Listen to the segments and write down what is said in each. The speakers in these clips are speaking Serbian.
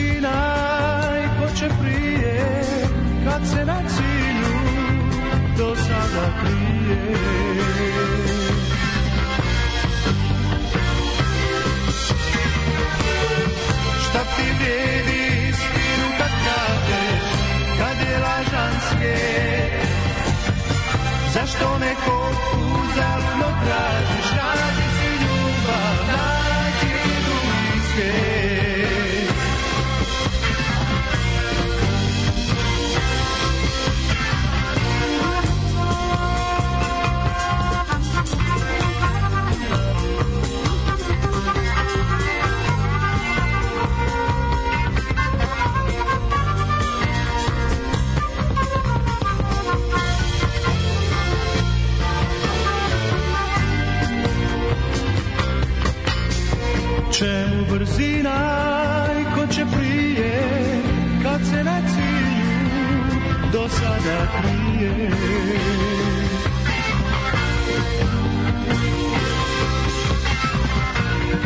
brzina i ko će prije kad se na cilju do sada krije. Šta ti vrijedi istinu kad kažeš kad je lažan svijet Zašto neko uzalno tražiš? Nađi si ljubav, nađi drugi Čemu brzina i ko će prije kad se na cilju do sada krije.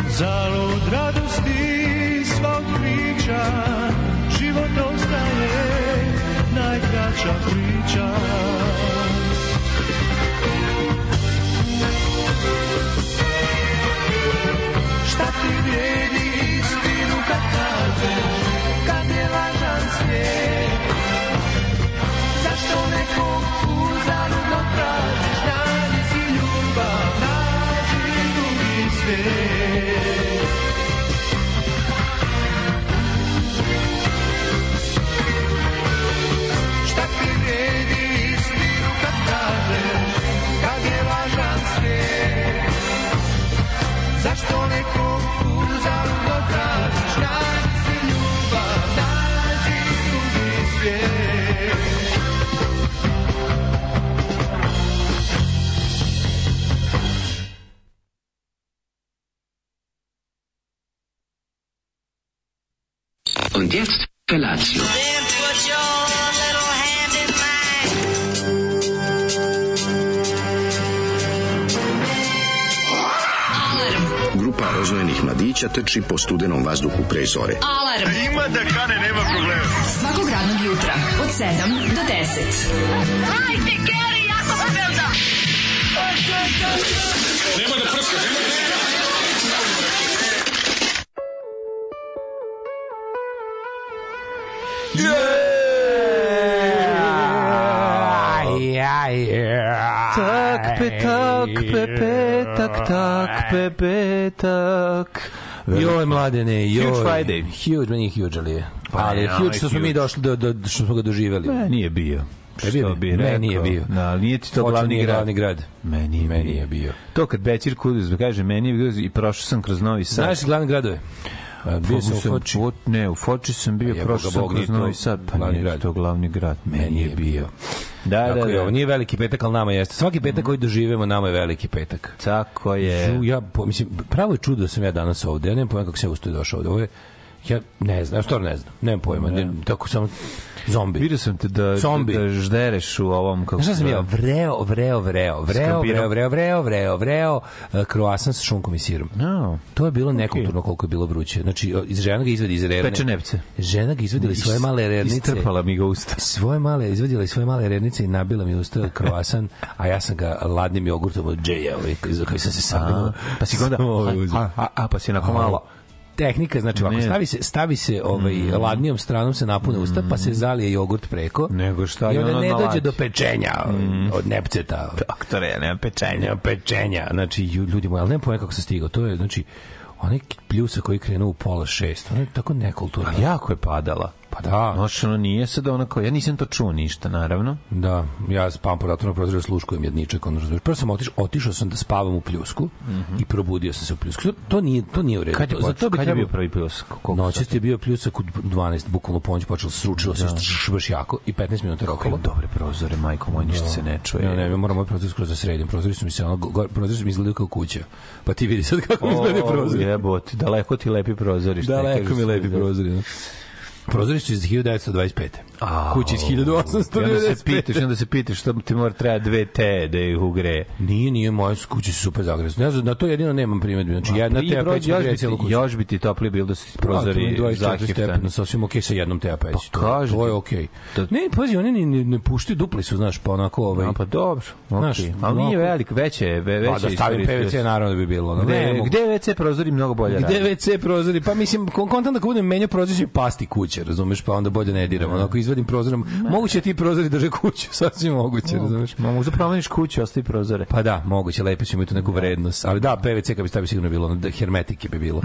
Zalud radosti svog priča život ostaje najkraća priča drugi mladića trči po studenom vazduhu pre zore. Alarm. Ima da kane, nema problema. Svakog radnog jutra, od 7 do 10. Hajde, Geri, jako se velda. Tak, petak, pepetak, tak, pepetak. Joj, mladene, joj. Huge Friday. Huge, meni je huge, ali je. Pa ali je huge je što smo mi došli, do, do, što smo ga doživjeli. Ne, nije bio. E, bio Što bi? rekao? nije bio. Da, ali nije ti to glavni grad. glavni grad. Meni je Meni bio. je bio. To kad Bećir Kudus kaže, meni je bio i prošao sam kroz Novi Sad. Znaš glavne gradove? A, Bio sam u Foči. Fo- ne, u Foči sam bio, prošao sam kroz Novi Sad. Pa nije grad. to glavni grad. Meni je bio. Da, da, je, da. ovo nije veliki petak, ali nama jeste. Svaki petak koji doživemo, nama je veliki petak. Tako je. Žu, ja, po, mislim, pravo je čudo da sam ja danas ovde. Ja nemam pojma kako se ja ustoji došao ovde. Ovo je, ja ne znam, stvarno ne znam. Nemam pojma. Ne. tako sam zombi. Vidio sam te da, Zombi. da ždereš u ovom... Kako Znaš sam ja? Vreo, vreo, vreo, vreo, vreo, vreo, vreo, vreo, vreo, kroasan sa šunkom i sirom. No. To je bilo nekulturno koliko je bilo vruće. Znači, iz žena ga izvadi iz rerne. Peče nepce. Žena ga izvadila iz svoje male rernice. Istrpala mi ga usta. Svoje male, izvadila iz svoje male rernice i nabila mi usta kroasan, a ja sam ga ladnim jogurtom od džeja, ovaj, koji sam se sabinuo. Pa si onda... A, a, a, pa si onako malo... Tehnika, znači ovako, Ne. stavi se, stavi se ovaj, ladnijom stranom se napune usta, pa se zalije jogurt preko. Nego šta I onda ono ne dođe lađi. do pečenja od nepceta. Doktore, nema pečenja. Nema pečenja. Znači, ju- ljudi moji, ali nema pojma kako sam stigao. To je, znači, onaj pljusa koji krenuo u pola šest, ono je tako nekulturno. A jako je padala. Pa da, Znaš, ono nije sad onako... Ja nisam to čuo ništa, naravno. da, ja spam po ratu na prozoru, sluškujem jedničak, ono razumiješ. Prvo sam otišao, otišao sam da spavam u pljusku i probudio sam se u pljusku. To, to nije, to nije u redu. Kad je, za to bi kad je bio prvi? Koliko Noćas je bio pljusak u 12, bukvalno ponoć počelo sručilo se što baš jako i 15 minuta Kako rokalo. dobre prozore, majko moj, ništa se ne čuje. Ja ne, ja moram moj prozor skroz da sredim. Prozori su mi se ono, prozori su mi izgledaju kao kuća. Pa ti vidi sad kako mi izgledaju prozori. Jebote, daleko ti lepi prozori. Daleko mi lepi da. prozori. no. Prozori su iz 1925. kući iz I onda se 1895. pitaš, onda se pitaš što ti mora treba dve te da ih ugreje. Nije, nije, moje kuće su super zagrezne. Ne znam, na to jedino nemam primedbi. Znači, jedna teja peć još, bi celu kuću. još bi ti toplije bilo da se Prozori prozori 24 zahiftani. stepena, sasvim okej sa jednom teja peć. Pa to, kažem to je okej. Da- Ne, pazi, oni ni, ni, ne puštaju dupli su, znaš, pa onako ovaj... A pa dobro, Znaš, okej. Ali nije velik, veće je, ve- veće Pa da stavim. PVC, naravno da bi bilo. ne Gde, gde WC prozori mnogo bolje Gde radi? WC prozori? Pa mislim, kon- kontam da budem menjao prozor će mi pasti kuće, razumeš, pa onda bolje ne diram. Ono, ako izvadim prozorom, moguće ti prozori drže kuću, sasvim moguće, razumeš. Ma možda promeniš kuću, ostavi prozore. Pa da, moguće, lepo će imati tu neku vrednost. Ali da, PVC kad bi stavio sigurno bi bilo, da, hermetike bi bilo.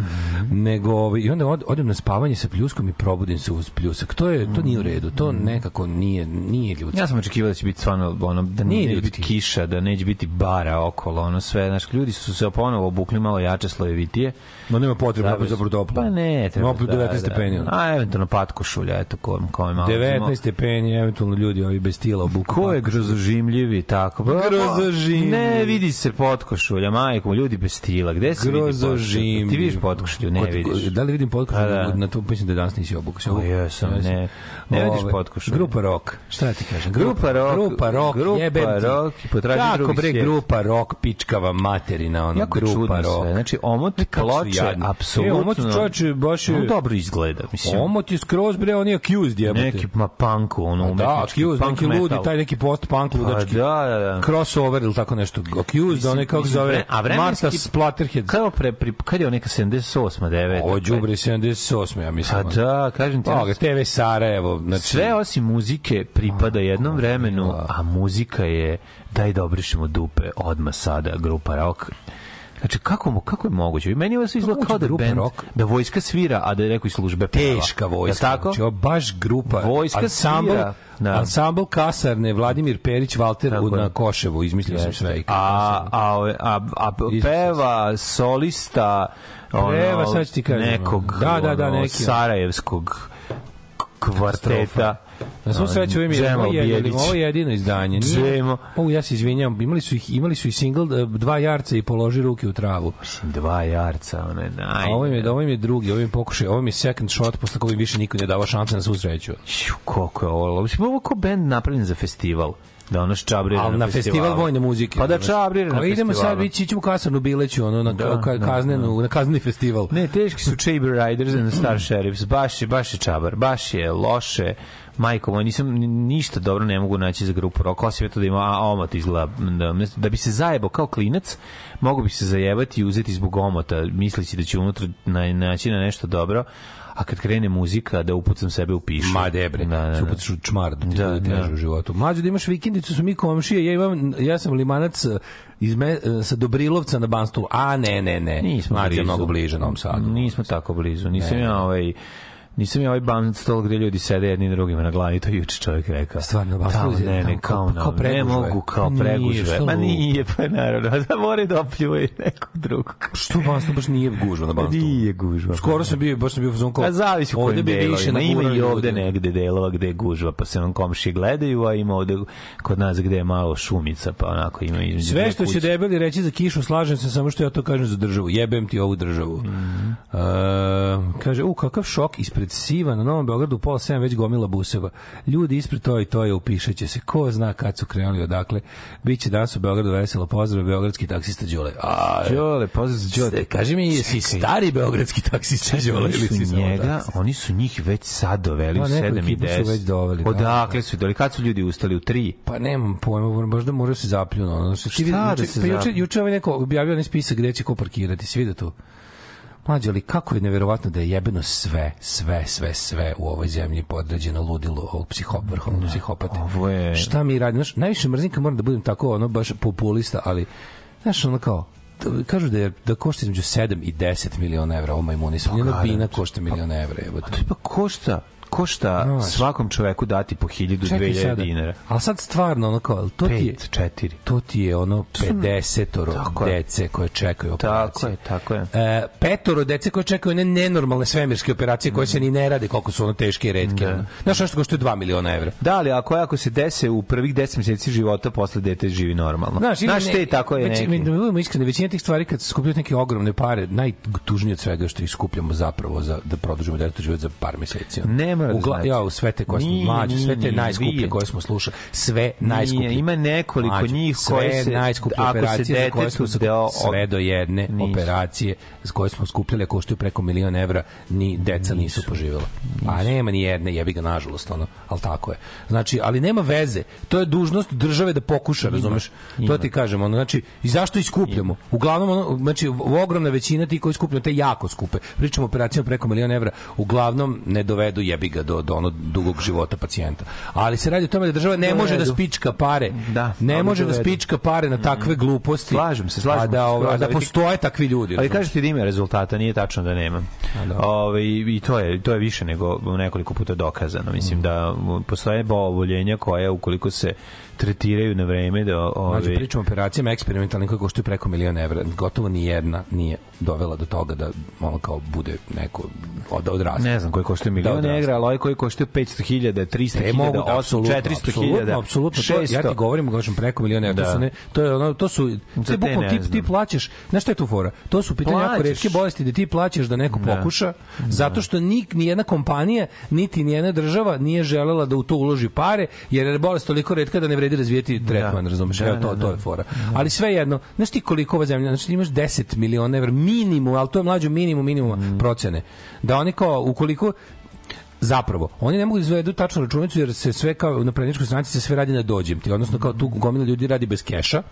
Nego, ovaj, i onda od, odem na spavanje sa pljuskom i probudim se uz pljusak. To je, to nije u redu, to nekako nije, nije ljudski. Ja sam očekivao da će biti stvarno ono da Nije neće biti kiša, da neće biti bara okolo, ono sve, znaš, ljudi su se ponovo obukli malo jače slojevitije. No nema potrebe Da da za brodoplo. Pa ne, treba. Opet 19 stepeni. ono. A eventualno patkošulja, eto ko, ko je malo. 19 stepeni, eventualno ljudi ovi bez tila obuku. Ko je grozožimljivi tako? Ba- Grozožimljivi. Ne, vidi se potkošulja, majko, ljudi bez stila. Gde se vidi potkošulja? Ti vidiš potkošulju, ne Kod- vidiš. Da li vidim potkošulju? Pa da. Na to mislim da danas nisi obuku. O, jesam, ne. Ne vidiš potkošulju. Grupa Rock. Šta ja ti kažem? Grupa Rock, Grupa Rock, Grupa jebem ti. Rock potraži Kako bre grupa Rock, pičkava materina, ono, Jako grupa Rock. sve. Znači, omot ploče, apsolutno... E, omot čovječe, baš je... On dobro izgleda, mislim. Omot je skroz bre, on je accused jebote. neki ma punku, ono da, accused, punk neki ludi, taj neki post-punk Pa ludački. da, da, da. Crossover ili tako nešto. Accused, onaj kako zove, a Marta Splatterhead. Kao pre, pri, kad je on neka 78. 9. Ovo je Đubre 78, ja mislim. Pa da, kažem ti. Pa TV Sarajevo, znači Sve osim muzike pripada jednom vremenu, a muzika je daj da obrišemo dupe odma sada, grupa rock. Znači, kako, kako je moguće? I meni ovo sve izgleda Kako kao da je band, rock? da vojska svira, a da je neko iz službe peva. teška vojska. tako? Znači, baš grupa. Vojska ansambl, svira, da. ansambl kasarne, Vladimir Perić, Valter Tako na Koševu, izmislio sam sve. A, a, a, a, peva solista ono, Peva, sad ti kažem, nekog da, da, da, neki. sarajevskog kvarteta. Na svu sreću ovo im je, ovo je, Bijelić. ovo je jedino izdanje. Džemo. ovo ja se izvinjam, imali su ih, imali su i single eh, dva jarca i položi ruke u travu. Dva jarca, one naj... A ovo im je, ovo im je drugi, ovo im pokušaj, ovo im je second shot, posle koga im više niko ne dava šanse na svu sreću. Ću, koliko je ovo. Mislim, ovo je kao band napravljen za festival. Da ono čabrira Ali na festival vojne muzike. Pa da čabrira na Kao idemo sad, ići ćemo kasarnu Bileću, ono, na, Da, ka, da, kaznenu, na kazneni festival. Ne, teški su Chamber Riders and Star Sheriffs. Baš je, baš je čabar. Baš je loše. Majko, moj, nisam ni- ništa dobro ne mogu naći za grupu rock, osim eto da ima a, omot izgleda. Da, da bi se zajebao kao klinac, mogu bi se zajebati i uzeti zbog omota, misleći da će unutra na, naći na nešto dobro, a kad krene muzika, da upucam sebe u pišu. Ma debre, Da, da, da, uputiš u čmar da ti Da, bude teže da. u životu. Mlađo da imaš vikendicu, su mi komšije, ja imam, ja sam limanac eh, iz me, eh, sa Dobrilovca na Banstolu. A ne, ne, ne. Nismo Mlađe je mnogo bliže Novom Sadu. Nismo tako blizu. Nisam ja ovaj Nisam ja ovaj band stol gde ljudi sede jedni drugima na glavi, to juče čovjek rekao. Stvarno, baš ljudi, ne, ne, kao, kao- kao ne mogu kao nije, pregužve. šta Ma nije, pa naravno, da mora da opljuje nekog drugog. Što Banstol baš nije gužva na Banstolu? Nije gužva. Skoro sam bio, baš sam bio u fazonu kao... A zavisi u kojim delovima. Ima i ovde negde delova gde je gužva, pa se vam komši gledaju, a ima ovde kod nas gde je malo šumica, pa onako ima između Sve što će debeli reći za kišu, slažem se, samo što ja to kažem za državu. Jebem ti ovu državu. Mhm. E, kaže, u, kakav šok ispred Siva na Novom Beogradu u pola 7 već gomila buseva. Ljudi ispred to i to je upišeće se. Ko zna kad su krenuli odakle. Biće danas u Beogradu veselo pozdrav beogradski taksista Đole. A, Đole, pozdrav za Đole. Kaži mi, jesi Čekaj. stari beogradski taksista Đole ili si njega, taksista? oni su njih već sad doveli u neku 7 i ekipu su 10. već doveli, da, Odakle da. su doveli? Kad su ljudi ustali u 3? Pa nemam pojma, možda moraju se zapljuno. Ono, Šta da se juče, zapljunu? juče ovaj neko objavio onaj spisak gde će ko parkirati, svi da tu. Mlađe, ali kako je neverovatno da je jebeno sve, sve, sve, sve u ovoj zemlji podređeno ludilo ovog psiho, vrhovnog psihopate. ovo je- Šta mi radimo? Znaš, najviše mrzim kad moram da budem tako, ono, baš populista, ali, znaš, ono kao, da- kažu da je da košta između 7 i 10 miliona evra ovo majmunisanje. Jedna garant. bina košta milion evra. Jebote. Pa košta, košta Znaš. svakom čoveku dati po 1000 Čekaj 2000 sada. dinara. Ali sad stvarno, ono kao, to ti je, 5, 4. to ti je ono 50 Tako je. dece koje čekaju operaciju. Tako je, tako je. E, petoro dece koje čekaju one nenormalne svemirske operacije koje se ni ne rade koliko su ono teške i redke. ono. Znaš nešto košto je 2 miliona evra. Da, ali ako, ako se dese u prvih 10 meseci života, posle dete živi normalno. Znaš, Znaš ne- te tako je već, neki. mi- Da budemo iskreni, većina tih stvari kad se skupljaju neke ogromne pare, najtužnije od svega što ih skupljamo zapravo za, da produžimo detetu život za par meseci. ono. Ne mora da Ugla, znači. ja, sve te koje smo Nije, mlađe, sve te nije, najskuplje nije. koje smo slušali, sve najskuplje. Nije, ima nekoliko Mlađe, njih sve koje se- najskuplje ako se operacije za koje smo deo- sve do jedne Nisu. operacije za koje smo skupljali koštaju preko milion evra, ni deca nisu, poživjela. A nema ni jedne, jebi ga nažalost, ono, ali tako je. Znači, ali nema veze. To je dužnost države da pokuša, razumeš? To ti kažemo, ono, znači, i zašto iskupljamo? Uglavnom, ono, znači, ogromna većina ti koji skupljaju, te jako skupe. Pričamo o operacijama preko miliona evra, uglavnom ne dovedu jebi ga do, do ono dugog života pacijenta. Ali se radi o tome da država ne može da spička pare. Da, ne može da spička pare na takve gluposti. Slažem se, slažem a da, se, ovaj, a da postoje takvi ljudi. Ali kažete da ima rezultata, nije tačno da nema. Ove, I to je, to je više nego nekoliko puta dokazano. Mislim da m, postoje oboljenja koje ukoliko se tretiraju na vreme da ove, Znači, pričamo o operacijama eksperimentalnim koje koštuju preko miliona evra. Gotovo ni jedna nije dovela do toga da ono kao bude neko od, odrasle. ne znam koji koštaju milion odrasle. evra, ali ovaj koji koštaju 500.000, 300.000, E, mogu da, 800, apsolutno, 400.000, apsolutno, apsolutno, to, ja ti 600. govorim, kažem preko miliona evra, to Da. su ne, to je ono, to su, ti bukvalno ti, ti plaćaš, znaš šta je tu fora? To su pitanje jako retke bolesti da ti plaćaš da neko pokuša, zato što nik, ni jedna kompanija, niti ni jedna država nije želela da u to uloži pare, jer je bolest toliko retka da ne vredi razvijeti tretman, razumeš? Da, Evo to, da, to da. je fora. Ali sve jedno, znaš ti koliko ova zemlja, znači imaš 10 miliona evra minimum, ali to je mlađo minimum minimuma Mm. procene. Da oni kao, ukoliko Zapravo, oni ne mogu da izvedu tačnu računicu jer se sve kao na predničkoj stranici se sve radi na dođem ti, odnosno kao tu gomila ljudi radi bez keša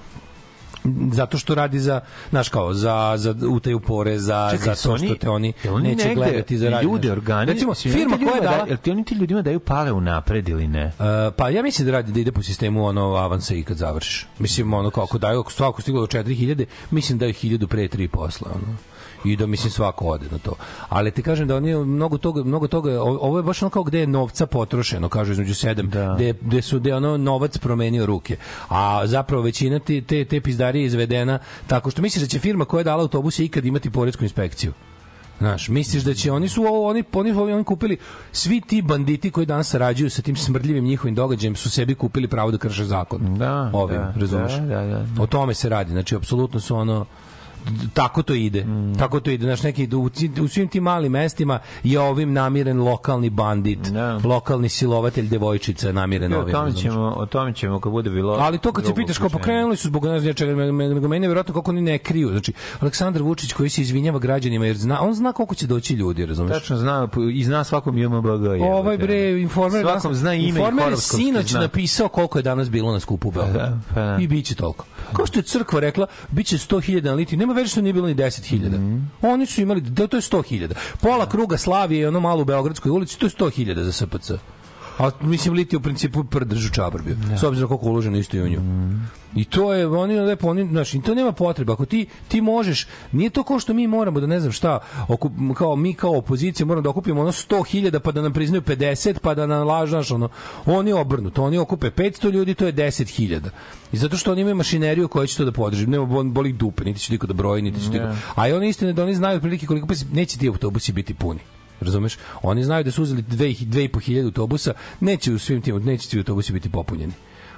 zato što radi za, znaš kao, za, za utaju poreza, Čekaj, za to što oni- te oni oni neće gledati za radi. Ljude, organi, Recimo, firma koja je dala... da- Jel ti oni ti ljudima daju pare u napred ili ne? Uh, pa ja mislim da radi da ide po sistemu ono avansa i kad završiš. Mislim ono kao ako daju ako svako stiglo do 4000, mislim da je 1000 pre 3 posla ono i da mislim svako ode na to. Ali ti kažem da oni mnogo toga mnogo toga ovo je baš ono kao gde je novca potrošeno, kažu između 7, Da. gde, gde su gde ono novac promenio ruke. A zapravo većina ti, te te pizdarije je izvedena tako što misliš da će firma koja je dala autobuse ikad imati poresku inspekciju. Znaš, misliš da će oni su ovo oni oni oni, oni kupili svi ti banditi koji danas sarađuju sa tim smrdljivim njihovim događajem su sebi kupili pravo da krše zakon. Da, Ovim, da, razumeš? da, da, da. O tome se radi. Znači apsolutno su ono tako to ide. Mm. Tako to ide. Znaš, neki, u, u svim tim malim mestima je ovim namiren lokalni bandit, Da. lokalni silovatelj devojčica namiren O ovim. tome razumeš? ćemo, o tome ćemo kad bude bilo Ali to kad se pitaš kao pokrenuli su zbog ne znam čega, me- me- nego meni je verovatno kako oni ne kriju. Znači Aleksandar Vučić koji se izvinjava građanima jer zna on zna koliko će doći ljudi, razumeš? Tačno zna i zna svakom JMBG. je. Ovaj bre informer Svakom zna ime i informer horoskopski sinoć znak. napisao koliko je danas bilo na skupu u Beogradu. da, pa da. I biće toliko. Kao što je crkva rekla, biće 100.000 na litiju. Nema veze što nije bilo ni 10.000. Mhm. Oni su imali da to je 100.000. Pola kruga Slavije i ono malo u Beogradskoj ulici, to je 100.000 za SPC. A mislim litij u principu prdržu čabar bio. S obzirom koliko uloženo isto i u nju. I to je oni lepo oni znači to nema potrebe ako ti ti možeš nije to kao što mi moramo da ne znam šta okup, kao mi kao opozicija moramo da okupimo ono 100.000 pa da nam priznaju 50 pa da nam lažu ono oni obrnuto oni okupe 500 ljudi to je 10.000 i zato što oni imaju mašineriju koja će to da podrži nema bol- boli dupe niti će niko da broji niti će niko a i oni istine da oni znaju otprilike koliko pa neće ti autobusi biti puni Razumeš? Oni znaju da su uzeli 2.500 autobusa, neće u svim tim, neće svi autobusi biti popunjeni.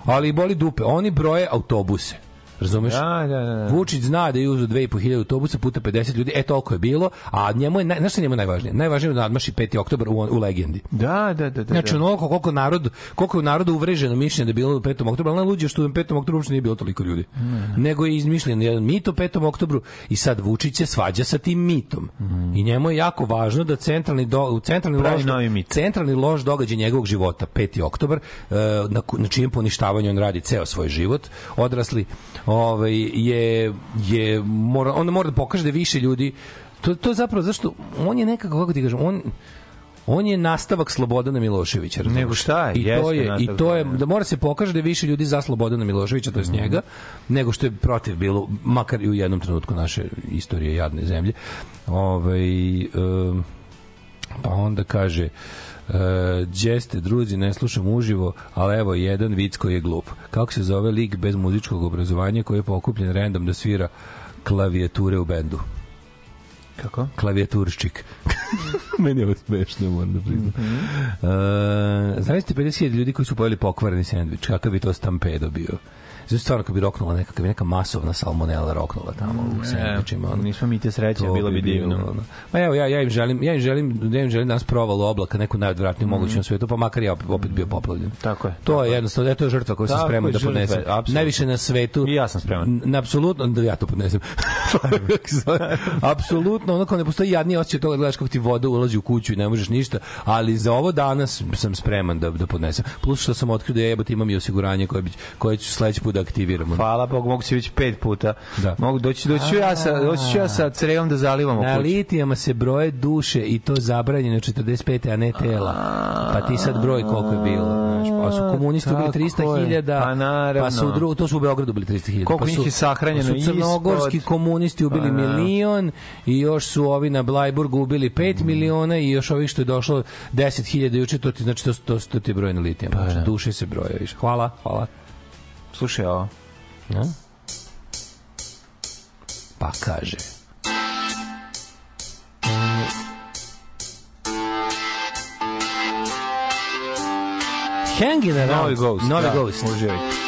Ali boli dupe, oni broje autobuse. Razumeš? Da, da, da. Vučić zna da je uzeo 2.500 autobusa puta 50 ljudi, e toliko je bilo, a njemu je, naj- znaš šta je njemu najvažnije? Najvažnije je da nadmaši 5. oktobar u, u legendi. Da, da, da, da. Znači, da. onoliko koliko narod, koliko je u narodu uvreženo mišljenje da je bilo u 5. oktobru, ali najluđe što u 5. oktobru uopšte nije bilo toliko ljudi. Nego je izmišljen jedan mit u 5. oktobru i sad Vučić se svađa sa tim mitom. I njemu je jako važno da centralni do, centralni Pravi lož, mit. centralni lož događaj njegovog života 5. oktobar e, na, na čijem poništavanju on radi ceo svoj život odrasli ovaj je je mora on mora da pokaže da više ljudi to to je zapravo zašto on je nekako kako ti kažem on on je nastavak Slobodana Miloševića. razumeš? Nego šta je, I to je, i to je da mora se pokaže da je više ljudi za Slobodana Miloševića, to je njega, nego što je protiv bilo, makar i u jednom trenutku naše istorije jadne zemlje. Ovaj em, pa onda kaže Uh, đeste, druzi, ne slušam uživo, ali evo jedan vic koji je glup. Kako se zove lik bez muzičkog obrazovanja koji je pokupljen random da svira klavijature u bendu? Kako? Klavijaturščik. Meni je ovo smešno, moram da priznam. Mm -hmm. uh, Znaете 50.000 ljudi koji su pojeli pokvareni sendvič, kakav bi to stampedo bio? Znači, stvarno, kad bi roknula neka, kad bi neka masovna salmonela roknula tamo u sendvičima. ono. Nismo mi te sreće, bilo bi divno. ono. Ma evo, ja, ja im želim, ja im želim, ja im želim danas provalu oblaka, neku najodvratniju mm. moguću na svetu, pa makar ja opet, bio poplavljen. Tako je. To je jednostavno, to je žrtva koju sam Tako spreman da podnesem. apsolutno. Najviše na svetu. I ja sam spreman. Na apsolutno, da ja to podnesem. apsolutno, ono kao ne postoji jadniji osjećaj toga da gledaš kako ti voda ulazi u kuću i ne možeš ništa, ali za ovo danas sam spreman da, da podnesem. Plus što sam otkrio da jebote imam i osiguranje koje, bi, koje ću sledeći put da aktiviram. Hvala Bogu, mogu se već pet puta. Da. Mogu doći, doći ću ja sa, doći ću ja sa crevom da zalivamo Na litijama se broje duše i to zabranjeno 45. a ne tela. Pa ti sad broj koliko je bilo. Pa su komunisti je. 300.000, Pa pa su u dru, to su u Beogradu ubili 300.000. Koliko pa njih je sahranjeno pa su crnogorski ispod? komunisti ubili Pa, da. milion i još su ovi na Blajburgu ubili 5 miliona i još ovih što je došlo 10.000 juče, to ti, znači to, to, to ti broj na litijama. Pa, Znači, da. duše se broje. više. Hvala, hvala. Slušaj ovo. Ja? Pa kaže. Hanging around. Novi Ghost. Novi da, Ghost. Uživajte.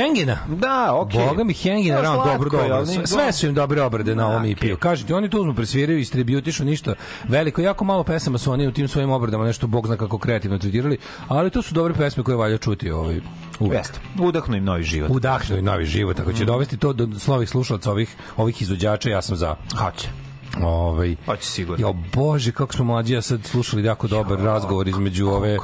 Hengina. Da, okej. Boga mi Hengina Da, slatko dobro dobro. Sve, sve su im dobre obrade na ovom. EP-u. Kažete, oni to uzmu, presviraju, istributišu ništa veliko. Jako malo pesama su oni u tim svojim obradama nešto bog zna kako kreativno tretirali, ali to su dobre pesme koje valja čuti ovaj, uvek. Jeste. Udahnu im novi život. Udahnu i novi život, ako Mm. će dovesti to do slovih slušalaca ovih, ovih izvođača, ja sam za. Hoće. Ovaj, Hoće sigurno. Jo, bože, kako smo mlađi, ja sad slušali jako dobar razgovor između ove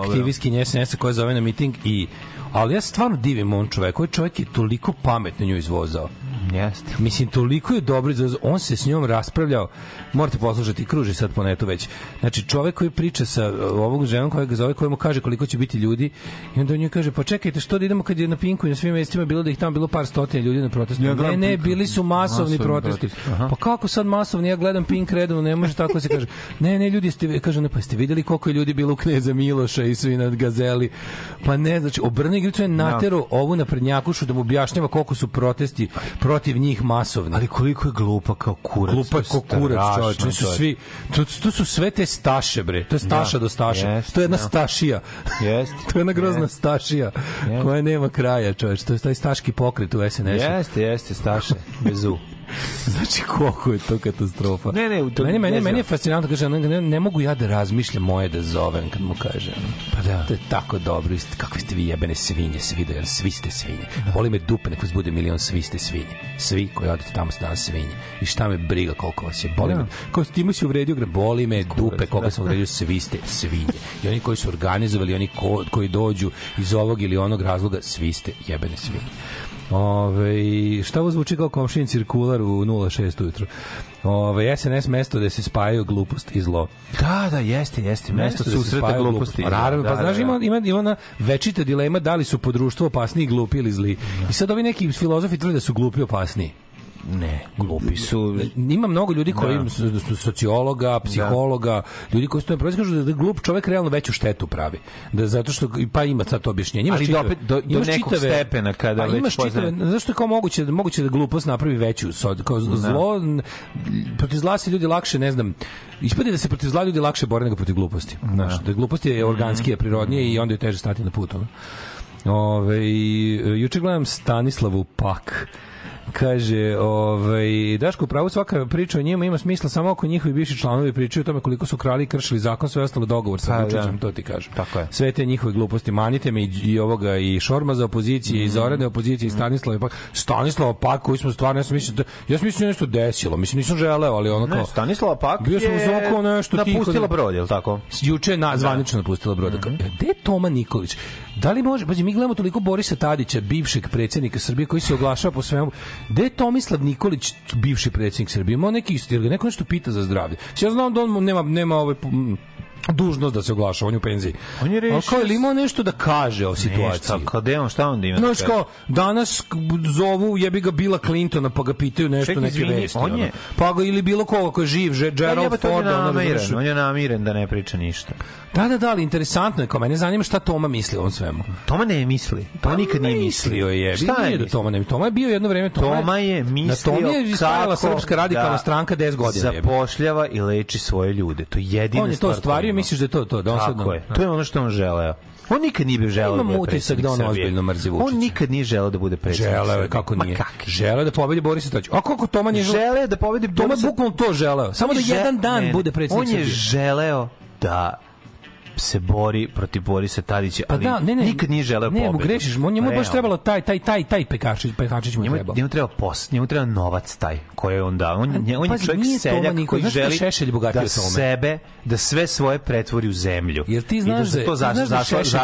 aktivistkinje SNS-a koja zove na miting i ali ja stvarno divim on čovek, ovaj čovek je toliko pametno nju izvozao. Jeste. Mislim, toliko je dobro, izvozao. on se s njom raspravljao, morate poslušati, kruži sad po netu već. Znači, čovek koji priča sa uh, ovog ženom koja ga zove, koji mu kaže koliko će biti ljudi, i onda on njoj kaže, pa čekajte, što da idemo kad je na Pinku i na svim mestima bilo da ih tamo bilo par stotina ljudi na protestu. Ja ne, ne, bili su masovni, Masovni protesti. protesti, aha. Pa kako sad masovni? Ja gledam Pink redovno, ne može tako da se kaže. Ne, ne, ljudi ste, kaže, ne, pa ste videli koliko je ljudi bilo u Kneza Miloša i svi na Gazeli. Pa ne, znači, obrni igricu je natero ovu naprednjakušu da mu objašnjava koliko su protesti protiv njih masovni. Ali koliko je glupa kao kurac. Glupa je kurac, čovječ. Su to je- svi, to, to su sve te staše, bre. To je staša Da, do staša. jeste, to je jedna da. stašija. Jeste. to je jedna grozna Jeste. stašija koja nema kraja, čovječ. To je taj staški pokret u SNS-u. Jeste, jeste, Staše, bez U. Znači koliko je to katastrofa. Ne, ne, to- meni, meni, meni je fascinantno, kaže, ne, ne, ne mogu ja da razmišljam moje da zovem kad mu kaže. Pa da. To je tako dobro, ist- kakve ste vi jebene svinje, svi, da, svi ste svinje. Voli me dupe, nek vas bude milion, svi ste svinje. Svi koji odete tamo ste danas svinje. I šta me briga koliko vas je. Boli me, kao ti si uvredio, gre, boli me dupe, koga sam uvredio, svi ste svinje. I oni koji su organizovali, oni ko, koji dođu iz ovog ili onog razloga, svi ste jebene svinje. Ove, šta ovo zvuči kao komšin cirkular u 06 ujutru? Ove, SNS mesto da se spajaju glupost i zlo. Da, da, jeste, jeste. Mesto da se susreta spajaju gluposti. Pa naravno, Da, pa da, znaš, da. ima, ima, ima ona večita dilema da li su po društvu opasniji, glupi ili zli. I sad ovi neki filozofi tvrde da su glupi opasniji. Ne, glupi su. Ima mnogo ljudi koji Da. su, su sociologa, psihologa, ljudi koji su to proći kažu da glup čovek realno veću štetu pravi. Da zato što pa ima sad to objašnjenje. Imaš Ali čitave- do- do imaš nekog stepena kada a već imaš čitave, zašto je kao moguće da moguće da glupost napravi veću kao zlo n- protiv zla se ljudi lakše, ne znam, ispade da se protiv zla ljudi lakše bore nego protiv gluposti. Znaš, da glupost je organskija, prirodnije i onda je teže stati na put. Ove, juče gledam Stanislavu Pak kaže, ovaj Daško pravo svaka priča o njima ima smisla samo ako njihovi bivši članovi pričaju o tome koliko su krali i kršili zakon, sve ostalo dogovor sa Pa, Vučićem, da. to ti kažem. Tako je. Sve te njihove gluposti manite me i, i ovoga i Šorma za opozicije Mhm. i Zorane opozicije i Stanislava Pak. Stanislava Pak koji smo stvarno ja sam mislio da ja sam mislio da nešto desilo, mislim nisam želeo, ali ono kao Ne, Stanislava Pak Bio sam je uz oko nešto napustila da- brod, je li tako? juče je na, zvanično napustila broda. Mm -hmm. Gde je Toma Nikolić? Da li može, pazi, mi gledamo toliko Borisa Tadića, bivšeg predsjednika Srbije, koji se oglašava po svemu. Gde je Tomislav Nikolić, bivši predsjednik Srbije? Ima neki, jel ga neko nešto pita za zdravlje. Ja znam da on nema, nema ovaj, mm, dužnost da se oglaša, on je u penziji. On je rešio Ali kao, ili ima nešto da kaže o situaciji? Nešto, kao gde on, šta onda ima? Znaš da kao, danas zovu jebi ga Bila Clintona pa ga pitaju nešto Čekaj, neke izvini, vesti. on ono. je- Pa ga ili bilo koga ko je živ, Da, Gerald jebote, on Ford, je ono, namiren, on je namiren da ne priča ništa. Da, da, da, ali interesantno je, kao mene zanima šta Toma misli o ovom svemu. Toma ne misli. Toma nikad nije mislio. je. Šta je da? Toma ne Toma je bio jedno vreme Toma, Toma je mislio Na Toma je stajala kako Srpska radikalna da stranka 10 godina. je. Zapošljava i leči svoje ljude. To je jedina On je to stvar ostvario, misliš da je to to, da on sad Tako je. To je ono što on želeo. On nikad nije bio želeo Imam da bude utisak predsjednik da on Srbije. ozbiljno mrzi Vučića. On nikad nije želeo da bude predsjednik Želeo je, kako Ma nije. Želeo da pobedi Borisa Tadića. A kako Toma nije želeo? Želeo da pobedi Toma je Borisa- bukvalno to želeo. Samo da jedan dan bude predsjednik On je želeo da se bori protiv Borisa Tadića, Pa ali da, ne, ne, nikad nije želeo ne, pobedu. mu grešiš, on njemu je baš trebalo taj, taj, taj, taj pekačić, pekačić mu je Njemu, trebalo. njemu treba post, njemu treba novac taj koji je on dao. On, nje- on je pazi, čovjek seljak koji da želi Šešelj da Tome? sebe, da sve svoje pretvori u zemlju. Jer ti I znaš da da, to ti za, znaš da za, zasadiš od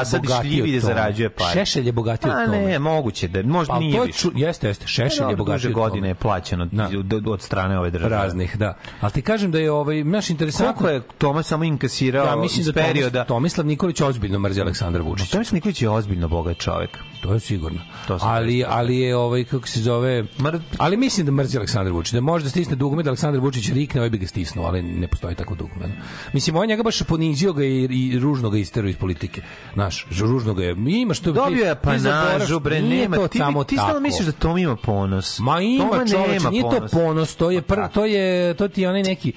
da zarađuje pare. Šešelj je bogatiji od A Tome. ne, moguće da, možda Pa nije više. jeste, jeste. Šešelj je bogatiji godine je plaćeno Da. od, strane ove države. raznih, da. Ali ti kažem da je ovaj naš interesantno. Koliko je Toma samo inkasirao iz da perioda... Tomis- Tomislav Nikolić ozbiljno mrzi Aleksandra Vučića. Tomislav Nikolić je ozbiljno bogat čovek. To je sigurno. To ali ali je ovaj kako se zove Mr- ali mislim da mrzi Aleksandar Vučić da može da stisne dugme da Aleksandar Vučić rikne ovaj bi ga stisnuo ali ne postoji tako dugme no. mislim on njega baš ponizio ga i, i ružno ga isterao iz politike znaš ružno ga je ima što Dobio je ti- ti panažu, bre, nema. to ti, samo ti tako. stalno misliš da Tom ima ponos. Ma ima Toma nema nije to ponos. ponos, to je pr, to je to ti je onaj neki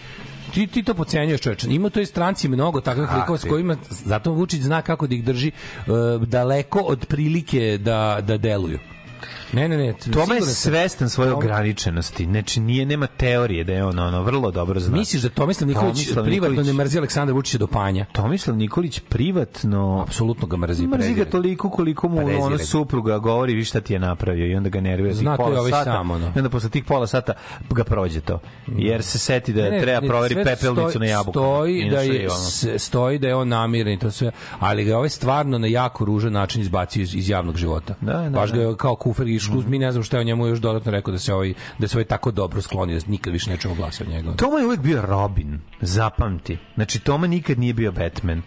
ti, ti to pocenjuješ čoveče. Ima to i stranci mnogo takvih likova s kojima zato Vučić zna kako da ih drži uh, daleko od prilike da, da deluju. Ne, ne, ne. Toma je svestan svoje ograničenosti. Znači, nije, nema teorije da je on ono, vrlo dobro zna. Misliš da Tomislav Nikolić Tomislav privatno Nikolić- ne mrzi Aleksandra Vučića do panja? Tomislav Nikolić privatno Apsolutno ga mrzi. mrzi ga toliko koliko mu Prezire ono ga. supruga govori vi šta ti je napravio i onda ga nervira tih to pola ovaj sata sam, ono. i onda posle tih pola sata ga prođe to jer se seti da Ne, ne, treba ne, proveri pepelnicu stoji- na jabuku Stoji da je s- stoji da je on namiren i to sve, ali ga je ovaj stvarno na jako ružan način izbacio iz, iz javnog života. Da, da, Baš ga da. je kao kufer škuz, mi ne znam šta je o njemu još dodatno rekao da se ovaj da se ovaj tako dobro sklonio, da nikad više nećemo glasati od njega. Toma je uvek bio Robin, zapamti. Znači, Toma nikad nije bio Batman.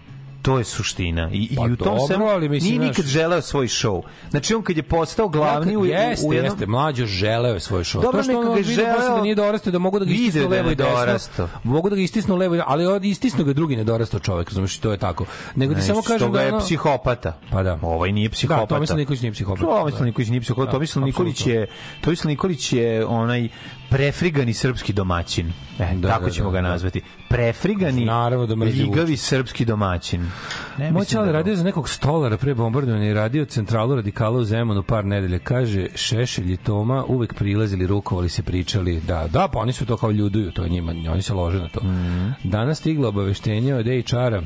To je suština. I, Pa i u tom dobro, svemu ali mislim, nije nikad želeo svoj show. Znači, on kad je postao glavni u, u, jeste, u jednom... jeste, mlađo želeo je svoj show. Dobro, to što on ga posle želeo- da nije dorastao, da mogu da ga istisnu da levo i desno. Mogu da ga istisnu levo i ali od istisnu ga drugi ne dorastao čovek, znači to je tako. Nego ti Ne, samo kažem da je ono, psihopata. Pa da. Ovaj nije psihopata. Da, Tomislav Nikolić nije psihopata. Tomislav Da. Nikolić nije psihopata. Da, Tomislav Nikolić je Tomislav Nikolić je onaj prefrigani srpski domaćin. E, Da, tako da, ćemo da, ga da. nazvati. Prefrigani, Naravno da ljigavi srpski domaćin. Ne čale da- radio za nekog stolara pre bombardovanja i radio centralu radikala u Zemunu par nedelje. Kaže, Šešelj i Toma uvek prilazili, rukovali se, pričali. Da, da, pa oni su to kao ljuduju, to njima, oni se lože na to. Mhm. Danas stiglo obaveštenje od HR-a,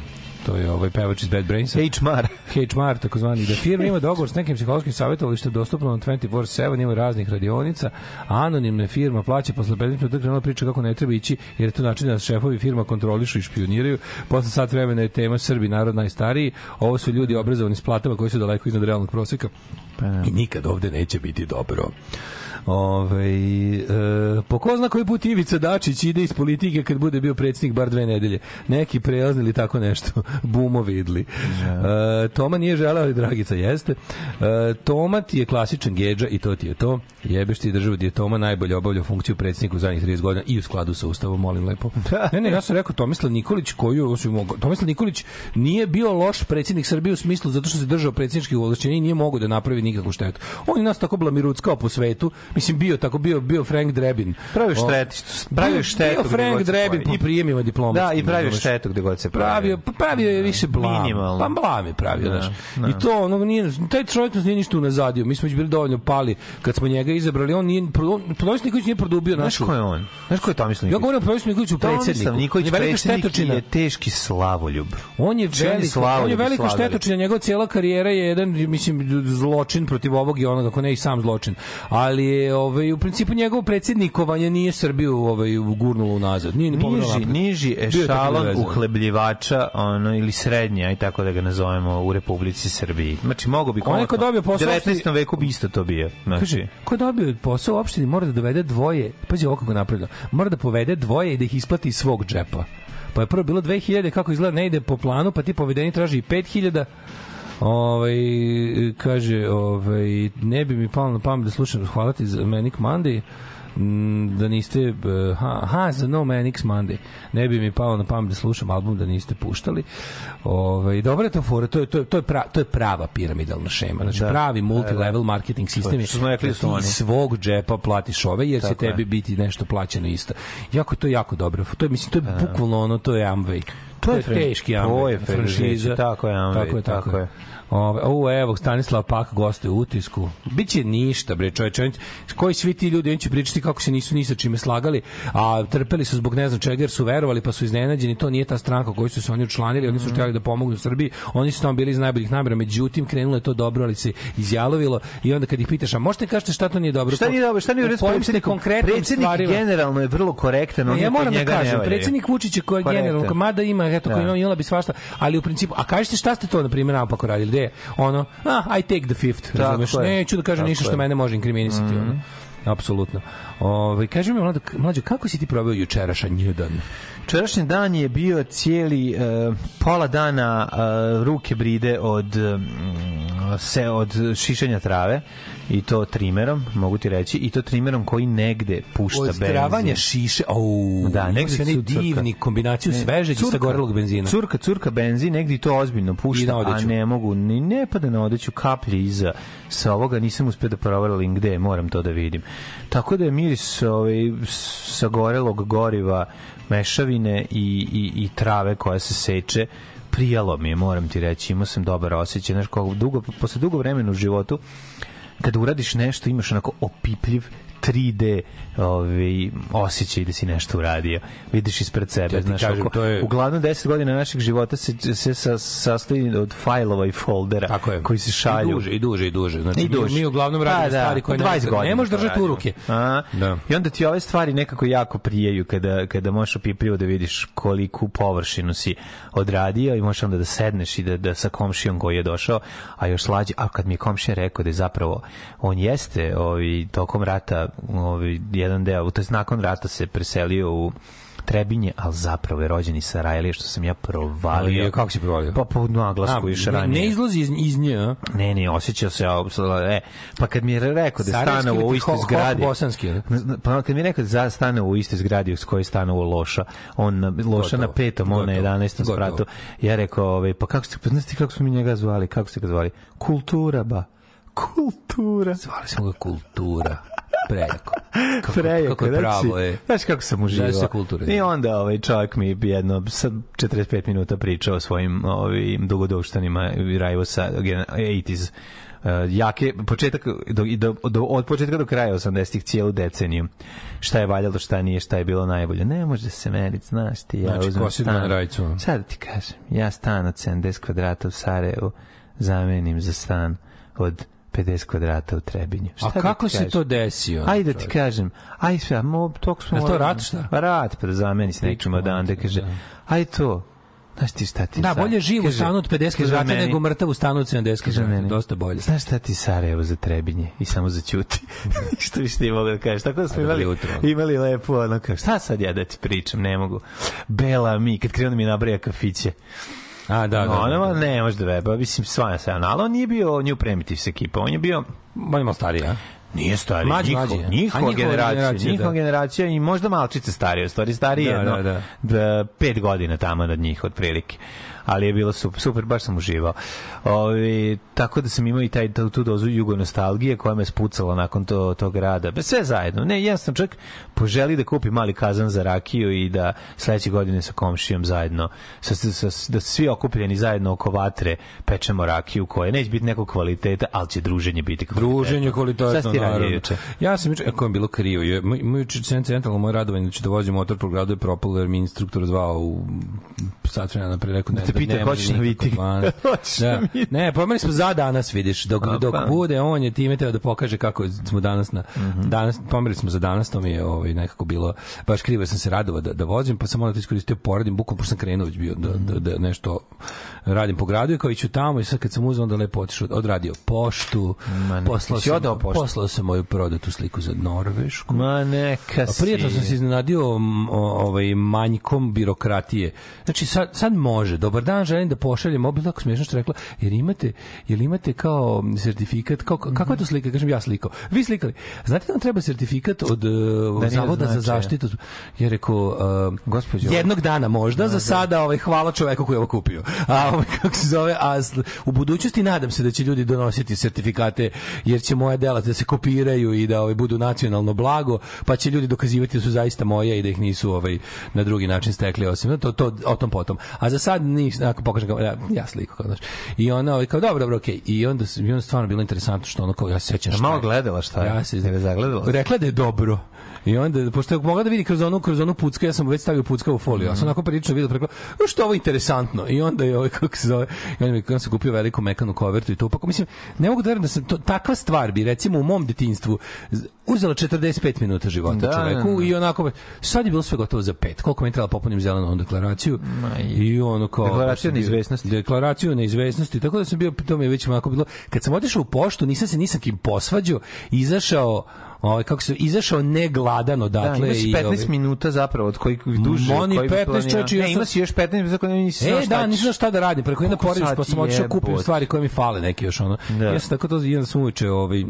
to je ovaj pevač iz Bad Brainsa. HMR. HMR, takozvani, da firma ima dogovor s nekim psihološkim savjetovalištem dostupno na 24-7, ima raznih radionica, anonimna firma plaća posle 15 minuta krenula priča kako ne treba ići, jer je to način da šefovi firma kontrolišu i špioniraju. Posle sat vremena je tema Srbi, narod najstariji, ovo su ljudi obrazovani s platama koji su daleko iznad realnog proseka i nikad ovde neće biti dobro. Ove, e, po ko zna koji put Ivica Dačić ide iz politike kad bude bio predsjednik bar dve nedelje. Neki prelazni ili tako nešto. Bumo vidli. E, Toma nije želeo, ali Dragica jeste. E, Toma ti je klasičan geđa i to ti je to. Jebeš ti državu gdje je Toma najbolje obavljao funkciju predsjednika u zadnjih 30 godina i u skladu sa ustavom, molim lepo. Ne, ne, ja sam rekao Tomislav Nikolić koju osim Tomislav Nikolić nije bio loš predsjednik Srbije u smislu zato što se držao predsjedničkih ovlašćenja i nije mogao da napravi nikakvu štetu. On je nas tako blamiruckao po svetu. Mislim bio tako bio bio Frank Drebin. Pravio štetu, pravio štetu. Bio Frank Drebin po prijemima diplomatskim. Da, i pravio štetu gde god se pravio, pa pravio je više blam. Minimalno. Pa blam je pravio, Da, znaš. da. I to, ono, nije, taj čovjek nas nije ništa unazadio. Mi smo već bili dovoljno pali kad smo njega izabrali. On nije, Prodović Nikolić nije produbio Znaš našu... ko je on? Znaš ko je Tomislav Ja Nikolić? govorim o Prodović Nikoliću predsjedniku. Tomislav Nikolić, On je teški slavoljub. On je Znači, on je veliko, slavoljub on je i veliko slagali. štetočina, njegova cijela karijera je jedan mislim zločin protiv ovog i onoga, ako ne i sam zločin. Ali je ovaj u principu njegovo predsjednikovanje nije Srbiju ovaj gurnulo unazad. Nije ni Niži, niži ešalon uhlebljivača ono, ili srednje, aj tako da ga nazovemo, u Republici Srbiji. Znači, mogo bi Onaj ko komotno- dobio posao U opštini- 19. veku bi isto to bio. Znači, Kaže, ko dobio posao u opštini mora da dovede dvoje, pazi ovo kako napravljeno, mora da povede dvoje i da ih isplati iz svog džepa. Pa je prvo bilo 2000, kako izgleda, ne ide po planu, pa ti povedeni traži i 5000, Ovaj kaže, ovaj ne bi mi palo na pamet da slušam hvala ti za Manic Monday da niste eh, ha, ha za No Manix Monday. Ne bi mi palo na pamet da slušam album da niste puštali. Ovaj dobro je to fora to je to je to je, pra, to je prava piramidalna šema. Znači Da. pravi multilevel marketing sistem je što smo rekli da da su oni. svog džepa platiš ove jer će Tako je. tebi biti nešto plaćeno isto. Jako to je jako dobro. To je mislim to je bukvalno ono to je Amway. To je fran- teški Amway. to je franšiza, tako je Amway, tako je tako, tako je. je. Ove, ovo evo Stanislav Pak gostuje u utisku. Biće ništa bre čoveče. Koji svi ti ljudi on će pričati kako se nisu ni sa čime slagali, a trpeli su zbog ne znam čega jer su verovali pa su iznenađeni. To nije ta stranka koju su se oni učlanili, oni su Mhm. htjeli da pomognu Srbiji. Oni su tamo bili iz najboljih namera, međutim krenulo je to dobro, ali se izjalovilo i onda kad ih pitaš, a možete kažete šta to nije dobro? Šta nije dobro, šta nije konkretnim Predsjednik stvarima? generalno je vrlo korektan, Ne, ja moram da kažem, predsjednik Vučić je koji generalno, mada ima, eto, koji Da. ima, imala bi svašta, ali u principu, a kažete šta ste to, na primjer, naopako radili, gde? Ono, ah, I take the fifth, razumeš, neću da kažem ništa što. Mhm. mene može inkriminisati, ono. Apsolutno. Ovaj kaži mi mlađo, mlađo kako si ti proveo jučerašnji dan? Včerašnji dan je bio cijeli e, pola dana e, ruke bride od mm, se od šišanja trave i to trimerom, mogu ti reći, i to trimerom koji negde pušta benzin. Odstravanje šiše, au, Da, negde cu- curka. divni kombinaciju svežeg i sagorelog benzina. Curka, curka benzin, negdje i to ozbiljno pušta, a ne mogu, ni ne pada na odeću kaplje iza sa ovoga nisam uspeo da proverim gde moram to da vidim. Tako da je miris ovaj, sagorelog goriva, mešavine i, i, i trave koja se seče, prijalo mi je, moram ti reći, imao sam dobar osjećaj, znaš, kako dugo, posle dugo vremena u životu, kada uradiš nešto imaš onako opipljiv 3D ovaj, osjećaj da si nešto uradio. Vidiš ispred sebe. Ja znaš, kažem, oko- to je- Uglavnom 10 godina našeg života se, se sa, sastoji od fajlova i foldera Tako je. koji se šalju. I duže, i duže, i duže. Znači, I duže. Mi, mi uglavnom radimo Pa, da, stvari koje po 20 ne, godina ne možeš držati u ruke. A? Da. I onda ti ove stvari nekako jako prijeju kada, kada možeš opipljivo da vidiš koliku površinu si odradio i možeš onda da sedneš i da, da sa komšijom koji je došao, a još slađe, a kad mi je komšija rekao da je zapravo on jeste ovaj, tokom rata ovaj, jedan deo, to je nakon rata se preselio u Trebinje, ali zapravo je rođen iz Sarajlije, što sam ja provalio. Ali kako si provalio? Pa po naglasku A, još ne, izlazi iz, iz nje, a? Ne, ne, osjećao se, e, pa kad mi je rekao da stanovao u istoj zgradi, bosanski, pa kad mi je rekao da stanovao u istoj zgradi s kojoj stanovao Loša, on na, Loša Gotovo. na petom, on na Gotovo. 11. Gotovo. spratu, ja rekao, ovaj, pa kako ste, pa znaš ti kako smo mi njega zvali, kako ste ga zvali? Kultura, ba. Kultura. Zvali smo ga kultura. Prejako. Kako, Prejako, kako je pravo znači, je. Znaš kako sam uživao. se kultura. I onda ovaj čovjek mi jedno sad 45 minuta pričao o svojim ovim dugoduštanima i rajvo sa gen- 80s Uh, jake, početak, do, do, do, od početka do kraja 80-ih cijelu deceniju. Šta je valjalo, šta nije, šta je bilo najbolje. Ne može se meriti, znaš ti. Ja Znači, uzmem stan. Sad da ti kažem, ja stan od 70 kvadrata u Sarajevu zamenim za stan od 50 kvadrata u Trebinju. Šta A da kako se to desio? Ajde da ti kažem, aj sve, mo, tog smo... Jel to rat, šta? Pa rat, pa da zameni se Pričamo odande, kaže, da. aj to, znaš ti šta ti Da, bolje živ u stanu od 50 kaže kvadrata nego mrtav u stanu od 70 kaže kvadrata. Dosta bolje. Znaš šta ti Sarajevo za trebinje? I samo zaćuti. što više ti mogu da kažeš. Tako da smo dobro imali, jutro. imali lepo, ono kao, šta sad ja da ti pričam, ne mogu. Bela mi, kad krenu da mi nabraja kafiće. A, da, da. da, Ono, da. ne može da veba, mislim, svaja se, ali on nije bio New Primitives ekipa, on je bio On je malo stariji, a? Nije stari, Mlađi, njihov, mlađi, njihova njihova generacija, njihova da. generacija i možda malčice starije, stvari starije Da, jedno, da, da. da, pet godina tamo nad njih otprilike. Ali je bilo super, super baš sam uživao. Ovi, tako da sam imao i taj, tu, dozu jugo nostalgije koja me spucala nakon to, tog rada. Be, sve zajedno. Ne, jedan sam čak poželi da kupi mali kazan za rakiju i da sledeće godine sa komšijom zajedno, sa, sa, sa, da svi okupljeni zajedno oko vatre pečemo rakiju koja neće biti nekog kvaliteta, ali će druženje biti kvalitetno. Druženje kvalitetno, radio naravno. juče? Ja sam juče, ako je bilo krivo, je, moj, moj juče cen- centralno moje radovanje da ću da vozim motor po gradu je propalo jer mi instruktor zvao u sat vremena pre ne, Može hoćeš na nikako miting? 12. Hoćeš da. Ne, pomeli smo za danas, vidiš, dok, A, dok pa. bude, on je time teo da pokaže kako smo danas na, Mhm. danas, pomerili smo za danas, to mi je ovaj, nekako bilo, baš krivo sam se radovao da, da vozim, pa sam onda to iskoristio poradim, bukvalno pošto sam krenuo već bio da, da, da nešto radim po gradu i kao iću tamo i sad kad sam uzeo onda lepo otišao, odradio poštu, poslao sam, poštu? poslao sam moju prodatu sliku za Norvešku. Ma neka A si. prijatno sam se iznenadio ovaj manjkom birokratije. Znači sad sad može. Dobar dan, želim da pošaljem mobil tako smešno što je rekla. Jer imate jel imate kao sertifikat kao kakva je to slika? Kažem ja slikao. Vi slikali. Znate da vam treba sertifikat od uh, nije Zavoda za značaja. zaštitu? Ja rekao uh, Gospođo. jednog dana možda, za sada ovaj hvala čoveku koji je ovo kupio. A ovaj kako se zove, a u budućnosti nadam se da će ljudi donositi sertifikate jer će moja dela da se kopiraju i da ovaj budu nacionalno blago, pa će ljudi dokazivati da su zaista moje i da ih nisu ovaj na drugi način stekli osim to to o tom potom. A za sad ništa, ako pokažem kao ja, ja sliku kao znaš. I ona ovaj kao dobro, dobro, okej. I onda s- i onda stvarno bilo interesantno što ono kao ja se sećam šta malo je. gledala šta je? Ja se je zagledala? Rekla da je dobro. I onda, pošto je mogla da vidi kroz onu, kroz onu pucka, ja sam već stavio pucka u foliju, ja sam onako prilično vidio preko, "O, što je ovo interesantno. I onda je ovaj, kako se zove, i onda mi kada sam kupio veliku mekanu kovertu i to, pa mislim, ne mogu da verujem da sam, to, takva stvar bi, recimo u mom detinjstvu, uzela 45 minuta života Da, čoveku da, da. i onako, sad je bilo sve gotovo za pet. Koliko mi je trebalo popunim zelenu deklaraciju i ono kao... Deklaraciju pa bio- neizvesnosti. Deklaraciju neizvesnosti, tako da sam bio, to mi je već onako bilo, kad sam otišao u poštu, nisam se nisam kim posvađao, izašao ovaj kako se izašao ne gladan Da, odatle imaš i 15 ovaj, minuta zapravo od kojih duže. Bi 15 planirao. čoveče, Ne, sam- ima si još 15 minuta za koje nisi E, da, nisam znao šta da radim, preko jedna porodiš, pa sam otišao kupim jebote? stvari koje mi fale neke još ono. Da. Ja sam tako to jedan sam uveče ovaj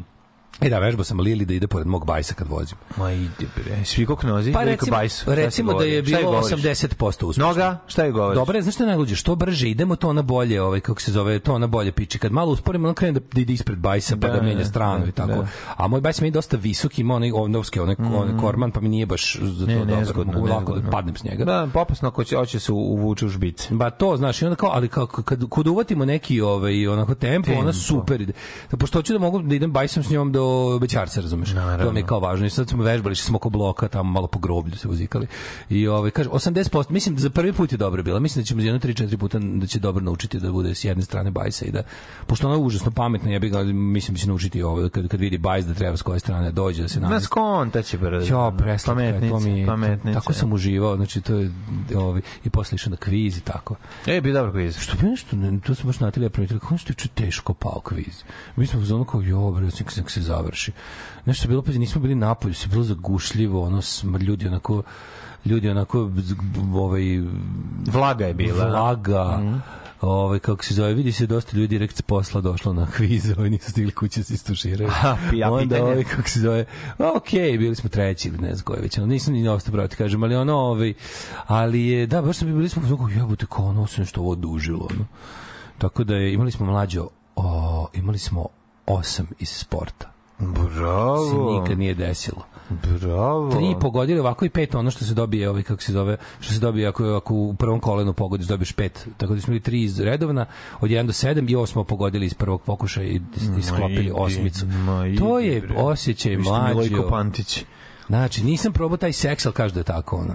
E da, vežbao sam Lili da ide pored mog bajsa kad vozim. Ma ide bre. Svi kog nozi? Pa recimo, bajsu? Recimo da je bilo govoriš? 80% uspešno. Noga? Šta je govoriš? Dobre, znaš šta je najluđe? Što brže idemo, to ona bolje, ovaj, kako se zove, to ona bolje piče. Kad malo usporimo, on krene da, da ide ispred bajsa, pa da, Da, menja da, stranu da, i tako. da. A moj bajs mi je dosta visok, ima onaj ovnovski, onaj, onaj korman, pa mi nije baš za to Ne, dobro. nezgodno, Mogu lako da padnem s njega. Da, popasno ako će, hoće se uvuče u žbice. Ba to, znaš, i onda kao, ali kao, kad, kad uvatimo neki ovaj, onako tempo, Tempo. ona super ide. Da, pošto hoću da mogu da idem bajsom s njom do Bećarca, razumeš? Naravno. To mi je kao važno. I sad smo vežbali, što smo oko bloka, tamo malo po groblju se uzikali. I ovaj, kaže, 80%, mislim da za prvi put je dobro bila. Mislim da ćemo jedno 3-4 puta da će dobro naučiti da bude s jedne strane bajsa i da, pošto ona je užasno pametna, ja bih ga, mislim da će naučiti ovo, kad, kad vidi bajs da treba s koje strane dođe, da se Na namesti. skonta će brzo. Jo, preslatka je, to mi pametnice. tako sam uživao, znači to je, ovaj, i posle išao na kviz i tako. E, bi dobro kviz. Što bi nešto, ne, to sam baš Natalija primetila, kako nešto je teško pao kviz. Mi smo u zonu kao, jo, bre, se, nek se završi. Nešto je bilo, pazi, nismo bili napolju, se bilo zagušljivo, ono, ljudi onako, ljudi onako, ovaj, Vlaga je bila. vlaga, ovaj, kako se zove, vidi se dosta ljudi direkt s posla došlo na kviz, ovaj nisu stigli kuće da se istuširaju. A, pi- a Onda, pitanje? ovaj, kako se zove, ok, bili smo treći ili ne znam koje već, nisam ni ostao brati, kažem, ali ono, ovaj, ali je, da, baš smo bili smo, kako, jebote, kao ono se nešto ovo odužilo, ono. Tako da je, imali smo mlađo, o, imali smo osam iz sporta. Se Bravo. nikad nije desilo. Bravo. Tri pogodili ovako i pet ono što se dobije ovaj kako se zove što se dobije ako ako u prvom kolenu pogodiš dobiješ pet tako da smo imali tri iz redovna od 1 do 7 i ovo smo pogodili iz prvog pokušaja i, i sklopili osmicu ma idi, to je bre. osjećaj ste Milojko Pantić. znači nisam probao taj seks ali kaže da je tako ono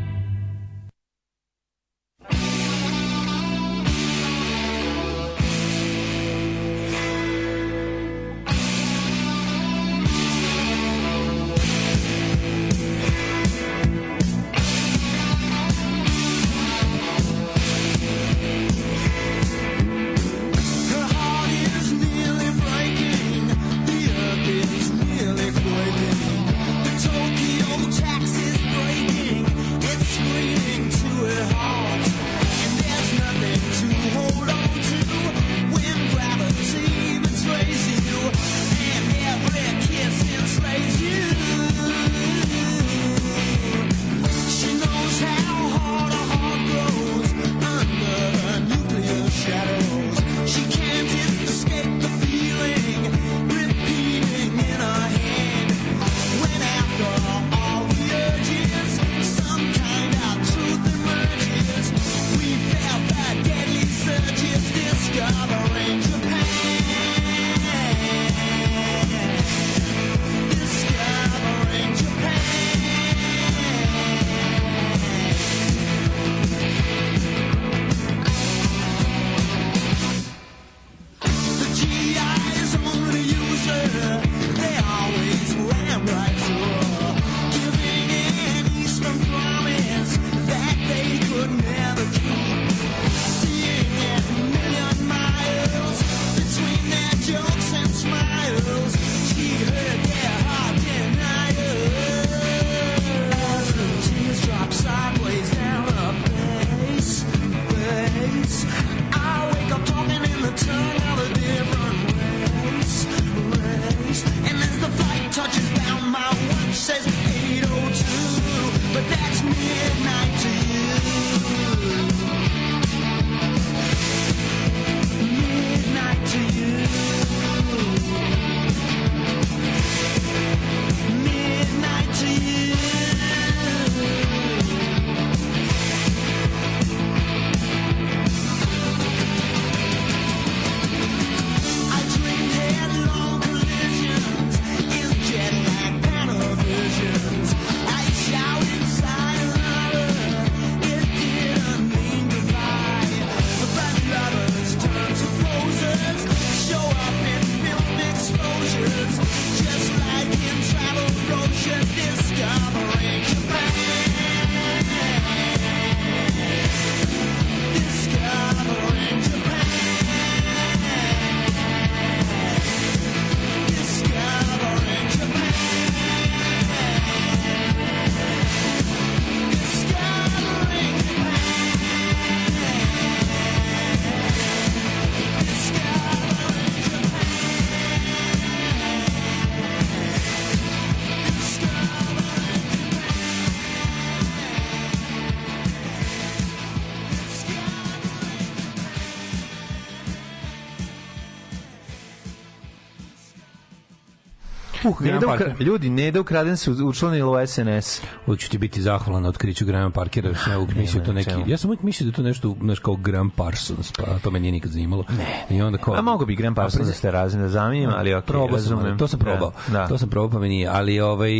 Uh, Graham Neda ukra, ljudi, Neda ukraden se učlanila u SNS. Uvijek ću ti biti zahvalan na otkriću Graham Parkera, jer sam ja uvijek mislio to neki... čemu. Ja sam uvijek mislio da to nešto, znaš, kao Graham Parsons, pa to me nije nikad zanimalo. Ne. I onda kao... A mogu bi Graham Parsons da ste razine da zamijem, ali ok, Probao sam, razumem. ali to sam probao. Da, da. To sam probao, pa mi nije. Ali ovaj,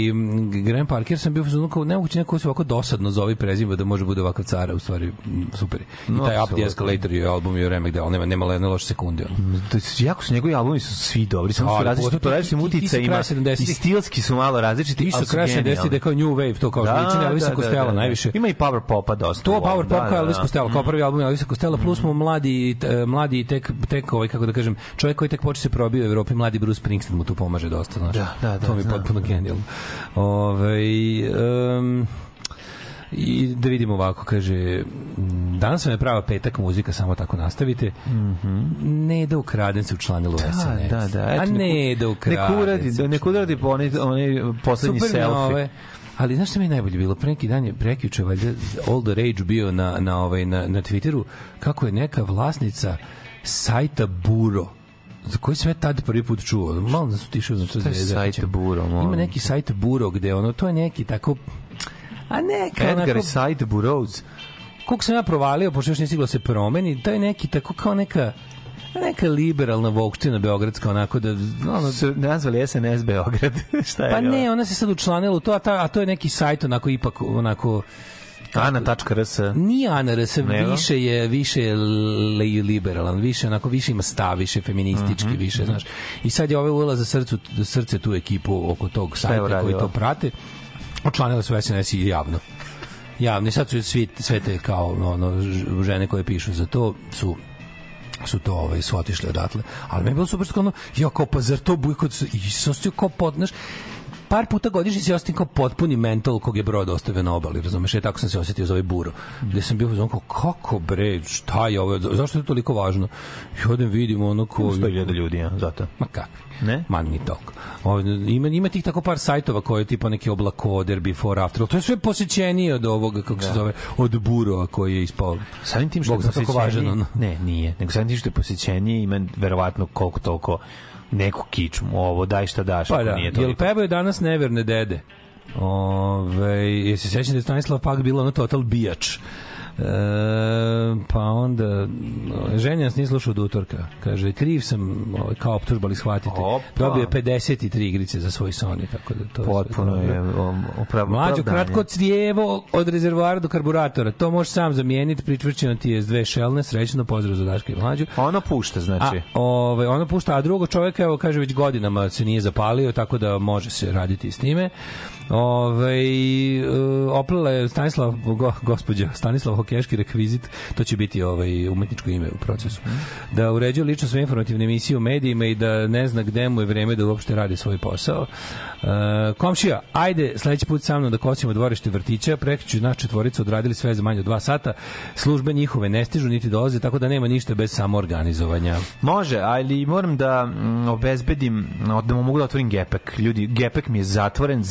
Graham Parker sam bio ono kao, nemoguće neko se ovako dosadno zove prezima da može bude ovakav cara, u stvari, super. I No, taj Up the. Escalator je album je remek deo, nema, nema jedne loše sekunde. ono. To je, jako su njegovi albumi su svi dobri, samo su različiti po različitim ti- ti- ti su uticajima kraj 70-ih. i stilski su malo različiti, Ti ali su su kraj 70 genijalni. da je kao New Wave, to kao da, liči na Elvisa Costello najviše. Ima i Power Popa dosta. To Power Pop kao Elvis da. Costello, kao prvi album Elvisa Costello, plus smo mladi, t- mladi tek, tek ovaj, kako da kažem, čovjek koji tek počne se probio u Evropi, mladi Bruce Springsteen mu tu pomaže dosta, znaš. Da, da, da, To mi je potpuno genijalno. Ove, um, I da vidimo ovako, kaže, danas vam je prava petak muzika, samo tako nastavite. Ne da ukraden se u SNS. Mhm. Da, da, da. A Eto, ne neku- da ukraden Neko uradi, se neko uradi po onaj, onaj poslednji Super selfie. nove. Ali znaš šta mi je najbolje bilo? Pre neki dan je prekjuče valjda All the Rage bio na, na, ovaj, na, na Twitteru kako je neka vlasnica sajta Buro za koji sam ja tad prvi put čuo. Malo da su tišao znači je sajt Buro, molim Ima neki sajt Buro gde ono to je neki tako a neka Edgar onako, sajt Burrows. koliko sam ja provalio, pošto još nije stiglo da se promeni, to je neki tako kao neka neka liberalna vokština beogradska onako da ono, Su nazvali SNS Beograd. Šta je? pa ovo? ne, ona se sad učlanila u to, a, ta, a to je neki sajt onako ipak onako Ana.rs. Nije ANRS, Nego? više je više je li, liberalan, više onako više ima stav, više feministički, Mhm, više, znaš. I sad je ovaj uvela za srcu, srce tu ekipu oko tog sajta koji to prate. Očlanila su SNS i javno. Javno. I sad su svi, sve te kao ono, žene koje pišu za to su su to ovaj su otišli odatle. Ali meni je bilo super što ono, ja kao pa zar to buj kod i osjećao kao pod, znaš, par puta godišnje se osjetim kao potpuni mental kog je brod ostavio na obali, razumeš? E, tako sam se osjetio za ovaj buro. Gde sam bio u kao, kako bre, šta je ovo, zašto je to toliko važno? I odem vidim ono ko... 100.000 ljudi, ja, zato. Ma kakvi? Ne? Ma ni. Ovde, ima, ima tih tako par sajtova koje je tipa neki oblakoder, before, after, to je sve posjećenije od ovoga, kako se zove, od burova koji je ispao. Samim tim što Bog je važan, ono. ne, nije, nego samim tim što je posjećenje ima verovatno koliko toliko neku kičmu, ovo daj šta daš, Pa da, nije jel toliko. pevaju danas neverne dede? Ove, jesi se sjećam da je Stanislav Pak bila ono total bijač. E, pa onda ženja nas nije slušao od utorka kaže kriv sam ovaj, kao optužba ali shvatite Opa. dobio je 53 igrice za svoj Sony tako da to Potpuno je um, upravo Mlađo, kratko crijevo od rezervoara do karburatora. To možeš sam zamijeniti, pričvrćeno ti je s dve šelne, srećno, pozdrav za Daška i Mlađu. Ono pušta, A, znači. ovaj, ono pušta, a drugo čovjeka, evo, kaže, već godinama se nije zapalio, tako da može se raditi s njime. Ove, oplela je Stanislav, go, gospođa, Stanislav Hokeški rekvizit, to će biti ovaj, umetničko ime u procesu. Da uređuje lično sve informativne emisije u medijima i da ne zna gde mu je vreme da uopšte radi svoj posao. E, komšija, ajde sledeći put sa mnom da kosimo dvorište vrtića, prekriću naš četvorica odradili sve za manje od dva sata, službe njihove ne stižu niti dolaze, tako da nema ništa bez samoorganizovanja. Može, ali moram da mm, obezbedim, da mogu da otvorim gepek. Ljudi, gepek mi je zatvoren,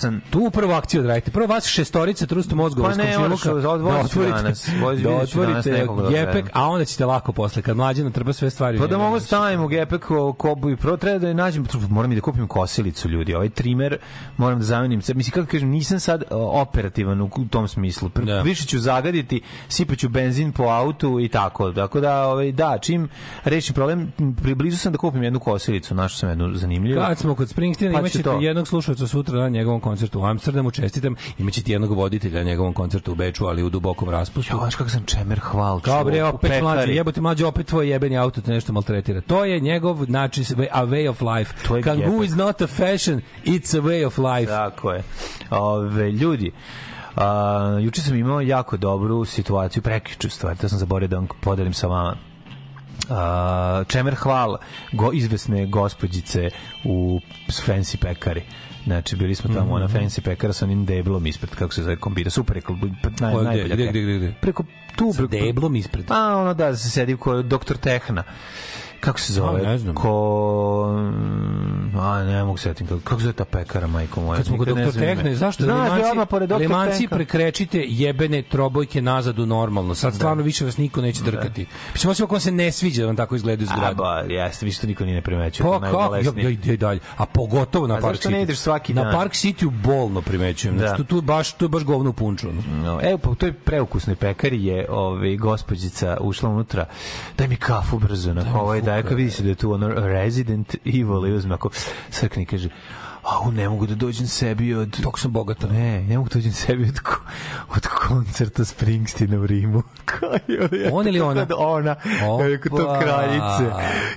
zakucan. Tu prvu akciju odradite. Prvo vas šestorice trustu mozgova Pa ne, moraš, odvozit ću danas. Da danas otvorite da gepek, a onda ćete lako posle, kad mlađe nam treba sve stvari. Pa da mogu naći. stavim u gepek ko- kobu i prvo treba da je nađem, moram i da kupim kosilicu ljudi, ovaj trimer moram da zamenim. Mislim, kako kažem, nisam sad o, operativan u, tom smislu. Pr Da. Više ću zagaditi, sipaću benzin po autu i tako. Tako da, ovaj, da, čim rešim problem, priblizu sam da kupim jednu kosilicu, našao sam jednu zanimljivu. Kad smo kod Springsteena, Pa imaćete jednog slušalca sutra na njegovom koncertu u Amsterdamu, čestitam, imaćete jednog voditelja na njegovom koncertu u Beču, ali u dubokom raspustu. Ja, kako sam čemer hval. Kao bre, čuo u opet mlađe, pekari. jebote mlađe, opet tvoj jebeni auto te nešto maltretira. To je njegov način, a way of life. To je Kangoo is not a fashion, it's a way of life. Tako je. Ove, ljudi, a, juče sam imao jako dobru situaciju, prekjuču stvari, to sam zaboravio da vam podelim sa vama. A, čemer hvala go, izvesne gospođice u fancy pekari. Znači, bili smo tamo Mhm. na fancy pekara sa onim deblom ispred, kako se zove, kombina, super, je, naj, Ko je gde, najbolja. gde, gde, gde, gde? Preko tu, Sa preko, deblom ispred. Pa ono da se sedi ko doktor Tehna. Kako se zove? A, ne znam. Ko a ne mogu se setim kako kako zove ta pekara majko moja. Kad smo kod doktor. Tehne, zašto Znaš, Lemanci, odmah pored doktor Lemanci prekrečite jebene trobojke nazad u normalno. Sad stvarno više vas niko neće drkati. Mislim, osim ako se ne sviđa da vam tako izgledaju A zgrade. ba, jeste, više to niko ni ne primećuje. Pa je kako? Ja, ja ide dalje. A pogotovo na A Park zašto City. ne ideš svaki Na dan? Park City bolno primećujem. Znači, Da. tu, tu, baš, tu je baš govno u punču. ono. No, evo, pa u toj preukusnoj pekari je ovaj, gospođica ušla unutra, daj mi kafu brzo, na ovaj, daj, kad vidi se da je tu ono Resident Evil i uzme ako srkni, kaže, a ne mogu da dođem sebi od... Dok sam bogata. Ne, ne mogu da dođem sebi od, ko- od koncerta Springsteena u Rimu. Je, On ili ona? Ona, kako to Opa. kraljice.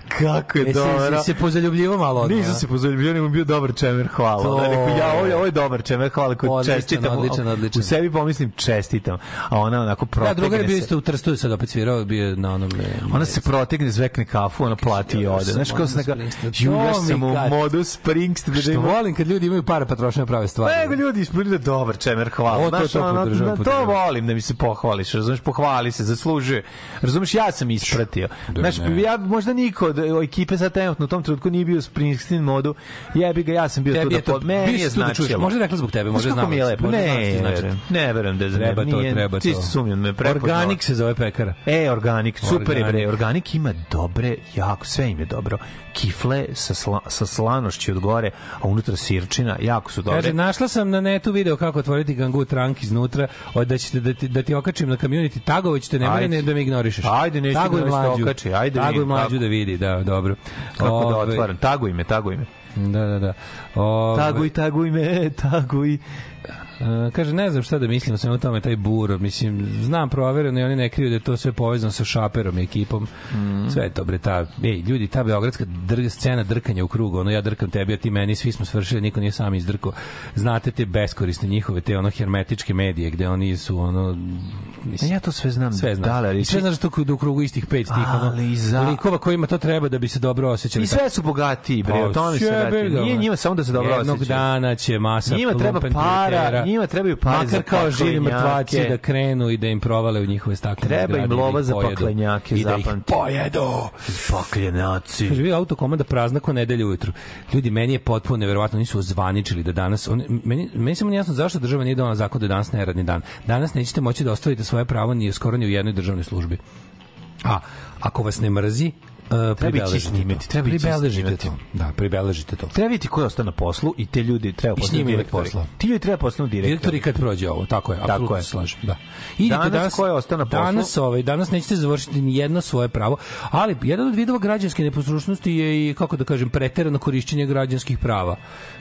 Kako je Jesi dobro. se pozaljubljivo malo odmah? Nisam se pozaljubio, nego bio dobar čemer hvala. To. Rekao, ja, ovo je, je. ovo je dobar čemer hvala, koji Odličan, čestitam. odličan, odličan. U sebi pomislim čestitam, a ona onako Da, protegne drugar je bio se. isto u Trstu, sad opet svirao, bio na onom... e, Ona se protegne, zvekne kafu, ona plati i ode. Znaš kao sam neka, ju, ja sam u modu Springsteen. da volim kad ljudi imaju para pa troše na prave stvari. Nego ljudi ispunili da dobar čemer, hvala. O, to- Znaš, to ono, podržavam, to podržavam. volim da mi se pohvališ, razumeš, pohvali se, zaslužuje. Razumeš, ja sam ispratio. Znaš, ne. ja možda niko od ekipe sa trenutno u tom trenutku nije bio u Springsteen modu. Jebi ga, ja sam bio tu Tebi da je to, pod meni je tu da značilo. možda rekla zbog tebe, Znaš možda mi je lepo. možda znaš Ne, verujem, ne verujem da je Treba to, treba to. Čisto sumnjam da me prepoznao. Organik se zove pekara. E, organik, super je bre. Organik ima dobre, jako, sve im je dobro. Kifle sa, sla, sa slanošću od gore, a unutra sirčina, jako su dobre. Kaže, našla sam na netu video kako otvoriti gangu trank iznutra, od da ćete da ti, da ti okačim na community tagove, ćete ne mene ne, da me ignorišeš. Ajde, neću Taguj ignorisati, mlađu. okači, ajde, Taguj mlađu da vidi, da, dobro. Kako da Ove, otvaram? Taguj me, taguj me. Da, da, da. Ove, Taguj, taguj me, taguj. E, kaže, ne znam šta da mislim o svemu tome, taj buro, mislim, znam provereno i oni ne kriju da je to sve povezano sa šaperom i ekipom. Mhm. Sve je to, bre, ta, ej, ljudi, ta beogradska dr, scena drkanja u krugu, ono, ja drkam tebi, a ti meni, svi smo svršili, niko nije sam izdrkao. Znate te beskorisne njihove, te ono hermetičke medije, gde oni su, ono, mislim, Ja to sve znam. sve znam. Da, ali I sve znaš da to da u krugu istih pet tih, Ali za- likova kojima to treba da bi se dobro osjećali. I sve su bogatiji, bre, Pa, o tome se radi. Nije njima samo da se dobro Jednog osjećaju. dana će masa Njima treba para, njima trebaju pare makar kao živi mrtvaci da krenu i da im provale u njihove staklene Treba im da lova za paklenjake, i da ih pojedu. Pakljenaci. Kaže, vi autokomanda prazna ko nedelje ujutru. Ljudi, meni je potpuno neverovatno, nisu ozvaničili da danas, on, meni, meni samo jasno zašto država nije donala zakon da danas neradni dan. Danas nećete moći da ostavite svoje pravo ni skoro ni u jednoj državnoj službi. A ako vas ne mrzi, uh, pribeležite snimiti, treba ići Pribeležite to. Da, pribeležite to. Treba vidjeti ko je ostao na poslu i te ljudi treba postati direktori. posla. Ti ljudi treba postati direktori. Direktori kad prođe ovo, tako je, apsolutno je. slažem, da. Idite Danas ko je ostao na poslu? Danas, ovaj, danas nećete završiti ni jedno svoje pravo, ali jedan od vidova građanske neposlušnosti je i, kako da kažem, preterano korišćenje građanskih prava.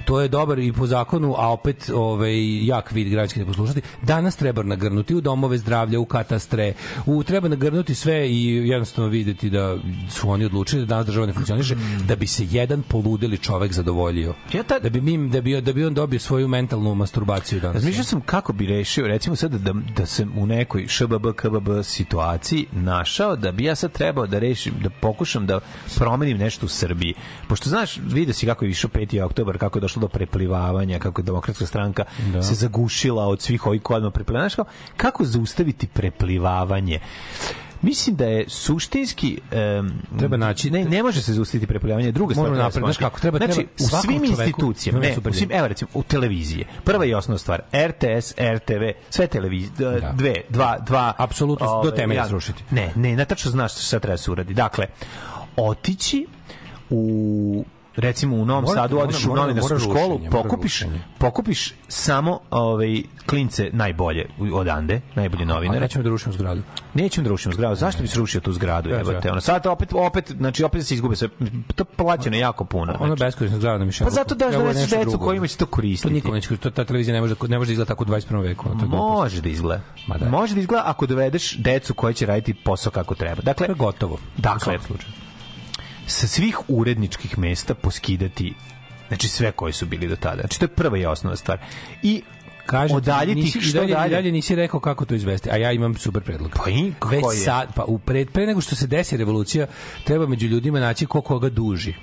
To je dobar i po zakonu, a opet ovaj, jak vid građanske neposlušnosti. Danas treba nagrnuti u domove zdravlja, u katastre, u, treba nagrnuti sve i jednostavno videti da su oni odlučili da danas država ne funkcioniše, da bi se jedan poludeli čovek zadovoljio. Ja tad- Da bi, mi, da, bi, da bi on dobio svoju mentalnu masturbaciju danas. Razmišljao sam kako bi rešio, recimo sad da, da sam u nekoj ŠBB, KBB situaciji našao da bi ja sad trebao da rešim, da pokušam da promenim nešto u Srbiji. Pošto znaš, vidio si kako je išao 5. oktobar, kako je došlo do preplivavanja, kako je demokratska stranka se zagušila od svih ovih ko odmah preplivavanja. Znaš kako, kako zaustaviti preplivavanje? Mislim da je suštinski em, Treba naći- ne ne može se zaustaviti preplivavanje druga stvar napred, znaš shvatiti. kako, treba- znači treba u svim institucijama ne u svim evo recimo u televiziji prva i osnovna stvar RTS RTV sve televizije Da. dve dva dva Apsolutno, do ove, temelja ja- srušiti. ne ne ne tačno znaš šta treba se uradi dakle otići u recimo u Novom Sadu odeš u novinarsku školu rušenje, pokupiš pokupiš samo ovaj klince najbolje u- odande najbolje Ali novinare nećemo da rušimo zgradu. Nećemo da rušimo zgradu. Zašto bi se rušio tu zgradu? Da, Evo te, da. ono sad opet opet znači opet se izgube sve. To plaćeno jako puno. Ono Znači, beskorisna zgrada na Mišelu. Pa zato daš da nešto decu kojima će to To koristiti. niko neće koristiti. To- Ta televizija ne može da, ne može da izgleda tako u 21. veku. To. Može da izgleda. Ma da. Može da izgleda ako dovedeš decu koja će raditi posao kako treba. Dakle, To je gotovo. U Dakle, slučaju. Sa svih uredničkih mesta poskidati znači sve koji su bili do tada. Znači to je prva i osnovna stvar. I Kažem, odaljiti nisi, što dalje, dalje. dalje nisi rekao kako to izvesti, a ja imam super predlog. Pa i Već je? sad, pa u pred, pre nego što se desi revolucija, treba među ljudima naći ko koga duži.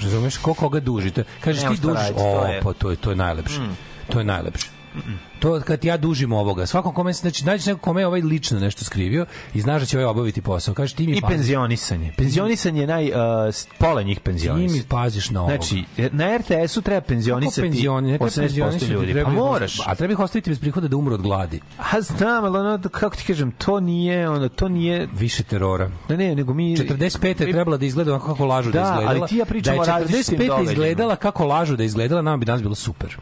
Razumeš? Ko koga duži. To, kažeš ti to o, je- Mm. pa to je, to je najlepše. To je najlepše. To kad ja dužim ovoga, svakom kome znači nađeš nekog kome je ovaj lično nešto skrivio i znaš da će ovaj obaviti posao. Kažeš ti mi I pazi- penzionisanje. Penzionisanje je naj uh, pola njih ti mi paziš na ovoga. Znači, na RTS-u treba penzionisati penzioni, ne treba 80% penzionisati, ljudi. treba Pa moraš. A treba ih ostaviti bez prihoda da umru od gladi. A znam, ali ono, kako ti kažem, to nije, ono, to nije, Više terora. ne, ne, nego mi... 45 je trebala da izgleda onako kako lažu da, Da, izgledala. ali ti ja pričam da o različitim 45 događajima. izgledala kako lažu da izgledala, nama bi danas bilo super.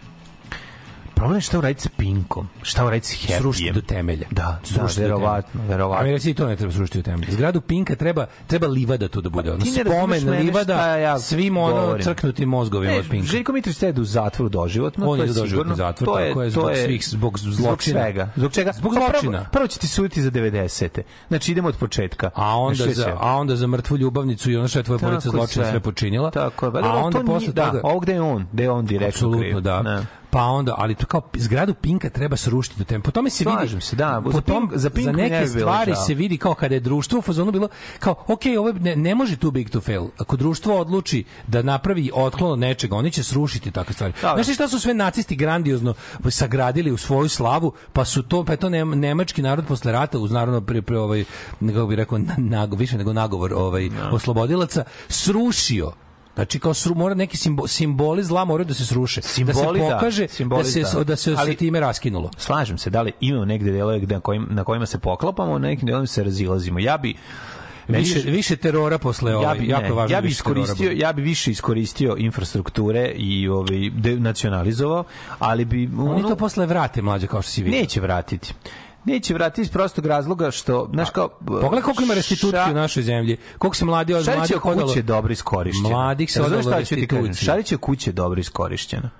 Problem je šta uraditi sa Pinkom, šta uraditi sa Happyjem. Srušiti do temelja. Da, da, Srušiti do verovatno, temelja. verovatno. A mi reci to ne treba srušiti u temelju. Zgradu Pinka treba, treba livada tu da bude. Ono, ne razumeš spomen mene livada ja svim ono govorim. crknutim mozgovima od Pinka. Željko Mitrović treba da u zatvoru doživotno, On to je je doživotni sigurno. zatvor, to tako je, zbog svih- zbog zločina. Zbog svega. Zbog čega? Zbog Pa prvo- zločina. Prvo će ti suditi za 90. Znači idemo od početka. A onda, za, a onda za mrtvu ljubavnicu i ono što je tvoja Tako zločina sve počinila. Tako je. A onda to posle da, toga... ovo gde je on, gde je on direktno Apsolutno, kriv. da. Ne. pa onda, ali to kao zgradu Pinka treba srušiti do tempa. Po tome se vidi. Slažem se, da. Po Za tom, Pink- za Pink za ne neke stvari žao. se vidi kao kada je društvo u fazonu bilo kao, ok, ovo ne, ne može too big to fail. Ako društvo odluči da napravi otklon od nečega, oni će srušiti takve stvari. Dobro. Znaš li šta su sve nacisti grandiozno sagradili u svoju slavu, pa su to, pa je to nem- nemački narod posle rata uz naravno pre, pre ovaj, kako bi rekao, na- nago, više nego nagovor ovaj, oslobodilaca, srušio Znači kao sru, mora neki simbo, simboli zla moraju da se sruše. Simboli, da da. se pokaže Simboli, da se da. da se Ali- time raskinulo. Slažem se, da li imamo negde delove gde- na, kojim, na kojima se poklapamo, na nekim delovima se razilazimo. Ja bi Više, više terora posle ovaj, ja bi, jako ne, važno ja bi terora iskoristio ja bi više iskoristio infrastrukture i ovaj denacionalizovao, ali bi Oni ono- to posle vrate mlađe kao što si vidio. neće vratiti. Neće vratiti iz prostog razloga što, znaš kao... Pogledaj koliko ima restitucije Ša- u našoj zemlji. Koliko se mladi od mladih kuća je dobro iskorišćena. Mladih se odalo šta kuća je dobro iskorišćena.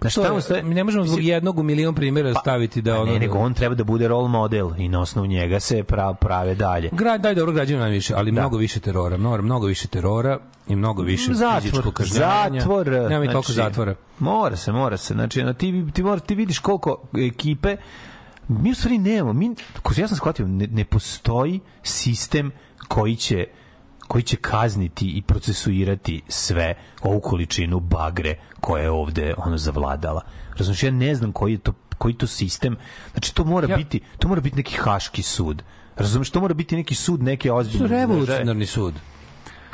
Znaš, To je- tamo stoje- mi ne možemo zbog jednog u milion primjera staviti da Pa ono... ne, nego on treba da bude role model i na osnovu njega se pra, prave dalje. Grad daj dobro građanima najviše, ali mnogo više terora, mnogo, mnogo više terora i mnogo više fizičkog kažnjavanja. zatvor, Nema mi toliko znači, zatvora. Mora se, mora se. Znači, na ti, ti, mora, ti vidiš koliko ekipe mi u stvari nemamo. Mi, ko ja sam shvatio, ne, ne postoji sistem koji će koji će kazniti i procesuirati sve ovu količinu bagre koja je ovde ono zavladala. Razumiješ, ja ne znam koji je to koji to sistem. Znači to mora Ja- biti to mora biti neki haški sud. Razumeš, to mora biti neki sud neke ozbiljne revolucionarni sud.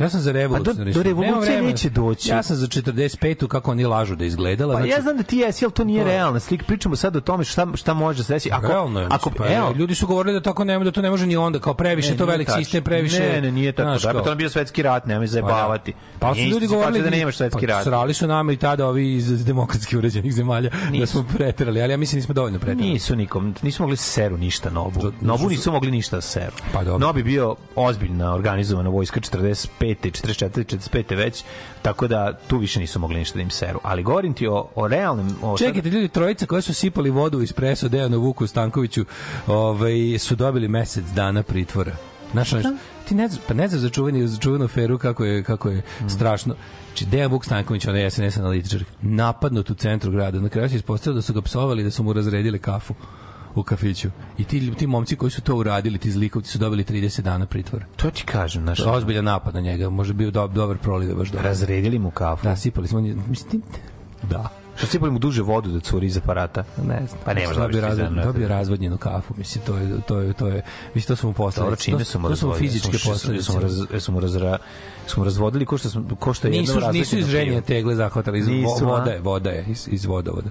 Ja sam za revolucionarni A do- do. Nema revolucije neće doći. Ja sam za 45-u kako oni lažu da izgledala. Pa znači, ja znam da ti jesi, ali to nije To realna slika. Pričamo sad o tome šta, šta može da se desi. Ako, Realno je, ako, pa, evo, ljudi su govorili da tako ne, da to ne može ni onda, kao previše Ne, to velik tačno. sistem, previše. Ne, ne, nije tako. znaš, Da, pa to bio svetski rat, nemoj zajebavati. Pa, da. pa su Nije ljudi ista govorili da nemaš svetski pa, rat. Srali su nama i tada ovi iz, demokratski uređenih zemalja da smo preterali, ali ja mislim nismo dovoljno preterali. Nisu nikom, nisu mogli seru ništa Nobu. Nobu zato nisu mogli ništa da seru. Pa dobro. Nobi bio ozbiljna organizovana vojska 45. 44. 45. već, tako da tu više nisu mogli ništa da im seru. Ali govorim ti o, o realnim... O Čekajte, ljudi, trojica koji su sipali vodu u espresso Dejanu Vuku Stankoviću ovaj, su dobili mesec dana pritvora. Znaš, znaš, ti ne znaš, pa ne znaš za čuveni, za čuvenu feru kako je, kako je Mm. strašno. Znači, Dejan Vuk Stanković, onaj SNS analitičar, napadnut u centru grada. Na kraju se ispostavilo da su ga psovali, da su mu razredili kafu u kafiću. I ti, ti momci koji su to uradili, ti zlikovci su dobili 30 dana pritvora. To ti kažem, znaš, Ozbiljan napad na njega, može bio do, dobar proliv, baš dobar. razredili mu kafu. Da, sipali smo, mislim, da. Što sipali mu duže vodu da curi iz aparata? Ne znam. Pa ne može dobio, dobiti razvod, dobio razvodnjenu kafu. Mislim, to je, to je, to je, mislim, to su mu Dobro, posledice. čime su mu to su mu fizičke posledice. Mu, raz, jesu mu, razra, mu razvodili ko što, smo, ko što je Nisu, jedno nisu iz ženje tegle zahvatali, iz Nisu, voda je, voda je, iz, iz vodovoda.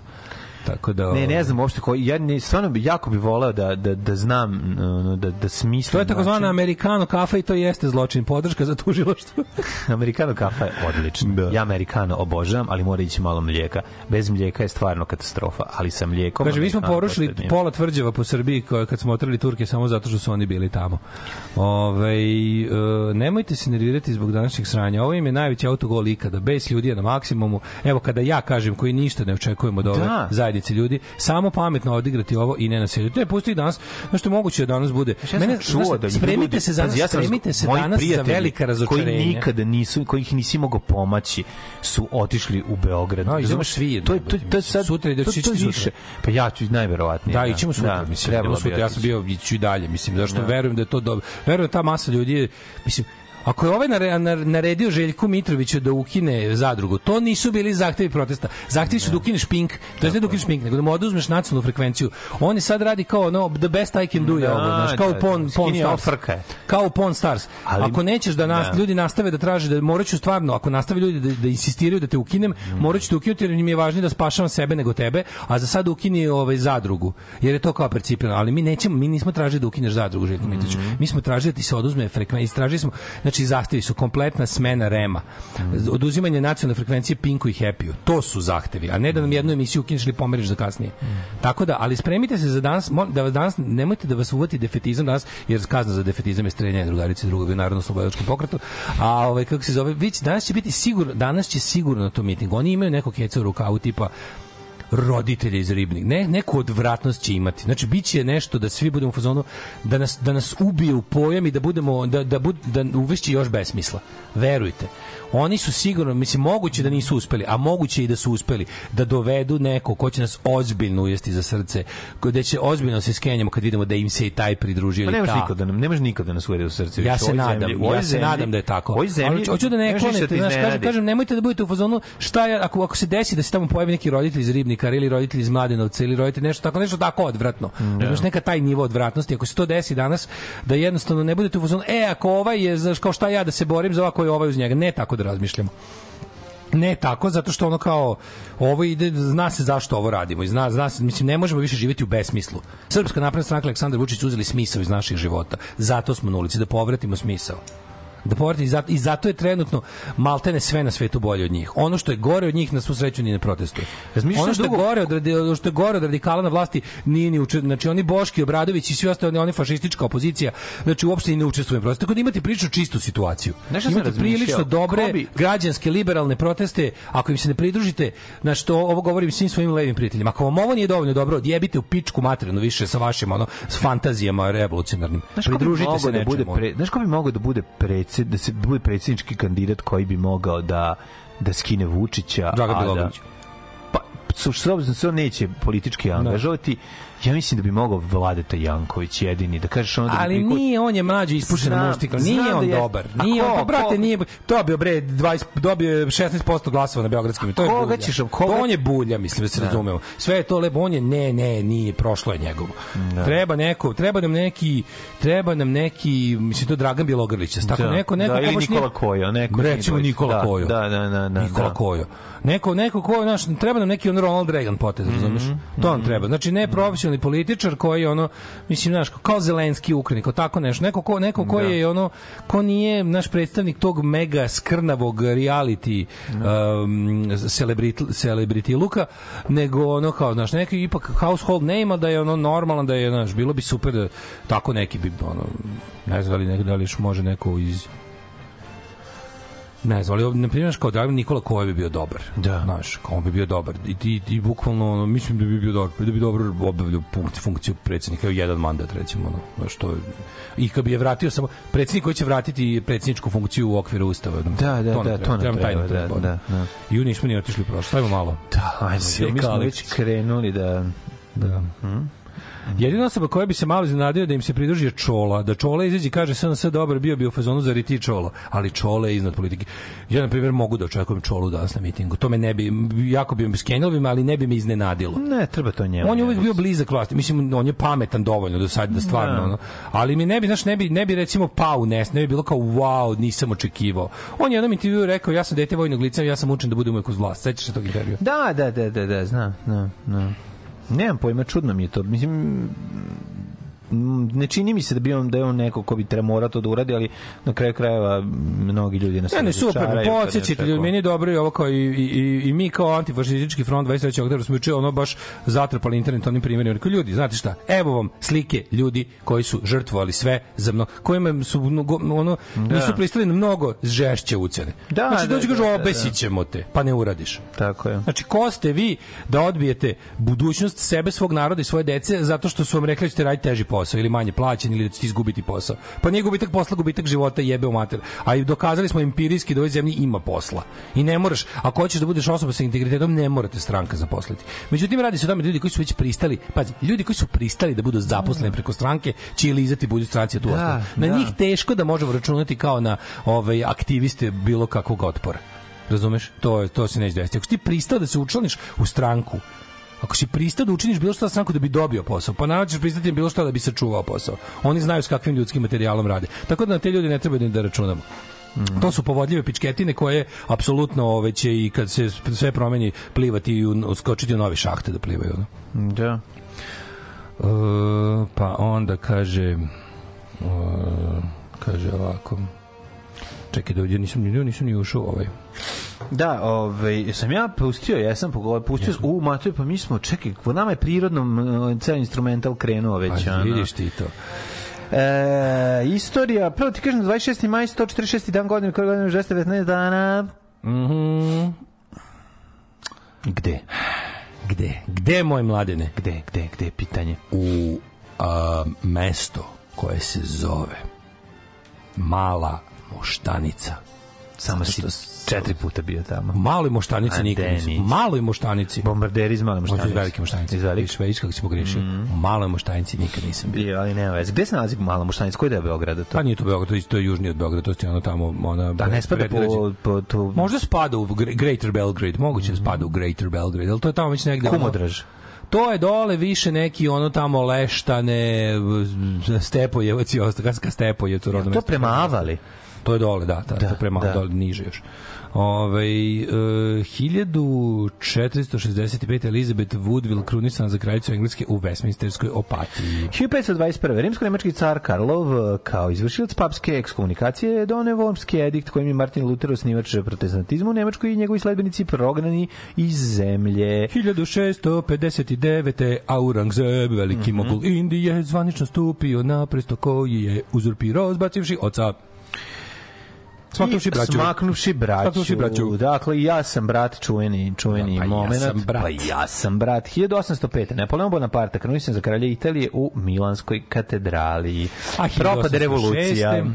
Tako da... Ne, ne znam uopšte koji, ja ne, stvarno bi, jako bi voleo da, da, da znam, da, da smislim. To je takozvana način. amerikano kafa i to jeste zločin. Podrška za tužilaštvo. Amerikano kafa je odlična. Da. Ja Amerikano obožavam, ali mora ići malo mlijeka. Bez mlijeka je stvarno katastrofa, ali sa mlijekom... Kaže, mi smo porušili pola tvrđava po Srbiji koje- kad smo otrali Turke samo zato što su oni bili tamo. Ove, e, nemojte se nervirati zbog današnjeg sranja. Ovo im je najveći autogol ikada. Bez ljudi je na maksimumu. Evo, kada ja kažem koji ništa ne očekujemo od ove Da. Zajednice ljudi, samo pametno odigrati ovo i ne naseliti. To je pusti danas, što je moguće da danas bude. Ja Mene, čuo da spremite ljudi- se za ja spremite se danas za velika Koji razočarenja. nikada nisu, kojih nisi mogao pomaći, su otišli u Beograd. A, idemo Razumeš? svi, To je, to, to sad, Sutra ide- to, ćeš to je ti više. Pa ja ću najverovatnije. Da, ićemo sutra, Da, mislim, idemo sutra. Ja sam bio iću i dalje, mislim, zašto verujem da je to dobro. Verujem da ta masa ljudi mislim, Ako je ovaj nare- nar- naredio Željku Mitroviću da ukine zadrugu, to nisu bili zahtevi protesta. Zahtevi su da ukineš pink, to je ne da ukineš pink, nego da mu oduzmeš nacionalnu frekvenciju. On je sad radi kao no, the best I can do je Da, ovo, znaš, kao da, Pon, da, Pon skinio Stars. Kao Pon Stars. Ako nećeš da, nas, ljudi nastave da traže, da morat ću stvarno, ako nastave ljudi da, da insistiraju da te ukinem, morat ću te ukinuti jer im je važnije da spašavam sebe nego tebe, a za sad ukini ovaj zadrugu, jer je to kao percipirano. Ali mi nećemo, mi nismo tražili da ukineš zadrugu, Željko Mitroviću. Mi smo tražili da ti se oduzme frekvencija, istražili smo, znači zahtevi su kompletna smena rema, oduzimanje nacionalne frekvencije Pinku i Happy-u. To su zahtevi, a ne da nam jednu emisiju ukineš ili pomeriš za kasnije. Tako da, ali spremite se za danas, da vas danas nemojte da vas uvati defetizam danas, jer kazna za defetizam je streljanje drugarice drugoga u Narodno slobodačkom pokretu. A ovaj kako se zove, već danas će biti sigurno, danas će sigurno to miting. Oni imaju nekog keca u rukavu tipa roditelja iz ribnih. Ne, neku odvratnost će imati. Znači, bit će nešto da svi budemo u fazonu, da nas, da nas ubije u pojam i da budemo, da, da, bud, da uvešće još besmisla. Verujte. Oni su sigurno, mislim, moguće da nisu uspeli, a moguće i da su uspeli da dovedu neko ko će nas ozbiljno ujesti za srce, da će ozbiljno da se skenjamo kad vidimo da im se i taj pridružio Pa ili nemaš ta. nikad da nam, nemaš nikad da nas uvede u srce. Ja se nadam, zemlji- ja se nadam da je tako. ovoj zemlji, Ali hoću da ne nemaš klonete, te znaš, kažem, kažem, nemojte da budete u fazonu šta ja, ako, ako se desi da se tamo pojavi neki roditelj iz Ribnikara ili roditelj iz Mladenovca ili roditelj nešto tako, nešto tako odvratno. Znaš, neka taj nivo odvratnosti, ako se to desi danas, da jednostavno ne budete u fazonu, e, ako ovaj je, znaš, kao šta ja da se borim za ovako i ovaj uz njega. Ne tako da razmišljamo. Ne tako, zato što ono kao ovo ide, zna se zašto ovo radimo i zna, zna se, mislim, ne možemo više živjeti u besmislu. Srpska napredna stranka Aleksandar Vučić uzeli smisao iz naših života. Zato smo na ulici, da povratimo smisao. Da povratimo, i zato, i zato je trenutno maltene sve na svetu bolje od njih. Ono što je gore od njih na svu sreću ni ne protestuje. Razmišljam Ono što je dugo- gore od što je gore od radikala na vlasti nije ni uče, znači oni Boški Obradović i svi ostali oni fašistička opozicija, znači uopšte i ne učestvuju u protestu. Tako da imate prilično čistu situaciju. Sam imate prilično dobre bi- građanske liberalne proteste, ako im se ne pridružite, na što ovo govorim svim svojim levim prijateljima, ako vam ovo nije dovoljno dobro, odjebite u pičku materinu više sa vašim ono s fantazijama revolucionarnim. Pridružite se da bude pre, znaš ko bi mogao da bude predsed, da se bude predsjednički kandidat koji bi mogao da da skine Vučića Dragan a da- pa s obzirom da se on neće politički angažovati ja mislim da bi mogao Vladeta Janković jedini da kažeš ono da bi Ali priko- nije on je mlađi ispušena Znam, muštika. znam Nije da on je- dobar. Nije on, ko- pa brate, ko- nije dobio bre 20 dobio je 16% glasova na beogradskim. To je Koga ćeš- koga- To on je bulja, mislim da se razumemo. Sve je to lepo, on je ne, ne, nije, prošlo je njegovo. Treba neko, treba nam neki, treba nam neki, mislim to Dragan Bjelogrlić, tako Da, neko, neko da, ko ili baš nije- Nikola Kojo, neko Recimo nije Nikola da, Kojo. da, da, da, da, Nikola da. Kojo. Neko, neko ko, znaš, treba nam neki on Ronald Reagan potez, razumeš? To nam treba. Znači, ne profesionalni političar koji ono, mislim, znaš, kao Zelenski Ukrajini, kao tako nešto. Neko ko, neko ko je ono, ko nije naš predstavnik tog mega skrnavog reality um, celebrity, celebrity luka, nego ono kao, znaš, neki ipak household name, da je ono normalan, da je, znaš, bilo bi super da tako neki bi, ono, ne znam da li, da li može neko iz ne znam, ali na primjer kao Dragan Nikola Koja bi bio dobar. Da. Znaš, kao on bi bio dobar. I ti, ti bukvalno, ono, mislim da bi bio dobar, da bi dobro obavljao funkciju, funkciju predsjednika, evo jedan mandat recimo, ono, znaš, to je, i kad bi je vratio samo, predsjednik koji će vratiti predsjedničku funkciju u okviru ustava. Da, da, to da, to nam treba, treba, da, da, da. I u nismo ni otišli prošlo, stavimo malo. Da, ajde, mi smo već krenuli da Da. Jedina osoba koja bi se malo iznenadio da im se pridruži je Čola. Da Čola izađe i kaže sve sve dobro, bio bi u fazonu za ti Čolo. Ali Čola je iznad politike. Ja, na primjer, mogu da očekujem Čolu danas na mitingu. To me ne bi, jako bi me skenjalo, bi ali ne bi me iznenadilo. ne treba to njemu. On je uvijek bio blizak vlasti. Mislim, on je pametan dovoljno do sad da stvarno, Da. ono. Ali mi ne bi, znaš, ne bi, ne bi recimo pao nes, ne bi bilo kao wow, nisam očekivao. On je jednom intervjuu rekao, ja sam dete vojnog lica, ja sam učen da budem uvijek uz vlast. Sećaš se tog intervjua? Da, da, da, da, da, znam, znam, znam. Nemam pojma, čudno mi je to. Mislim, ne čini mi se da bi on da je on neko ko bi treba mora to da uradi, ali na kraju krajeva mnogi ljudi nas Ne, ne, super, očekuju. ljudi, meni je dobro i ovo kao i, i, i, mi kao antifašistički front 23. oktobra smo juče ono baš zatrpali internet onim primjerima. Rekao, ljudi, znate šta, evo vam slike ljudi koji su žrtvovali sve za mno, kojima su mnogo, ono, nisu pristali na mnogo žešće ucene. Da, znači, da, dođe da, kažu, da, da. obesit ćemo te, pa ne uradiš. Tako je. Znači, ko ste vi da odbijete budućnost sebe, svog naroda i svoje dece zato što su vam rekli da ćete raditi teži posao ili manje plaćen ili da ćete izgubiti posao. Pa nije gubitak posla, gubitak života jebe u mater. A i dokazali smo empirijski da u ovoj zemlji ima posla. I ne moraš, ako hoćeš da budeš osoba sa integritetom, ne morate stranka zaposliti. Međutim, radi se o tome da ljudi koji su već pristali, pazi, ljudi koji su pristali da budu zaposleni preko stranke, će ili izati budu stranci, tu Da. Na da. njih teško da možemo računati kao na ovaj aktiviste bilo kakvog otpora. Razumeš? To to se neće desiti. Ako ti pristao da se učlaniš u stranku, ako si pristao da učiniš bilo šta stranku da bi dobio posao, pa naravno ćeš pristati bilo šta da bi sačuvao posao. Oni znaju s kakvim ljudskim materijalom rade. Tako da na te ljude ne treba ni da računamo. To su povodljive pičketine koje apsolutno ove će i kad se sve promeni plivati i u- skočiti u novi šahte da plivaju. Da. E, pa onda kaže e, kaže ovako čekaj da uđe, nisam, ni- nisam ni ušao ovaj Da, ovaj, sam ja pustio, ja sam pogledao, pustio, u, Matoj, pa mi smo, čekaj, po nama je prirodno m, ceo instrumental krenuo već. Pa vidiš ti to. E, istorija, prvo ti kažem, 26. maj, 146. dan godine, koje godine, 219 dana. Mhm. Gde? gde? Gde, moj mladene? Gde, gde, gde je pitanje? U a, mesto koje se zove Mala Moštanica. Samo si četiri puta bio tamo. Maloj Moštanici nikad nisam. U maloj Moštanici. Bombarderi iz Male Možda Moštanice. iz velike Moštanice. Iz velike. Viš kako si pogrešio. U maloj Moštanici nikad nisam bio. Bio, ali nema veze. Gde se nalazi Mala Moštanica? Koji deo Beograda to? Pa nije to Beograd, to je, to je južnije od Beograda, to je ono tamo, ona... Da ne spada po, po, to... Možda spada u Gre- Greater Belgrade, moguće da spada u Greater Belgrade, ali to je tamo već negde... ono- Kumodraž. To je dole više neki ono tamo leštane, Stepojevac i ostalo, kaska Stepojevac u rodnom To prema Avali. To je dole, da, da, Da, to prema da. dole niže još. Ove, e, 1465. Elizabeth Woodville krunisana za kraljicu Engleske u Westminsterskoj opatiji. 1521. Rimsko-nemački car Karlov, kao izvršilac papske ekskomunikacije, doneo Wormski edikt kojim je Martin Luther osnivač protestantizma u Nemačkoj i njegovi sledbenici prognani iz zemlje. 1659. Aurangzeb, veliki mogul Indije, zvanično stupio na presto koji je uzurpirao, zbacivši oca. Smaknuvši I braću. Smaknuvši braću. Smaknuvši braću. Dakle, ja sam brat, čuveni, čuveni pa ja moment. sam brat. Pa ja sam brat. 1805. Napoleon Bonaparte krunisan za kralja Italije u Milanskoj katedrali. A Propade 1806. revolucija.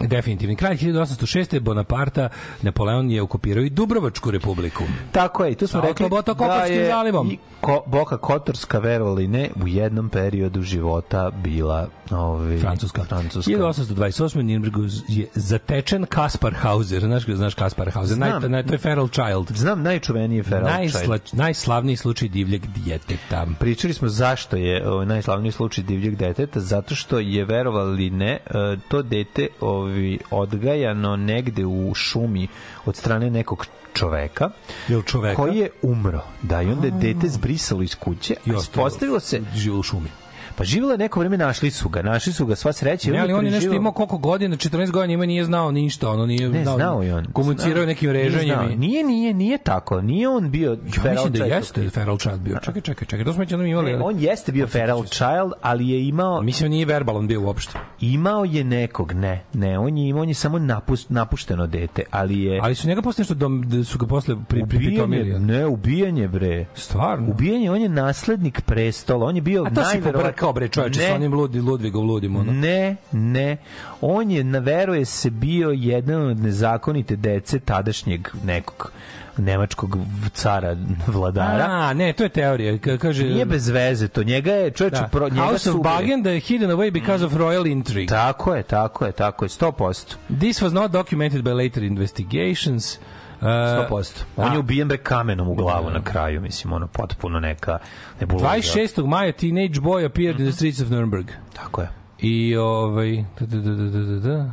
Definitivni kraj 1806. Bonaparta Napoleon je okupirao i Dubrovačku republiku. Tako je, tu smo Sa rekli da je zalivom. i ko, Boka Kotorska, verovali ne, u jednom periodu života bila ovaj, Francuska. Francuska. 1828. u je zatečen Kaspar Hauser. Znaš, znaš Kaspar Hauser? Znam. Naj, naj, to je Feral Child. Znam najčuvenije Feral Najsla, Child. najslavniji slučaj divljeg djeteta. Pričali smo zašto je ovaj, najslavniji slučaj divljeg deteta, zato što je, verovali ne, e, to dete ovi, odgajano negde u šumi od strane nekog čoveka, Jel čoveka? koji je umro. Da, i onda je dete zbrisalo iz kuće, I a ispostavilo se, Živo u šumi. Pa živjelo je neko vreme, našli su ga, našli su ga, sva sreća. Ne, ali on je nešto imao koliko godina, 14 godina ima nije znao ništa, ono nije Ne, znao je on. Komunicirao Znao. je nekim Nije režanjem. znao. i- Nije, nije, nije tako. Nije on bio Ja feral mislim da jeste Feral Child bio. Čekaj, čekaj, čekaj. To smo jednom imali. Ne, on jeste bio feral child, ali je imao Mislim, nije verbalan bio uopšte. imao je nekog, ne, ne, on je imao, on je samo napust, napušteno dete, ali je Ali su njega posle nešto dom, da su ga posle pri, pripitomili. ubijanje, ne, ubijanje bre. Stvarno? Ubijanje, on je naslednik prestola, on je bio najverovatnije- pobrkao, bre, čoveče, sa onim ludi, Ludvigom ludim, ono. Ne, ne. On je, na veruje se, bio jedan od nezakonite dece tadašnjeg nekog nemačkog cara, vladara. A, ne, to je teorija. Ka- Kaže, Nije bez veze to. Njega je, čovječe, da. pro, njega House of. Bagen da je hidden away because of royal intrigue. Tako je, tako je, tako je, 100%. This was not documented by later investigations. Uh, 100%. On a- je ubijen bre kamenom u glavu na kraju, mislim, ono, potpuno neka nebuloza. 26. maja teenage boy appeared in the streets of Nuremberg. Tako je. I ovaj da da da da da da.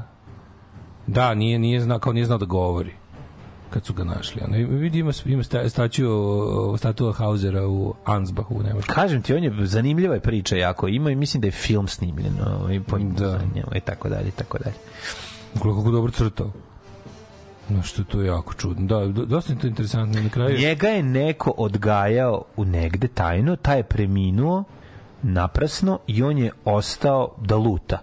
Da, nije nije znao kao nije znao da govori kad su ga našli. Ono, vidi ima, ima sta- statuju, statua Hausera u Ansbachu Nemačkoj. Kažem ti, on je zanimljiva je priča jako ima i mislim da je film snimljen ovaj, po Da. da. i tako dalje, i tako dalje. Koliko kako dobro crtao. No što to je jako čudno. Da, do- dosta je to interesantno na kraju. Njega je neko odgajao u negde tajno, taj je preminuo naprasno i on je ostao da luta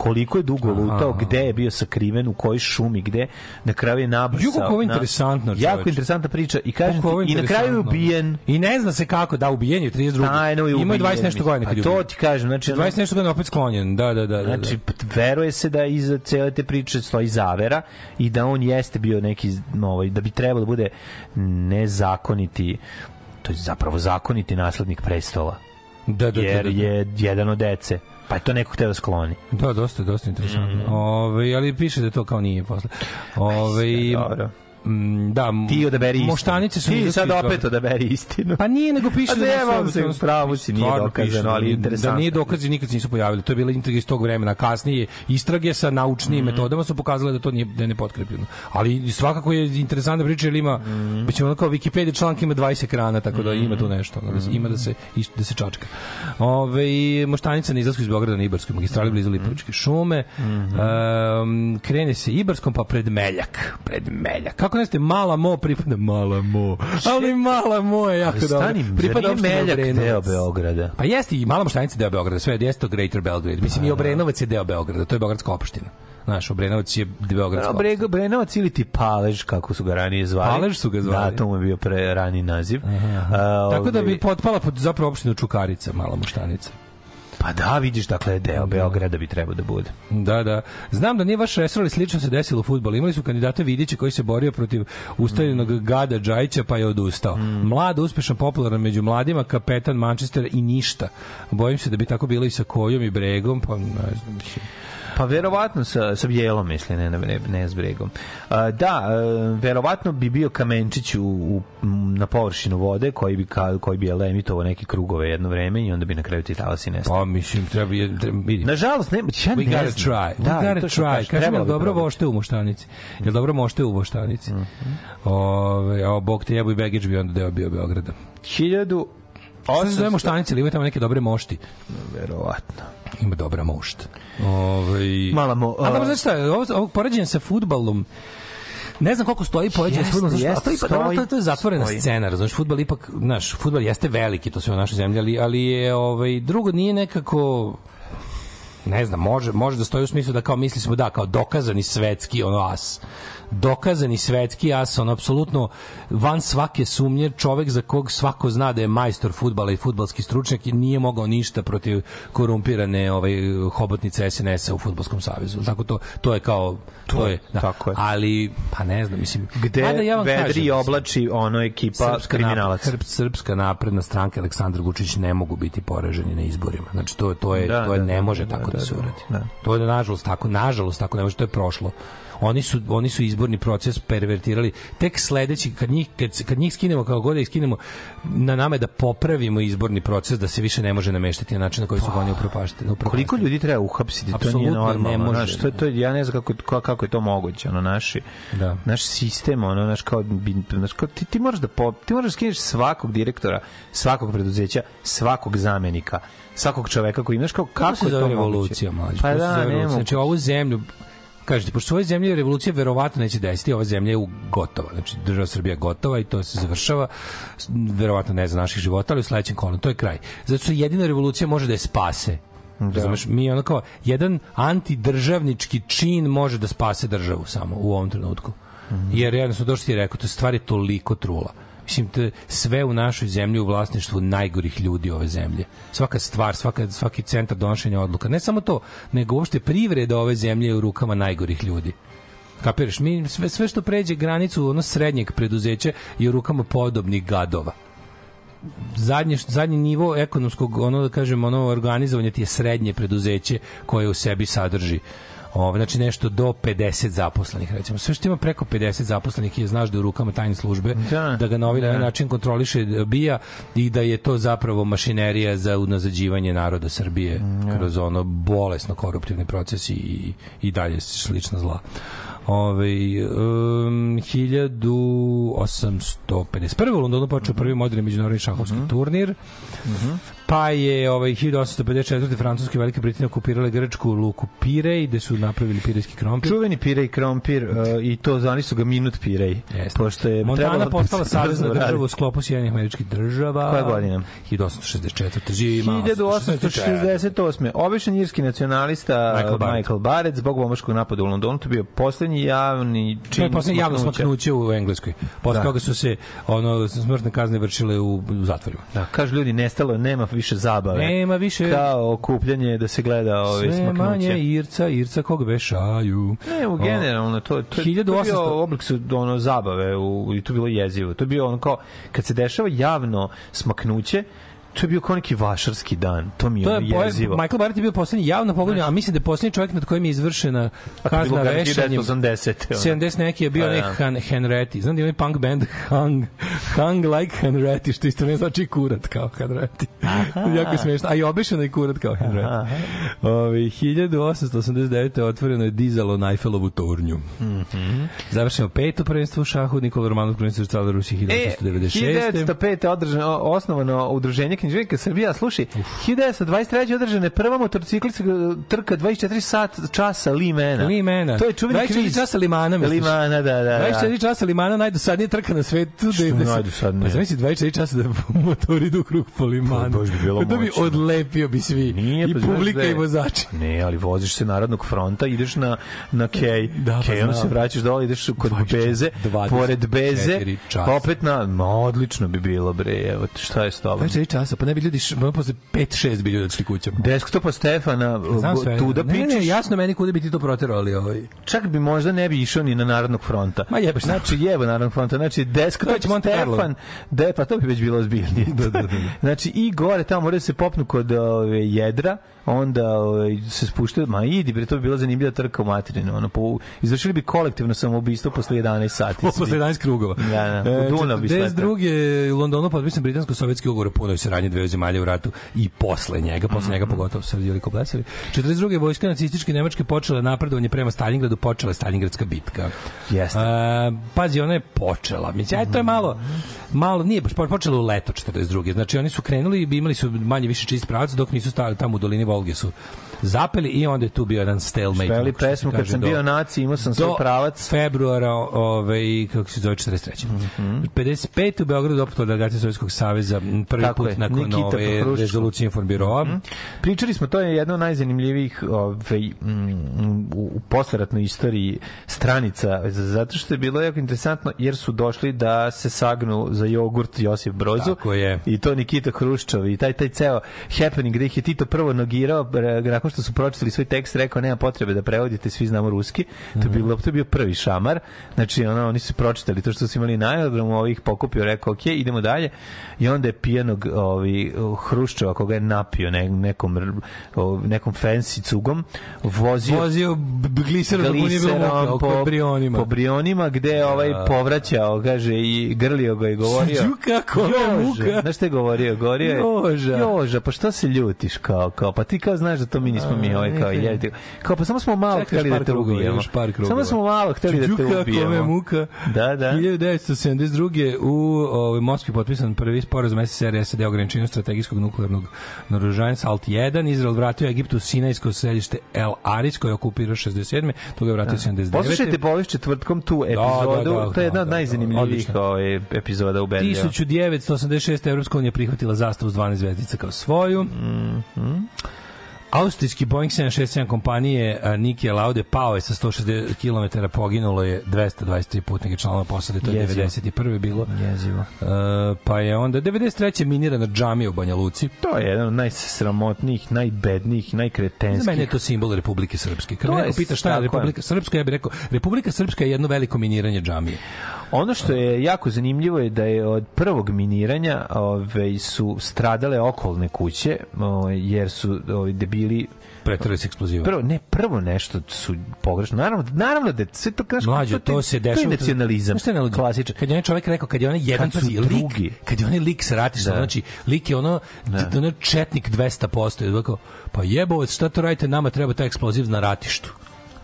koliko je dugo lutao, gde je bio sakriven, u kojoj šumi, gde na kraju je nabrsao. Ju, kako ovo na- interesantno, Jako čoveče. interesantna priča i kažem ti, i na kraju je ubijen I ne zna se kako, da, ubijen je 32. tajno je ubijen. Ima je 20 nešto godina kad je to ubijen. ti kažem, znači, ono- 20 nešto godina opet sklonjen, da, da, da. da, Znači, da. p- veruje se da iza cele te priče stoji zavera i da on jeste bio neki, ovaj, da bi trebalo da bude nezakoniti, to je zapravo zakoniti naslednik prestola, da, da, jer da, da. je jedan od dece. Pa je to neko hteo da skloni. Da, dosta, dosta interesantno. Mm. Ove, ali piše da to kao nije posle. Ove, Dobro. Mm, da, Ti odaberi istinu. Moštanice su Ti sad opet odaberi istinu. Pa nije, nego piše da zajebam nisu- se, u pravu si, nije dokazano, da ali interesantno. Da nije dokazi, nikad se nisu pojavili. To je bila intriga iz tog vremena. Kasnije istrage sa naučnim Mhm. metodama su pokazale da to nije, da je nepotkrepljeno. Ali svakako je interesantna priča, jer ima, Mhm. mm. ono kao Wikipedia članak ima 20 ekrana, tako da ima tu nešto. ono, da se- Ima da se, da se čačka. Ove, moštanica na izlasku iz Beograda na Ibarskoj magistrali blizu Lipovičke šume. Um, krene se Ibarskom pa pred Meljak. Pred Meljak. Kako ne ste mala mo pripada mala mo. Ali mala mo je jako dobro. stani, zar Pripada nije opštini Meljak Obrenovac. deo Beograda? Pa jeste i mala moštanica deo Beograda, sve jeste to Greater Belgrade. Mislim i Obrenovac je deo Beograda, to je beogradska opština. Znaš, Obrenovac je Beogradska No, Brego, Brenovac ili ti Palež, kako su ga ranije zvali. Palež su ga zvali. Da, to mu je bio pre rani naziv. Tako da ovaj, bi potpala pod zapravo opštinu Čukarica, mala muštanica. Pa da, vidiš, dakle, deo Beograda bi trebao da bude. Da, da. Znam da nije vaš resor, ali slično se desilo u fudbalu. Imali su kandidata Vidića koji se borio protiv ustaljenog Mm. Gada Džajića, pa je odustao. Mlad, uspešan, popularan među mladima, kapetan Manchester i ništa. Bojim se da bi tako bilo i sa Kojom i Bregom, pa ne znam. Pa verovatno sa, sa Bjelom, misli, ne, ne, ne s Bregom. A, da, e, verovatno bi bio kamenčić u, u, na površinu vode koji bi, ka, koji bi jel, emitovao neke krugove jedno vreme i onda bi na kraju ti talasi nestali. Pa, mislim, treba, je, treba. Nažalost, nema, ja We ne gotta znam. try. We Da, gotta try. Kažem, jel dobro vošte u Moštanici? Jel dobro mošte u Moštanici? Ove, a Bog te jebu i Begić bi onda deo bio Beograda. 1000 Šta se zove Moštanici, ili ima tamo neke dobre mošti? Verovatno. Ima dobra mošt. Ove, Mala mo- A dobro, znači šta, ovo, ovo poređenje sa futbalom, Ne znam koliko stoji poređenje Jeste, fudbalom, zato što- jeste, a to, stoji, to, to je zatvorena stoji. scena, razumiješ, fudbal ipak, znaš, fudbal jeste veliki, to sve u našoj zemlji, ali, ali je, ovaj, drugo nije nekako, ne znam, može, može da stoji u smislu da kao misli smo da, kao dokazani svetski ono as. Dokazani svetski as, on apsolutno van svake sumnje, čovek za kog svako zna da je majstor fudbala i fudbalski stručnjak i nije mogao ništa protiv korumpirane ovaj hobotnice SNS-a u fudbalskom savezu. Tako to to je kao to, je, da. tako je. Ali pa ne znam, mislim, Gde mada ja vedri kažem, i oblači ono ekipa kriminalaca. Srp, srpska napredna stranka Aleksandar Vučić ne mogu biti poraženi na izborima. Znači to to je Da, to je da, ne da, može da, tako da, da, se da, uradi. da. To je nažalost tako, nažalost tako ne može, to je prošlo. Oni su oni su izborni proces pervertirali. Tek sledeći kad njih kad, kad njih skinemo kao god da ih skinemo na nama je da popravimo izborni proces da se više ne može nameštati na način na koji su ga oni upropašteni. Koliko ljudi treba uhapsiti, to nije normalno. ne može. Znaš, to, to, ja ne znam kako, kako, je to moguće, ono, naši, Da. naš sistem, ono, naš, kao, znaš, kao, ti, ti moraš da, po, ti moraš da skineš svakog direktora, svakog preduzeća, svakog zamenika, svakog čoveka koji imaš kao, kako, kako se je to moguće? revolucija, mlađe? Pa da, ne. Znači, ovu zemlju, kažete, pošto u ovoj zemlji revolucija verovatno neće desiti, ova zemlja je gotova. Znači, država Srbija je gotova i to se završava, verovatno ne za naših života, ali u sledećem kolonu, to je kraj. Zato što jedina revolucija može da je spase. Da. mi ono kao, jedan antidržavnički čin može da spase državu samo u ovom trenutku. Jer jednostavno, to što ti je rekao, to stvar je toliko trula. Mislim, to sve u našoj zemlji u vlasništvu najgorih ljudi ove zemlje. Svaka stvar, svaka, svaki centar donošenja odluka. Ne samo to, nego uopšte privreda ove zemlje je u rukama najgorih ljudi. Kapiraš? Mi sve, sve što pređe granicu ono srednjeg preduzeća je u rukama podobnih gadova zadnje zadnji nivo ekonomskog ono da kažem ono organizovanje ti je srednje preduzeće koje u sebi sadrži Ove, znači nešto do 50 zaposlenih recimo sve što ima preko 50 zaposlenih je znaš da je u rukama tajne službe Da, da ga na ovaj da. način kontroliše bija i da je to zapravo mašinerija za unazađivanje naroda Srbije kroz ono bolesno koruptivni proces i, i dalje slična zla Ove, um, 1851. u Londonu počeo prvi moderni međunarodni šahovski turnir. Pa je ovaj 1854. Francuske i Velike Britanije okupirale grčku luku Pirej, gde su napravili pirejski krompir. Čuveni pirej krompir uh, i to zvani su ga minut pirej. Jeste. Pošto je Montana postala da se savezna država u sklopu Sjedinjenih američkih država. Koja godina? 1864. Živi malo. 1868. Običan irski nacionalista Michael Michael Barrett. Michael Barrett zbog bombaškog napada u Londonu, to je bio poslednji javni To čin je poslednje javno smaknuće u Engleskoj. Posle Da. toga su se ono smrtne kazne vršile u, u zatvorima. Da, kažu ljudi, nestalo je, nema više zabave. Nema više Kao okupljanje da se gleda ove sve smaknuće. manje Irca, Irca kog vešaju. Ne, u generalno, to, to, to je 1800 bio oblik su, ono, zabave u, i to bilo jezivo. To je bio ono kao, kad se dešava javno smaknuće, to je bio kao neki vašarski dan. To mi je, To je jezivo. Michael Barrett je bio poslednji javno pogođen, a mislim da je poslednji čovjek nad kojim je izvršena A to je bilo kazna vešanjem. 80. ono. 70 neki je bio Pa, nek da. Han, Henretti. Znam da ima punk band Hung, Hung like Henretti, što isto ne znači kurat kao Henretti. jako smešno. A i obešeno je kurat kao Henretti. Ovi, 1889. otvoreno je dizalo na Eiffelovu tornju. Mhm. Završeno peto prvenstvo u šahu, Nikola Romanov prvenstvo u Rusiji E, 1996. 1905. održano, osnovano udruženje Željka Srbija, slušaj, 1923. održana je prva motociklistička trka 24 sat časa Limena. Limena. To je čuveni 24 kviz. časa Limana, misliš? Limana, da, da. da. 24 časa Limana najdosadnija trka na svetu. Što da, da se- najdosadnije? Pa zamisli 24 časa da motori idu u krug po Limanu. Pa, baš bi bilo To bi moćno. odlepio bi svi. Nije, I pa publika da je- i vozači. Ne, ali voziš se Narodnog fronta, ideš na, na Kej, Da, pa Kej, onda se vraćaš dole, ideš kod 24 Beze, 24 pored Beze, pa opet na, ma, odlično bi bilo, bre, evo, šta je s tobom? 24 časa, pa ne bi ljudi, posle 5-6 bi ljudi odšli kućama. Desktopa Stefana, Znam bo- sve. tu da ne, ne, jasno meni kuda bi ti to proterao, ali ovaj... čak bi možda ne bi išao ni na Narodnog fronta. Ma jebeš, Znači, jebo Narodnog fronta, znači, desktop. Stefan, de, pa to bi već bilo ozbiljnije. Da, da, da. Znači, i gore tamo moraju da se popnu kod ove, jedra, onda ove, se spuštaju, ma idi, bre, to bi bila zanimljiva trka u materinu. Ono, po, izvršili bi kolektivno samoubistvo posle 11 sati. Posle 11 krugova. Da, da, u Dunav bi. 42. je u Londonu potpisan britansko-sovjetski ugovor o punoj saradnji dveju zemalja u ratu i posle njega, posle Mhm. njega pogotovo se radili koblesali. 42. vojska nacističke Nemačke počela napredovanje prema Stalingradu, počela je Stalingradska bitka. Jeste. A, pazi, ona je počela. Mislim, aj, to je malo, malo, nije baš počela u leto 42. Znači, oni su krenuli i imali su manje više čist pravac, dok nisu stali tamo u dolini Volge su zapeli i onda je tu bio jedan stalemate. Se pesmu, kad sam do- bio naci, imao sam svoj do pravac. februara, ovaj, kako se zove, 43. Mhm. 55. u Beogradu opet delegacija Sovjetskog saveza, prvi Tako put je, nakon Nikita ove Hruščov. rezolucije informbiroa. Mhm. Pričali smo, to je jedna od najzanimljivijih ovaj, mm, u, u posleratnoj istoriji stranica, zato što je bilo jako interesantno, jer su došli da se sagnu za jogurt Josip Brozu. Tako je. I to Nikita Hruščov i taj, taj ceo happening gde ih je Tito prvo nogirao, nakon što su pročitali svoj tekst, rekao nema potrebe da prevodite, svi znamo ruski. To Mhm. je, bilo, to je bio prvi šamar. Znači, ono, oni su pročitali to što su imali na aerodromu, ovih pokupio, rekao, ok, idemo dalje. I onda je pijanog ovi, Hruščova, koga je napio ne, nekom, o, nekom fancy cugom, vozio Vozio gliserom gliserom mokro, oko brionima. po brionima gde ovaj povraćao, kaže, i grlio ga i govorio. Ju, kako muka. Znaš šta je govorio? Govorio je, Joža. Joža, pa što se ljutiš kao, kao, pa ti kao znaš da to mi nismo mi ovaj kao jedi. Kao, pa samo smo malo hteli da te ubijemo. Samo smo malo hteli da Ju, te ubijemo. muka. Da, da. 1972. u ovoj Moskvi potpisan prvi sporazum SSR SAD o ograničenju strategijskog nuklearnog naoružanja SALT 1. Izrael vratio Egiptu Sinajsko središte El Aris koje je okupirao 67. To ga je vratio 79. Poslušajte Bović četvrtkom tu epizodu, da, da, to je jedna od da, da, najzanimljivijih ovaj, epizoda u Bendiju. 1986. Evropska unija prihvatila zastavu s 12 zvezdica kao svoju. Mhm. Austrijski Boeing 767 kompanije a, Niki Laude pao je sa 160 km, poginulo je 223 putnika članova posade, to je Jezivo. 91. bilo. Jezivo. E, pa je onda 93. minirana džamija u Banja Luci. To je jedan od najsramotnijih, najbednijih, Za najkretenskih. mene je to simbol Republike Srpske. Kad To me neko pita šta je. Republika Srpska, ja bih rekao, Republika Srpska je jedno veliko miniranje džamije. Ono što je jako zanimljivo je da je od prvog miniranja ove, su stradale okolne kuće, ove, jer su ove, debili Pretrali se eksploziva. Prvo, ne, prvo nešto su pogrešno. Naravno, naravno da sve to kažeš, Mlađo, to se dešava. To je nacionalizam. Šta je? Klasičan. Kad je onaj čovjek rekao, kad je onaj jedan, Kad su lik, drugi. kad je onaj lik sa ratišta, Da. znači, lik je ono, da. ono četnik 200%, je rekao, pa jebovac, šta to radite, nama treba taj eksploziv na ratištu.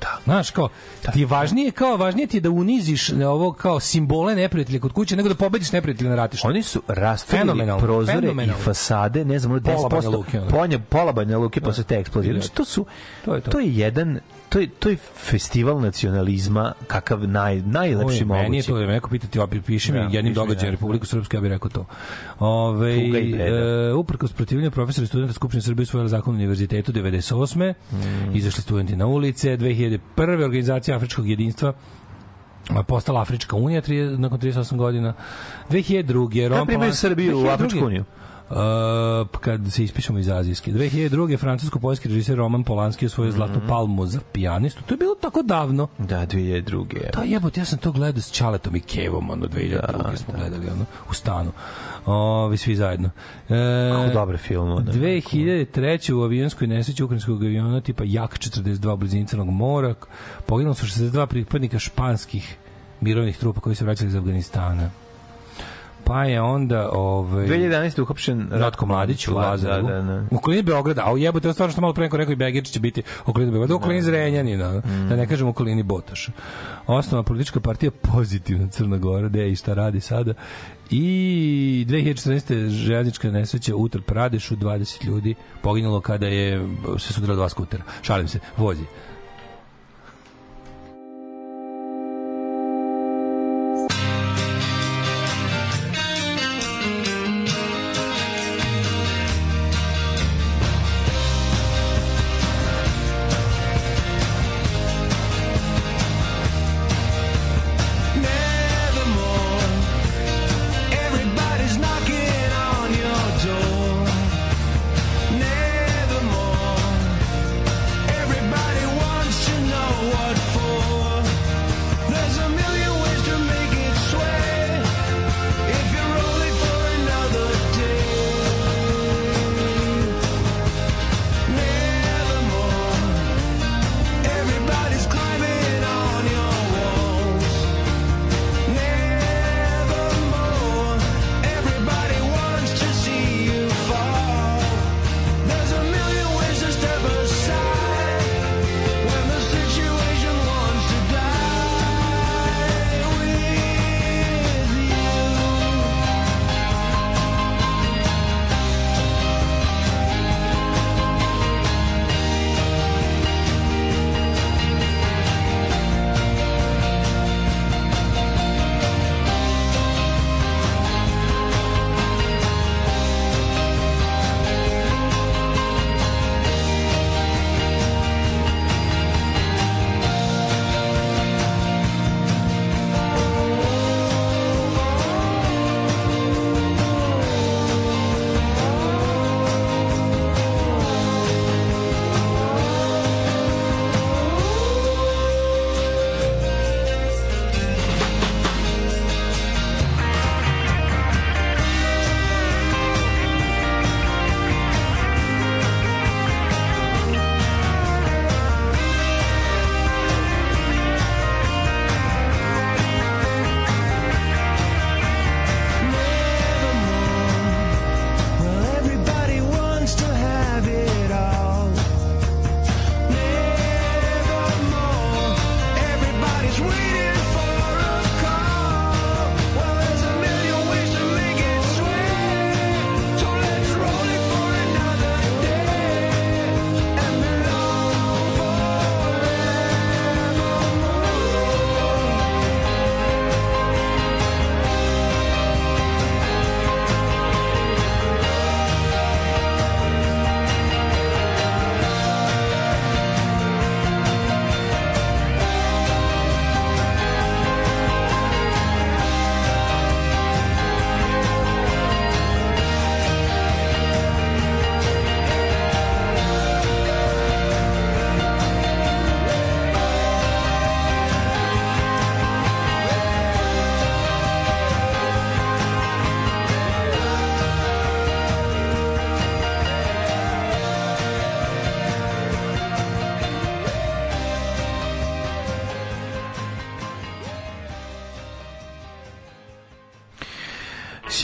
Da. Znaš, kao, ti je važnije, kao, važnije ti je da uniziš ovo kao simbole neprijatelja kod kuće, nego da pobediš neprijatelja na ratištu. Oni su Fenomenalno, prozore i fasade, ne znam, ono Pola 10%, Banja Luke, pola Banja Luke posle te eksplozije. Znači, to su, To je to. to je jedan, to je, to je festival nacionalizma kakav naj, najlepši Oj, Meni je mogući. to da me neko pita ti opet piši mi Da, jednim događajem da. Republiku Srpsku, ja bih rekao to. Ove, Tuga i breda. e, uprkos protivljenju profesora i studenta Skupštine Srbije usvojila zakon o univerzitetu 98. Mm. Izašli studenti na ulice. 2001. organizacija Afričkog jedinstva postala Afrička unija tri, nakon 38 godina. 2002. Rom Kad primaju Srbiju u 2002. Afričku uniju? Uh, kad se ispišemo iz azijske. 2002. francusko-poljski režiser Roman Polanski osvojio zlatnu Mhm. palmu za pijanistu. To je bilo tako davno. Da, 2002. Da, jebote, ja sam to gledao s Čaletom i Kevom, ono, 2002. Da, smo gledali, ono, u stanu. Ovi, svi zajedno. E, Kako dobre film. ono. 2003. u avionskoj nesreći ukrajinskog aviona tipa Jak 42 u blizini Crnog mora poginulo su 62 pripadnika španskih mirovnih trupa koji su vraćali iz Afganistana. Pa je onda... Ovaj, 2011. uhapšen Ratko Mladić u Da, Lazaru. Da, da, U okolini Beograda, a u jebote, stvarno što malo pre neko rekao i Begirčić će biti u okolini Beograda, u okolini Zrenjanina, da ne kažem u okolini Botoša. Osnova politička partija Pozitivna Crna Gora, gde i šta radi sada. I 2014. željeznička nesreća u Pradešu, 20 ljudi poginulo kada je se sudralo dva skutera. Šalim se, vozi.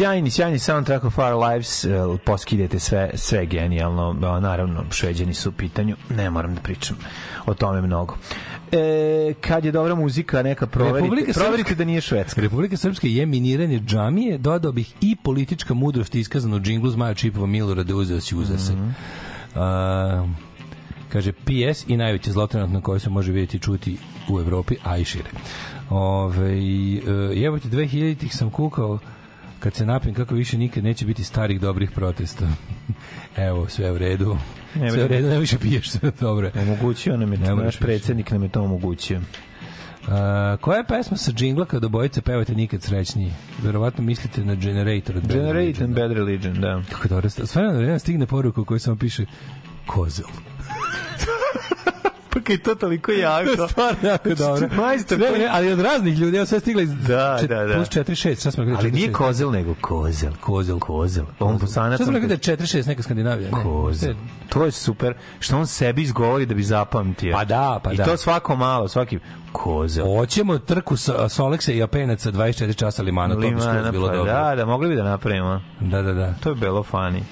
Sjajni, sjajni soundtrack of Our Lives, eh, poskidete sve, sve genijalno, a, naravno, šveđani su u pitanju, ne moram da pričam o tome mnogo. E, kad je dobra muzika, neka proverite, Republika proverite Srpska- da nije švedska. Republika Srpska je miniranje džamije, dodao bih i politička mudrost iskazana u džinglu Zmaja Čipova Milorada uzeo si uza se. A, kaže PS i najveće zlo trenutno koje se može vidjeti i čuti u Evropi, a i šire. Ove, jebote, 2000-ih sam kukao kad se napijem kako više nikad neće biti starih dobrih protesta. Evo, sve u redu. Ne, sve u redu, ne više piješ, sve dobro. Omogućio nam je, Ne naš više. predsjednik nam je to omogućio. A, koja je pesma sa džingla kada obojice pevate nikad srećniji? Verovatno mislite na Generator od Bad Religion, and da. Bad Religion, da. Kako dobro. Na vreme stigne poruka u kojoj samo piše kozel. pa i to toliko jako. Stvarno jako dobro. Majstor Ne, koji- ali od raznih ljudi, evo sve stigla iz Da, čet- da, da. plus 4 6, šta smo rekli? Ali nije 4-6? kozel, nego kozel. Kozel. Kozel. On bosanac. Šta smo rekli da je 4 6 neka Skandinavija? Ne. Kozel. To je super. Što on sebi izgovori da bi zapamtio. Pa da, pa I da. to svako malo, svaki kozel. Hoćemo trku sa Soleksa i Apenaca 24 časa limana, to bi Limana, bilo pa dobro. da, da, mogli bi da napravimo. Da, da, da. To je bilo fani.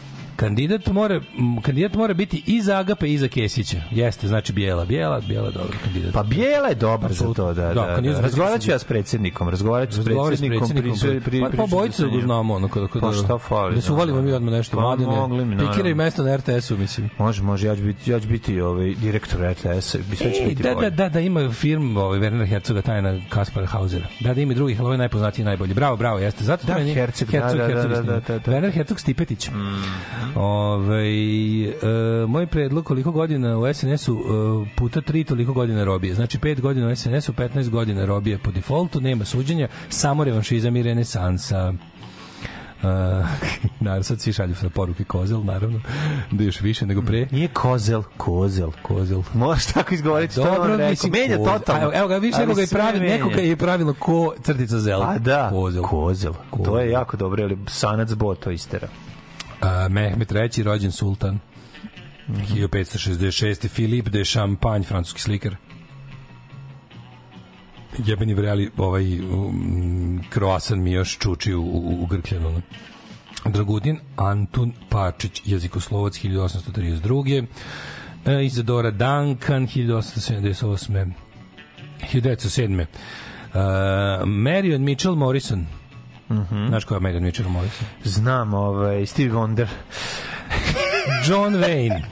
Kandidat mora, kandidat mora biti i za Agape i za Kesića. Jeste, znači bijela. Bijela, bijela, dobro kandidat. Pa Bijela je dobar za to, da, Da, da. da. Razgovarat ću ja s predsjednikom, razgovarat ću s predsjednikom. pri- pri- pa, pa da ga njim. znamo. Ono, kada, kada, Pa šta fali, Da se uvalimo mi odmah nešto. Pa Mladene, mogli mi. Pikiraj mesto na RTS-u, mislim. Može, može, ja ću biti, ja ću biti ovaj, direktor RTS-a, biti da, da, da, da, ima film ovaj, Werner Herzoga, tajna Kaspar Hausera. Da, da ima drugih, ali ovo je najpoznatiji i najbolji. Bravo, bravo, jeste. Zato Da, meni- Herzog, da, da, da, Herzog da, da, da, snimio. da. Werner Hercog Stipetić. Ovaj, e, moj predlog koliko godina u SNS-u e, puta tri toliko godina robije. Znači 5 godina u SNS-u, 15 godina robije po defaultu, nema suđenja, samo revanšizam i renesansa. Uh, naravno, sad svi šalju sa poruke kozel, naravno, da još više nego pre. Nije kozel, kozel. Kozel. Moraš tako izgovoriti, što Dobro, rekao. mislim, Menja totalno. A, Evo, evo ga, više nego ga je menja. neko ga je pravilno ko crtica zel. Pa da, Kozel. kozel. To Kozel. je jako dobro, ali sanac boto istera. Mehmet III, rođen sultan. 1566. Filip de Champagne, francuski slikar. Jebeni vreli, ovaj um, kroasan mi još čuči u, u, u grkljenu. ono. Dragutin Antun Pačić, jezikoslovac 1832. E, Izadora Duncan 1878. 1907. Uh, Marion Mitchell Morrison. Znaš ko je Marion Mitchell Morrison? Znam, ovaj, Steve Wonder. John Wayne.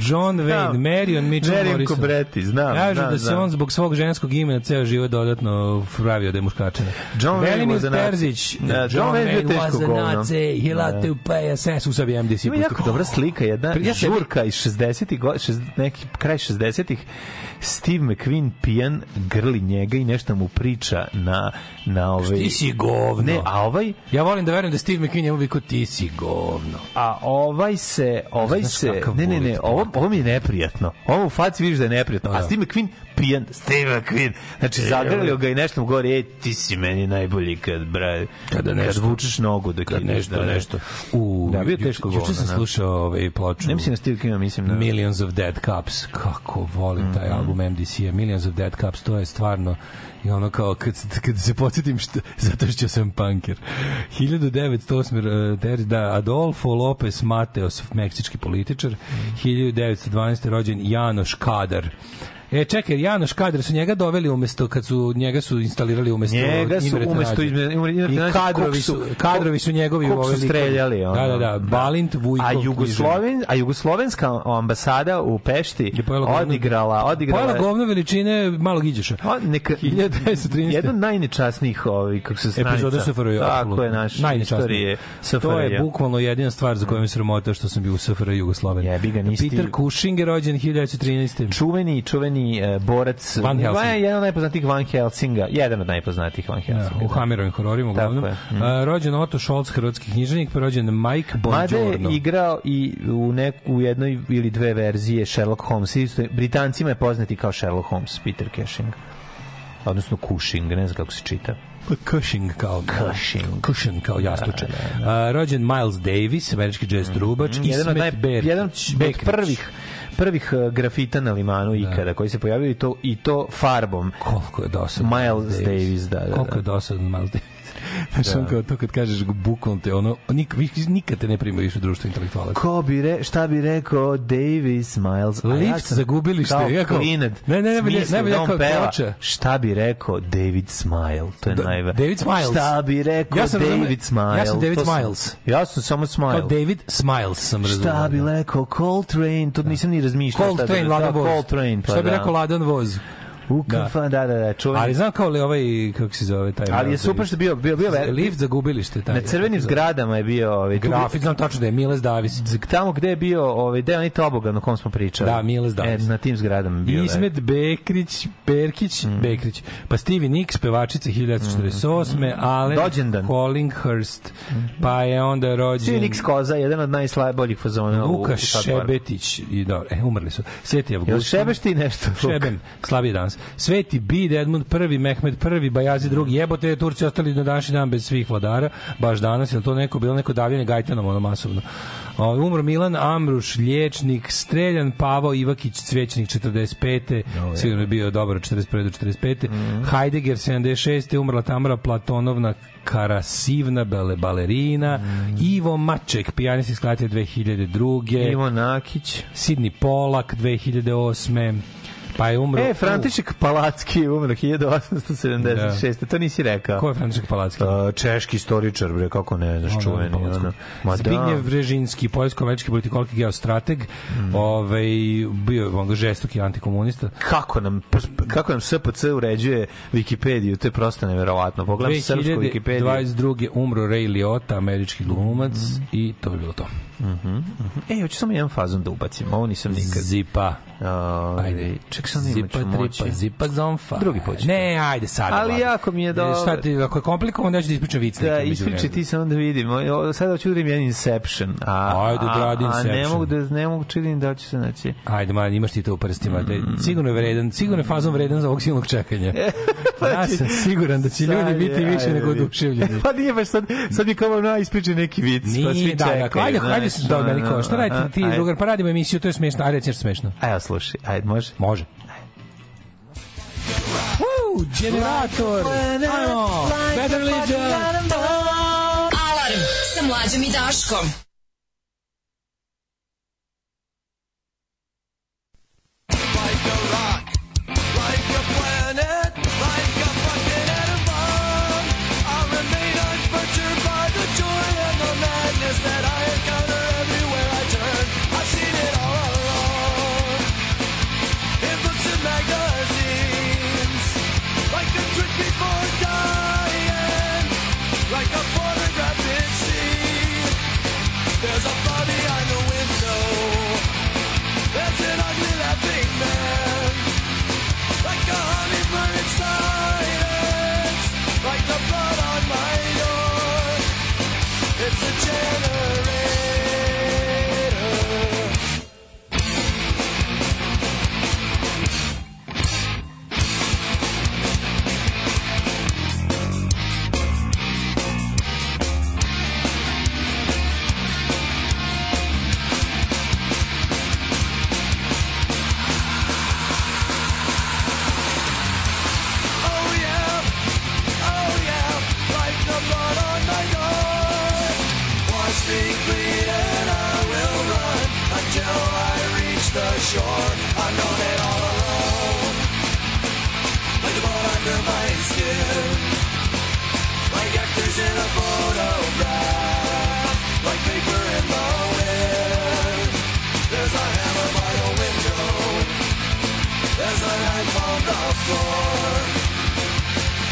John Wayne. Marion Mitchell Marion Morrison. Cobretti, znam, Kažu znam, da se znam. on zbog svog ženskog imena ceo život dodatno pravio da je muškačina. John Wayne Velimir was a. Terzić. Da, John, John Wayne Wayne was a. Nazi. He Da. liked to pay a sex. Usav je MDC. Ima jako dobra slika, jedna Ja sebi- žurka iz 60-ih, go- šest- neki kraj 60-ih, Steve McQueen pijan grli njega i nešto mu priča na, na ovaj... Ti si govno. Ne, a ovaj, Ja volim da verujem da Steve McQueen njemu viko ti si govno. a ovaj se, ovaj Znaš se, ne, ne, ne, ovo, ovo mi je neprijatno. Ovo u faci vidiš da je neprijatno. A Da. Steve McQueen pijan, Steve McQueen. Znači, zagrlio ga i nešto mu govori, ej, ti si meni najbolji kad, bra, Kada nešto- kad vučeš nogu dok Kad nešto, da, da. nešto. U, Da, bio teško Juče govno, sam da. slušao ovaj ploču. Ne mislim na Steve McQueen, mislim na... Millions of Dead Cups. Kako volim taj Mhm. album MDC-a. Millions of Dead Cups, to je stvarno i ono kao kad, kad se podsjetim što, zato što sam punker 1908. uh, Terzi- da, Adolfo Lopez Mateos meksički političar Mhm. 1912. rođen Janoš Kadar E, čekaj, Janoš Kadar su njega doveli umesto, kad su njega su instalirali umesto Njega su umesto Imre I kadrovi su, su- kadrovi su njegovi kog u su streljali, ono. Da, da, da, Balint Vujkov. A. Jugosloven, a jugoslovenska ambasada u Pešti odigrala, odigrala Pojela govno veličine malog iđeša. A, neka, 1913. Jedan najnečasnijih ovaj, kako se stranica. Epizoda SFRJ. Tako je, naš Najnečasnije. To je bukvalno jedina stvar za kojom se sramota što sam bio u SFRJ Jugoslaviji. Jebi ga, nisi Peter Cushing je rođen 1913. čuveni, čuveni e, borac Van Helsing. Ma, jedan od najpoznatijih Van Helsinga jedan od najpoznatijih Van Ja, Helsinga u Hammerovim hororima uglavnom. je. Mm. Rođen Otto Scholz, hrvatski književnik, pa rođen Mike Mada je Bongiorno. igrao i u, nek, u jednoj ili dve verzije Sherlock Holmes. Je- Britancima je poznati kao Sherlock Holmes, Peter Cushing. Odnosno Cushing, ne znam kako se čita. Pa Cushing kao Cushing. Cushing kao jastuče. A, rođen Miles Davis, američki jazz trubač, Mm, jedan od, naj, jedan od prvih prvih uh, grafita na limanu ikada koji se pojavio i to i to farbom. Koliko je dosadan Miles Davis, da, da, Koliko da. je dosadan Miles Davis. Znaš, on kao to kad kažeš bukvalno te ono, nik, nikad te ne prima više u društvo intelektualaca. Ko bi re, šta bi rekao Davis Miles? Lift za gubilište, Kao ja kao- klinac. Ne, ne, ne, smislio najbolje da on kao peva, ploča. Šta bi rekao David Smile? To je Da, najve. David Smiles. Šta bi rekao Ja sam David Smile? ja sam David To Smiles. Ja sam samo Smile. Kao David Smiles sam razumio. Šta bi rekao Coltrane? To nisam ni razmišljao. Coltrane. Ladan Da, voz. Coltrane, pa Šta bi da. rekao Ladan voz? U kafan, da, da, da, čuveni. Ali znam kao li ovaj, kako se zove taj... Ali je super što je bio, bio, bio, Lift za gubilište. Taj, na crvenim zgradama je bio ovaj, Grafit, znam tačno da je Miles Davis. tamo gde je bio ovaj deo ni tobogan o kom smo pričali. Da, Miles Davis. E, na tim zgradama je bio. da. Ismet Bekrić, Berkić, Mm. Bekrić. Pa Stevie Nicks, pevačica 1948. Allen Rođendan. Collinghurst. Pa je onda rođen... Svi Nix Koza, jedan od najboljih fazona u, Luka u Šatvaru. Šebetić i dobro, e, umrli su. Sveti Jel Avgustin. šebeš ti nešto? Luka? Šebem, slabiji danas. Sveti Bid, Edmund I, Mehmed I, Bajazi II, jebote, Turci ostali na današnji dan bez svih vladara, baš danas, je to neko, bilo neko davljanje gajtanom, ono masovno. Umro Milan Amruš, liječnik, streljan Pavao Ivakić, cvećnik 45. Sigurno je bio dobar od 41. do 45. Mhm. Heidegger 76. Umrla Tamara Platonovna Karasivna bale, balerina. Ivo Maček, pijanist iz Sklatije 2002. Mhm. Ivo Nakić. Sidney Polak 2008. Pa je umro... E, František Palacki je umro 1876. To nisi rekao. Ko je František Palacki? Uh, češki istoričar, bre, kako ne znaš, čuveni. Ono. Ma da. Zbigniew Brežinski, poljsko-američki politikolog i geostrateg, Mm. ovaj, bio je on žestoki antikomunista. Kako nam, kako nam SPC uređuje Wikipediju, to je prosto neverovatno. Pogledam srpsku Wikipediju. 2022. umro Ray Liotta, američki glumac i to je bilo to. E, hoću samo jedan fazon da ubacim, ovo nisam nikad. Zipa. Ajde. Ček, sam nema Zipa, tripa, zipa, zonfa. Drugi ću. Ne, ajde sad. Ali jako mi je dobro. Šta ti, ako je komplikovan, da ću da ispričam vic. Da, ispričaj ti samo da vidim. O, Sada hoću da vidim jedan Inception. A, Ajde, odradi a, a ne Inception. mogu da, ne mogu čudim da će se naći. Ajde, man, imaš ti to u prstima. Da, sigurno je vredan, sigurno je fazom vredan za ovog silnog čekanja. ja sam siguran da će ljudi Sad biti više ajde, nego oduševljeni. Pa nije baš sad, sad mi kao na ispričaj neki vic. pa svi Nije, da, čekaju, da, ajde, ajde, znaš, da, meni kao, šta radite ti, ajde. drugar, pa radimo emisiju, to je smešno, ajde, nešto smešno. Evo, slušaj, ajde, može? Može. Woo, generator! Ajmo! Better Legion! Alarm sa mlađom i Daškom.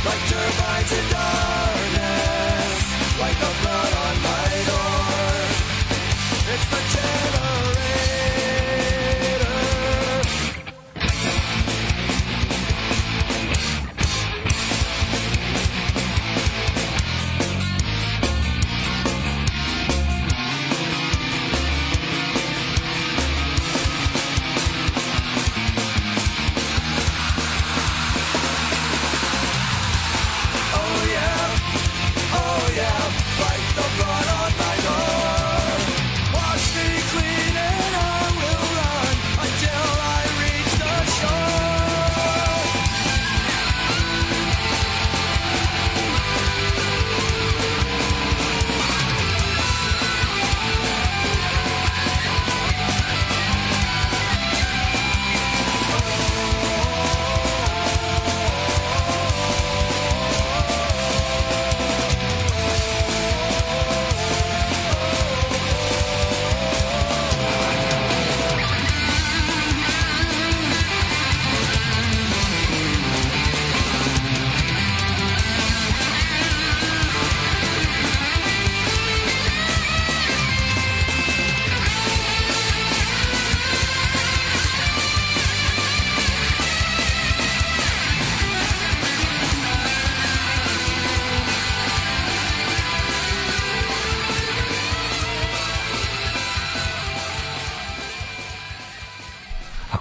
Like turbines in darkness Like the blood on my door. It's the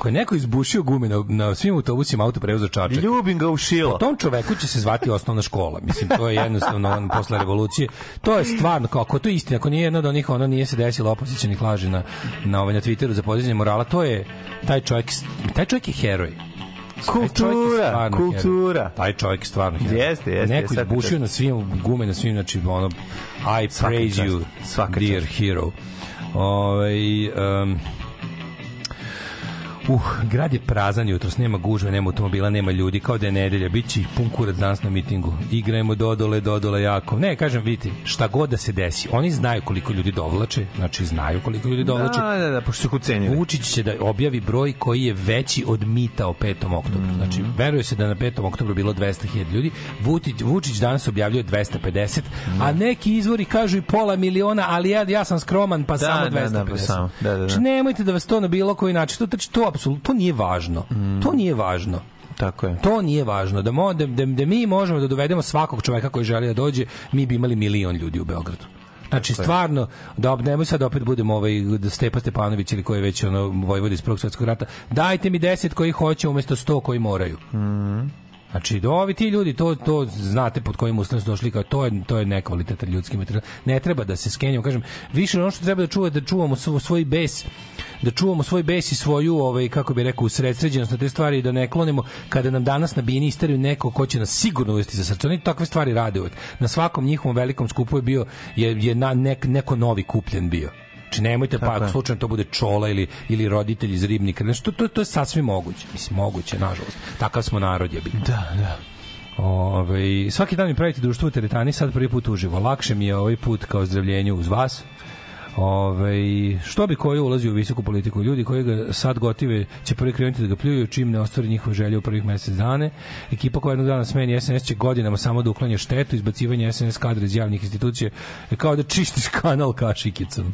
Ako je neko izbušio gume na, na svim autobusima autoprevoza Čačak, Ljubim ga u šilo. tom čoveku će se zvati osnovna škola. Mislim, to je jednostavno on, posle revolucije. To je stvarno, kao, ako to je istina, ako nije jedno od onih, ono nije se desilo opozicionih laži na, na, ovaj, na Twitteru za podizanje morala, to je, taj čovjek, taj čovjek je heroj. Je Kultura, kultura. heroj. Taj čovjek je stvarno heroj. Jeste, jeste, Neko jeste, izbušio na svim gume, na svim, znači, ono, I Svaka praise čast, you, dear čast. hero. Ovaj um, Uh, grad je prazan jutros, nema gužve, nema automobila, nema ljudi, kao da je nedelja, bit će pun kurac danas na mitingu. Igrajmo dodole, dodole jako. Ne, kažem, vidite, šta god da se desi, oni znaju koliko ljudi dovlače, znači znaju koliko ljudi dovlače. Da, da, da, pošto su kucenili. Vučić će da objavi broj koji je veći od mita o 5. oktobru. Znači, veruje se da na 5. oktobru bilo 200.000 ljudi. Vučić, Vučić danas objavljuje 250, a neki izvori kažu i pola miliona, ali ja, ja sam skroman, pa Da, samo da, 250. da, pa samo. Da, da, da. Znači, nemojte da vas to na bilo koji način, to, znači, to, apsolutno, to nije važno. To nije važno. Tako je. To nije važno. Da, mo, da, da, da mi možemo da dovedemo svakog čoveka koji želi da dođe, mi bi imali milion ljudi u Beogradu. Znači, stvarno, da nemoj sad opet budemo ovaj da Stepa Stepanović ili koji je već ono vojvod iz Prvog svjetskog rata. Dajte mi 10 koji hoće umesto 100 koji moraju. Znači, do ovi ti ljudi, to, to znate pod kojim uslovima su došli, kao to je, to je nekvalitetan ljudski materijal. Ne treba da se skenjamo, kažem, više ono što treba da čuva, da čuvamo svoj, bes, da čuvamo svoj bes i svoju, ovaj, kako bi rekao, usredsređenost na te stvari i da ne klonimo kada nam danas na bini isteriju neko ko će nas sigurno uvesti za srce. Oni takve stvari rade uvek. Na svakom njihovom velikom skupu je bio, je, je na, nek, neko novi kupljen bio. Znači nemojte pa ako slučajno to bude čola ili ili roditelj iz ribnika. Znači to to to je sasvim moguće. Mislim moguće nažalost. Takav smo narod je Da, da. Ove, svaki dan mi pravite društvo u teretani, sad prvi put uživo. Lakše mi je ovaj put kao zdravljenju uz vas. Ove, što bi koji ulazi u visoku politiku? Ljudi koji ga sad gotive će prvi krenuti da ga pljuju čim ne ostvari njihove želje u prvih mesec dana. Ekipa koja jednog dana smeni SNS će godinama samo da uklanja štetu, izbacivanje SNS kadra iz javnih institucija kao da čistiš kanal kašikicom.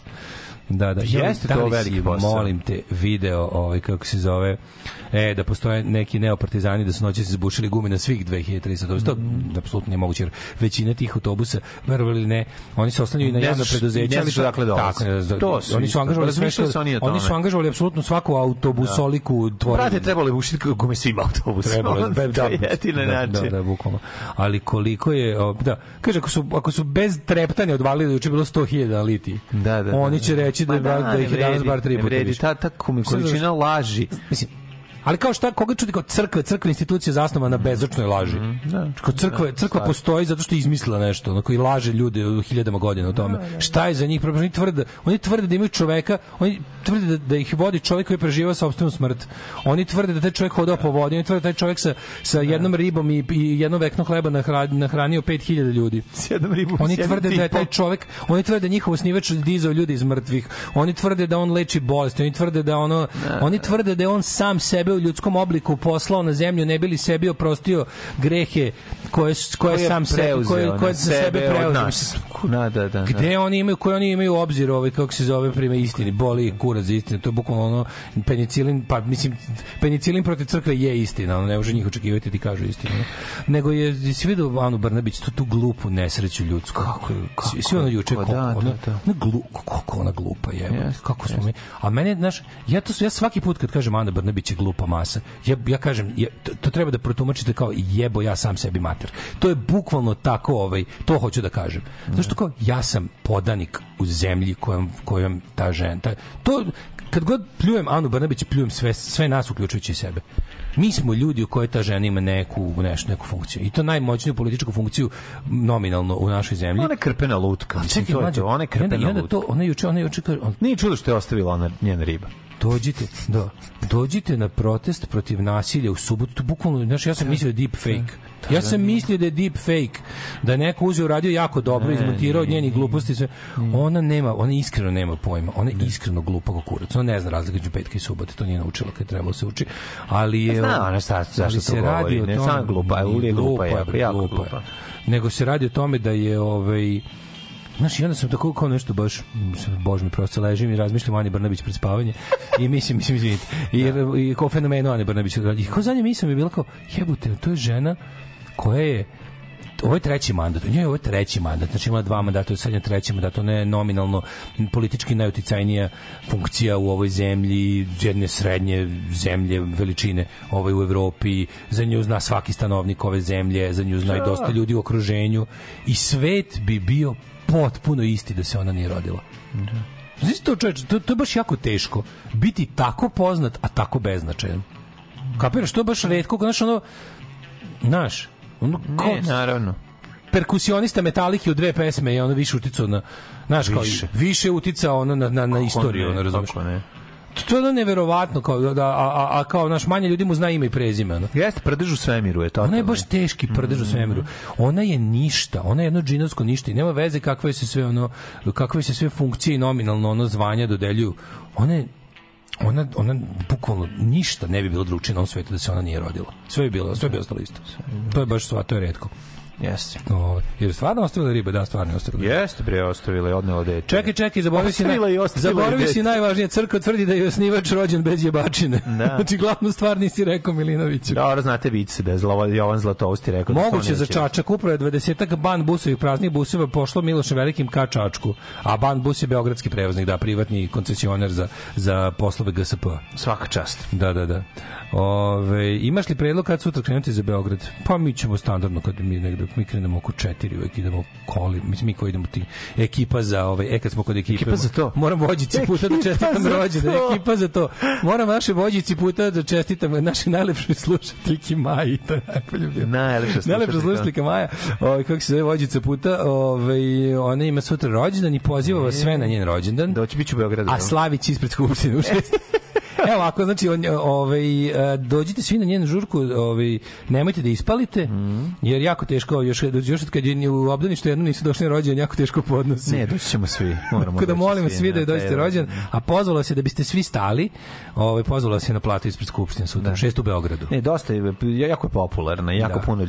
Da, da. Jeste Da to si, veliki posao. Molim te, video, ovaj, kako se zove, e, da postoje neki neopartizani da su noći se zbušili gume na svih 2300 autobusa. To Mhm. apsolutno nije moguće. jer Većina tih autobusa, verovali ili ne, oni se oslanjaju i na javno preduzeće. ne znaš odakle dolaze. Tako, To su oni su angažovali sve što, oni oni su angažovali apsolutno svaku autobusoliku tvorevinu. Brate, trebalo je ušiti gume svim autobusima. Trebalo je, be- to je jedina da, način. Da, da, bukvalno. Ali koliko je, da, kaže, ako su, ako su bez treptanja odvalili da juče bilo 100.000 na litiji, Da, da, da. oni će reći da, Ma da, da ih je danas vredi, bar tri puta više. Ta, ta komi- Sad količina laži. Mislim, ali kao šta, koga čudi kao crkva, crkva institucija zasnovana na bezočnoj laži. da, Kao crkva, crkva postoji zato što je izmislila nešto, ono koji laže ljude u hiljadama godina o tome. Šta je za njih problem? Oni tvrde, oni tvrde da imaju čoveka, oni tvrde da, da ih vodi čovjek koji je preživao sopstvenu smrt. Oni tvrde da taj čovjek hodao po vodi, oni tvrde da taj čovjek sa, sa jednom ribom i, i jednom vekno hleba nahra- nahranio 5000 ljudi. S jednom ribom, Oni tvrde da je taj čovjek, oni tvrde da njihov osnivač dizao ljude iz mrtvih. Oni tvrde da on leči bolesti, oni tvrde da ono, oni tvrde da je on sam sebe u ljudskom obliku poslao na zemlju, ne bili sebi oprostio grehe koje koje Koji je sam preuzeo koje na koje za sebe sebe preuzeo. Nas. Da, da, da. Gde oni imaju, koje oni imaju obzir, ovaj, kako se zove, prime istini, boli kurac za istinu, to je bukvalno ono, penicilin, pa mislim, penicilin protiv crkve je istina, ono, ne može njih očekivati da ti kažu istinu. Nego je, si vidio Anu Brnabić, tu, tu glupu nesreću ljudsku. Kako, svi, svi ono juče, kako, koliko, da, ona, da, da. ona glu, koliko ona glupa je, Jeste, kako smo mi, a mene, znaš, ja to su, ja svaki put kad kažem Ana Brnabić je glupa masa, ja, ja kažem, je, to, to treba da protumačite kao jebo ja sam sebi mater. To je bukvalno tako, ovaj, to hoću da kažem. Zato kao, ja sam podanik u zemlji kojom, kojom ta žena, ta, to, kad god pljujem Anu Brnabić, pljujem sve, sve nas uključujući sebe. Mi smo ljudi u kojoj ta žena ima neku, nešto, neku funkciju. I to najmoćniju političku funkciju nominalno u našoj zemlji. Ona je krpena lutka. Čekaj, to je to. Ona je onda, krpena onda lutka. to, ona juče, ona juče, on, Nije čudo što je ostavila ona njena riba. Dođite, da, dođite na protest protiv nasilja u subotu, to bukvalno, znaš, ja sam mislio da je deep fake. Ja sam mislio da je deep fake, da je neko uzeo radio jako dobro, izmontirao od njenih gluposti, sve. Ona nema, ona iskreno nema pojma, ona je iskreno glupa kao kurac. Ona ne zna razliku između petka i subote, to nije naučila kad je trebalo se uči, ali je Zna ona šta- zašto to govori, ne samo glupa, je glupa, bre, jako glupa je. glupa. Nego se radi o tome da je ovaj Znaš, i onda sam tako kao nešto baš, bož mi prosto ležim i razmišljam o Ani Brnabić pred spavanje i mislim, mislim, izvinite, i, i kao fenomenu Ani Brnabić. I kao zadnje mislim je bila kao, jebote, to je žena koja je ovo je treći mandat. Njoj ovo je treći mandat. Znači imala dva mandata, sad je treći mandat. Ona je nominalno politički najuticajnija funkcija u ovoj zemlji, jedne srednje zemlje veličine ovaj u Evropi. Za nju zna svaki stanovnik ove zemlje, za nju zna i dosta ljudi u okruženju. I svet bi bio potpuno isti da se ona nije rodila. Znaš to čoveče, to, to je baš jako teško. Biti tako poznat, a tako beznačajan. Kapiraš, to je baš redko, znaš, ono, znaš, ono, kao, Ne, naravno. perkusionista Metallica u dve pesme je ono više uticao na znaš kao Više. više uticao ono na na, na istoriju, ne, ono razumeš. kako ne. To je ono neverovatno kao da a, a, a kao naš manje ljudi mu zna ime i prezime, ono. Jeste, prdež u svemiru je to. Ona je baš teški prdež u svemiru. Ona je ništa, ona je jedno džinovsko ništa i nema veze kakve se sve ono kakve se sve funkcije i nominalno ono zvanja dodeljuju. Ona je ona, ona bukvalno ništa ne bi bilo drugčije na ovom svetu da se ona nije rodila. Sve bi bilo, sve bi ostalo isto. To je baš sva, to je retko. Jeste. Ovo, jer stvarno ostavila ribe, da, stvarno je ostavila. Jeste, bre, ostavila je odnela dete. Čekaj, čekaj, zaboravio si, i na, i si dete. najvažnije. Crkva tvrdi da je osnivač rođen bez jebačine. Da. znači, glavnu stvar nisi rekao Milinoviću. Dobro, znate vice da je Zlova, Jovan Zlatousti rekao. da Moguće za. Čačak upravo je 20 ban busovih praznih buseva pošlo Milošem Velikim ka Čačku, a ban bus je beogradski prevoznik, da, privatni koncesioner za, za poslove GSP. Svaka čast. Da, da, da. Ove, imaš li predlog kad sutra krenuti za Beograd? Pa mi ćemo standardno kad mi negde mi krenemo oko 4 uvek idemo koli, mislim mi koji idemo ti ekipa za ovaj, e kad smo kod ekipe. Ekipa za to. Moram vođici puta da čestitam rođendan, ekipa za to. Moram naše vođici puta da čestitam naše najlepše slušateljki Maji, to je najbolje. Najlepša Najlepša slušateljka. Maja, ovaj kako se zove vođica puta, ovaj ona ima sutra rođendan i poziva vas sve na njen rođendan. Doći biću u Beogradu. A? Slavić ispred skupštine u šest. Evo ovako, znači, on, ovaj, e, dođite svi na njenu žurku, ovaj, nemojte da ispalite, jer jako teško, još, još od kad je u obdaništu jednom nisu došli rođendan, jako teško podnosi. Ne, doći ćemo svi. Moramo Tako da doći molimo svi da na je dođete rođen, a pozvalo se da biste svi stali, ovaj, pozvalo se na platu ispred skupštine sutra, da. šest u Beogradu. Ne, dosta je, jako je popularna, jako Da. puno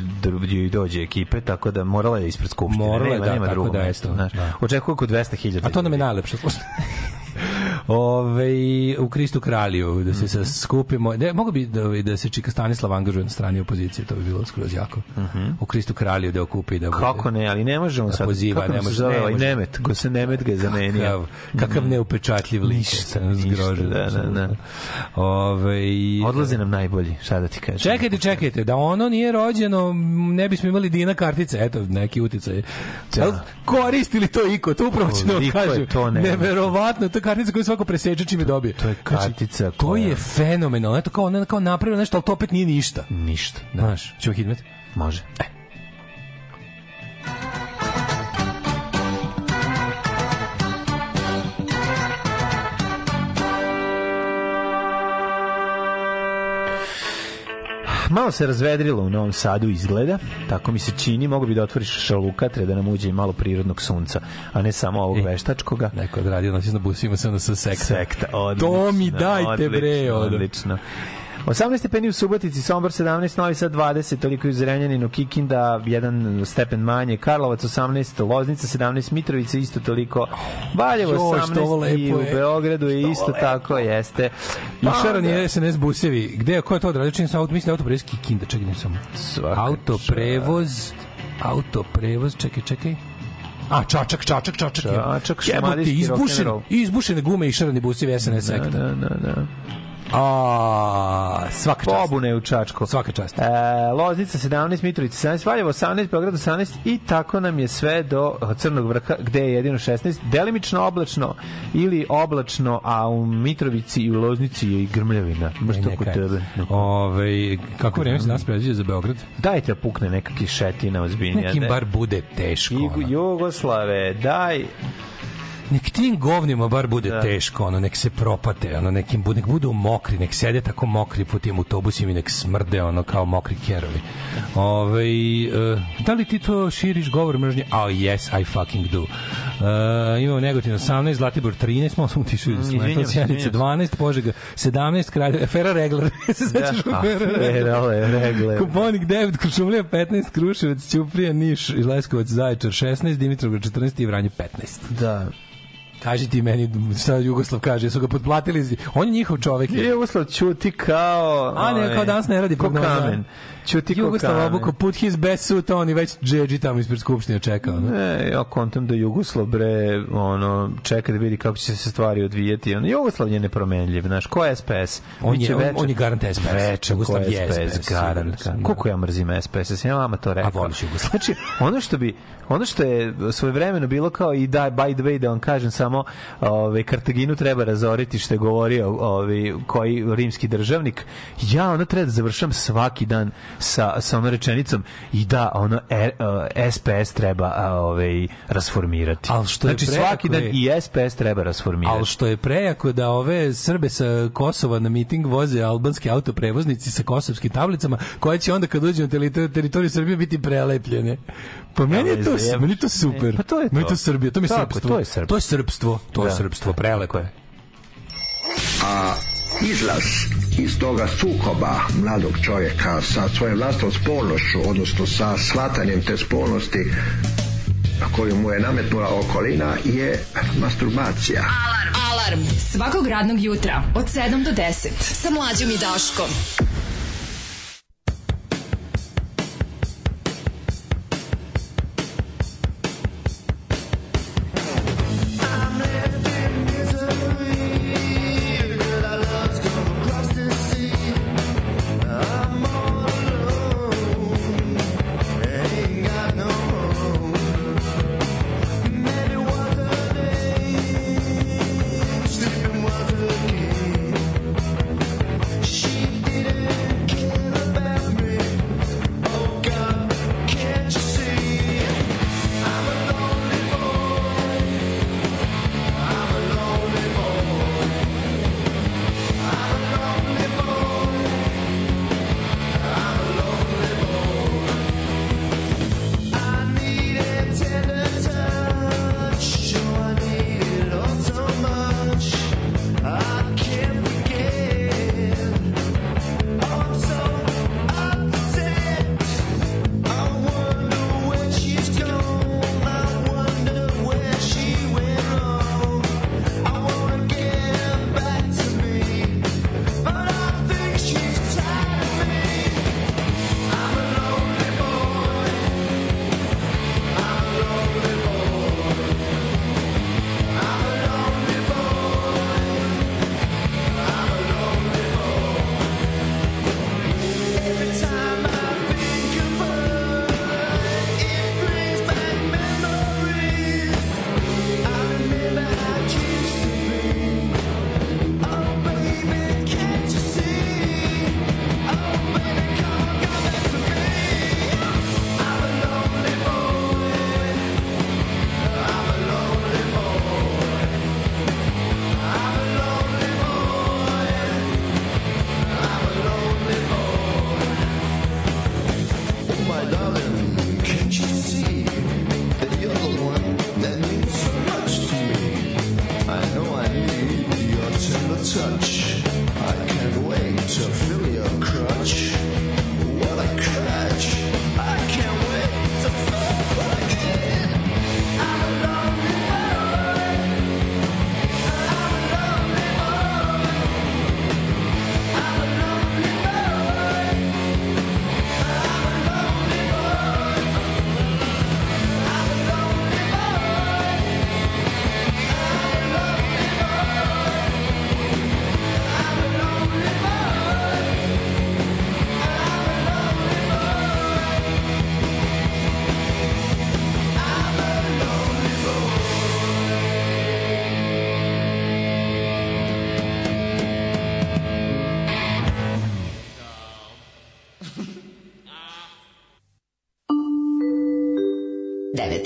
dođe ekipe, tako da morala je ispred skupštine. Morala je, nema, da, nema tako da, eto, da. Očekuju oko 200.000. A to nam je najlepše slušaj. Ove, u Kristu kralju da se sa skupimo ne, mogu bi da, da se Čika Stanislav angažuje na strani opozicije to bi bilo skroz jako u Kristu kralju da okupi da bude- Kako ne, ali ne može on Da sad. poziva, kako ne može, zove ne ovaj može. Nemet, ko se Nemet ga je zamenio. kakav, kakav neupečatljiv lik Ništa, zgrožen da, da, da. Ove, Odlaze nam najbolji, šta da ti kažem. Čekajte, čekajte, da ono nije rođeno, ne bismo imali Dina kartice, eto, neki uticaj. Jel, Koristili to iko, to upravo ću da kažem. to nemoguće. Neverovatno, to kartica koju svako preseče čime dobije. To je kartica to koja- je fenomenalno, eto kao ona kao napravila nešto, ali to opet nije ništa. Ništa. Da. Znaš, ćemo hitmet? Može. E. Malo se razvedrilo u Novom Sadu izgleda, tako mi se čini, mogu bi da otvoriš šalukatre da nam uđe i malo prirodnog sunca, a ne samo ovog veštačkoga. Neko odradio noći na busima se onda sa sekta. Sekta, odlično. To mi dajte, bre, odlično. Odlično. 18 stepeni u Subotici, Sombor 17, Novi Sad 20, toliko i u Zrenjaninu, Kikinda 1 stepen manje, Karlovac 18, Loznica 17, Mitrovica isto toliko, Valjevo Joj, što ovo 18 i lepo u je. Beogradu je isto lepo. tako, jeste. I Pa šaran onda- je SNS busevi. Gde, ko je to odradio? Čini sam auto, mislim je autoprevoz Kikinda, čekaj, nisam. Svaka Autoprevoz, autoprevoz, čekaj, čekaj. A, čačak, čačak, čačak. je. Čačak, šumadijski izbušen, izbušene gume i šarani busevi SNS Da, sekta. da, da, da. A, svaka čast. Pobune u Čačku. Svaka čast. E, Loznica 17, Mitrovica 17, Valjevo 18, Beograd 18 i tako nam je sve do Crnog vrha gde je jedino 16, delimično oblačno ili oblačno, a u Mitrovici i u Loznici je i grmljavina. Baš kod je. tebe. Ove, kako vreme se nas predviđa za Beograd? Dajte da pukne neka kišetina ozbiljnija. Nekim bar bude teško. I. Jugoslave, daj Nek tim govnima bar bude teško, ono, nek se propate, ono, nekim, bu- nek budu mokri, nek sede tako mokri po tim autobusima i nek smrde, ono, kao mokri kerovi. Ove, uh, da li ti to širiš govor mržnje? Oh, yes, I fucking do. Uh, imamo Negotin 18, Zlatibor 13, malo sam utišao da Sjenica izvinjam se. 12, Požega 17, Kralj, Efera Regler, se sećaš Da, Efera Regler? Regler. Kuponik 9, Krušumlija 15, Kruševac, Ćuprija, Niš, Leskovac, Zaječar 16, Dimitrovgrad 14 i Vranje 15. Da. Kaži ti meni šta Jugoslav kaže, su ga potplatili, on je njihov čovek. je. Jugoslav ćuti kao... A ne, ovaj, kao danas ne radi ko prognoza. kamen. Ćuti ko Jugoslav obuko put his best suit, on i već džedži tamo ispred skupštine čekao. No? Ne, ja kontam da Jugoslav bre, ono, čeka da vidi kako će se stvari odvijeti. Ono, Jugoslav je nepromenljiv, znaš, ko je SPS? On je- on- večer- on je garant SPS. Večer, ko Jugoslav je je SPS, SPS, garant. sam, da. Koliko ja mrzim SPS, sam ja vama to rekao. A voliš Jugoslav. Znači, ono što bi, ono što je svoje vremeno bilo kao i da, by the way, da vam kažem samo, ovaj, Kartaginu treba razoriti što je govorio ovaj, koji rimski državnik, ja ono treba da završam svaki dan sa, sa onom rečenicom i da ono e, e, SPS treba ovaj, rasformirati. Al što znači prejako svaki dan i SPS treba rasformirati. Ali što je prejako da ove Srbe sa Kosova na miting voze albanski autoprevoznici sa kosovskim tablicama, koje će onda kad uđu na teritoriju, teritoriju Srbije biti prelepljene. Pa meni je to, meni je to super. E, pa to je Meni je to. to Srbija, to mi je srpstvo. to je srpstvo. To je srpstvo, to je Da. srpstvo, prelepo je. a izlaz iz toga sukoba mladog čovjeka sa svojom vlastnom spolnošću, odnosno sa shvatanjem te spolnosti koju mu je nametnula okolina je masturbacija. Alarm svakog radnog jutra od 7 do 10 sa mlađom i Daškom.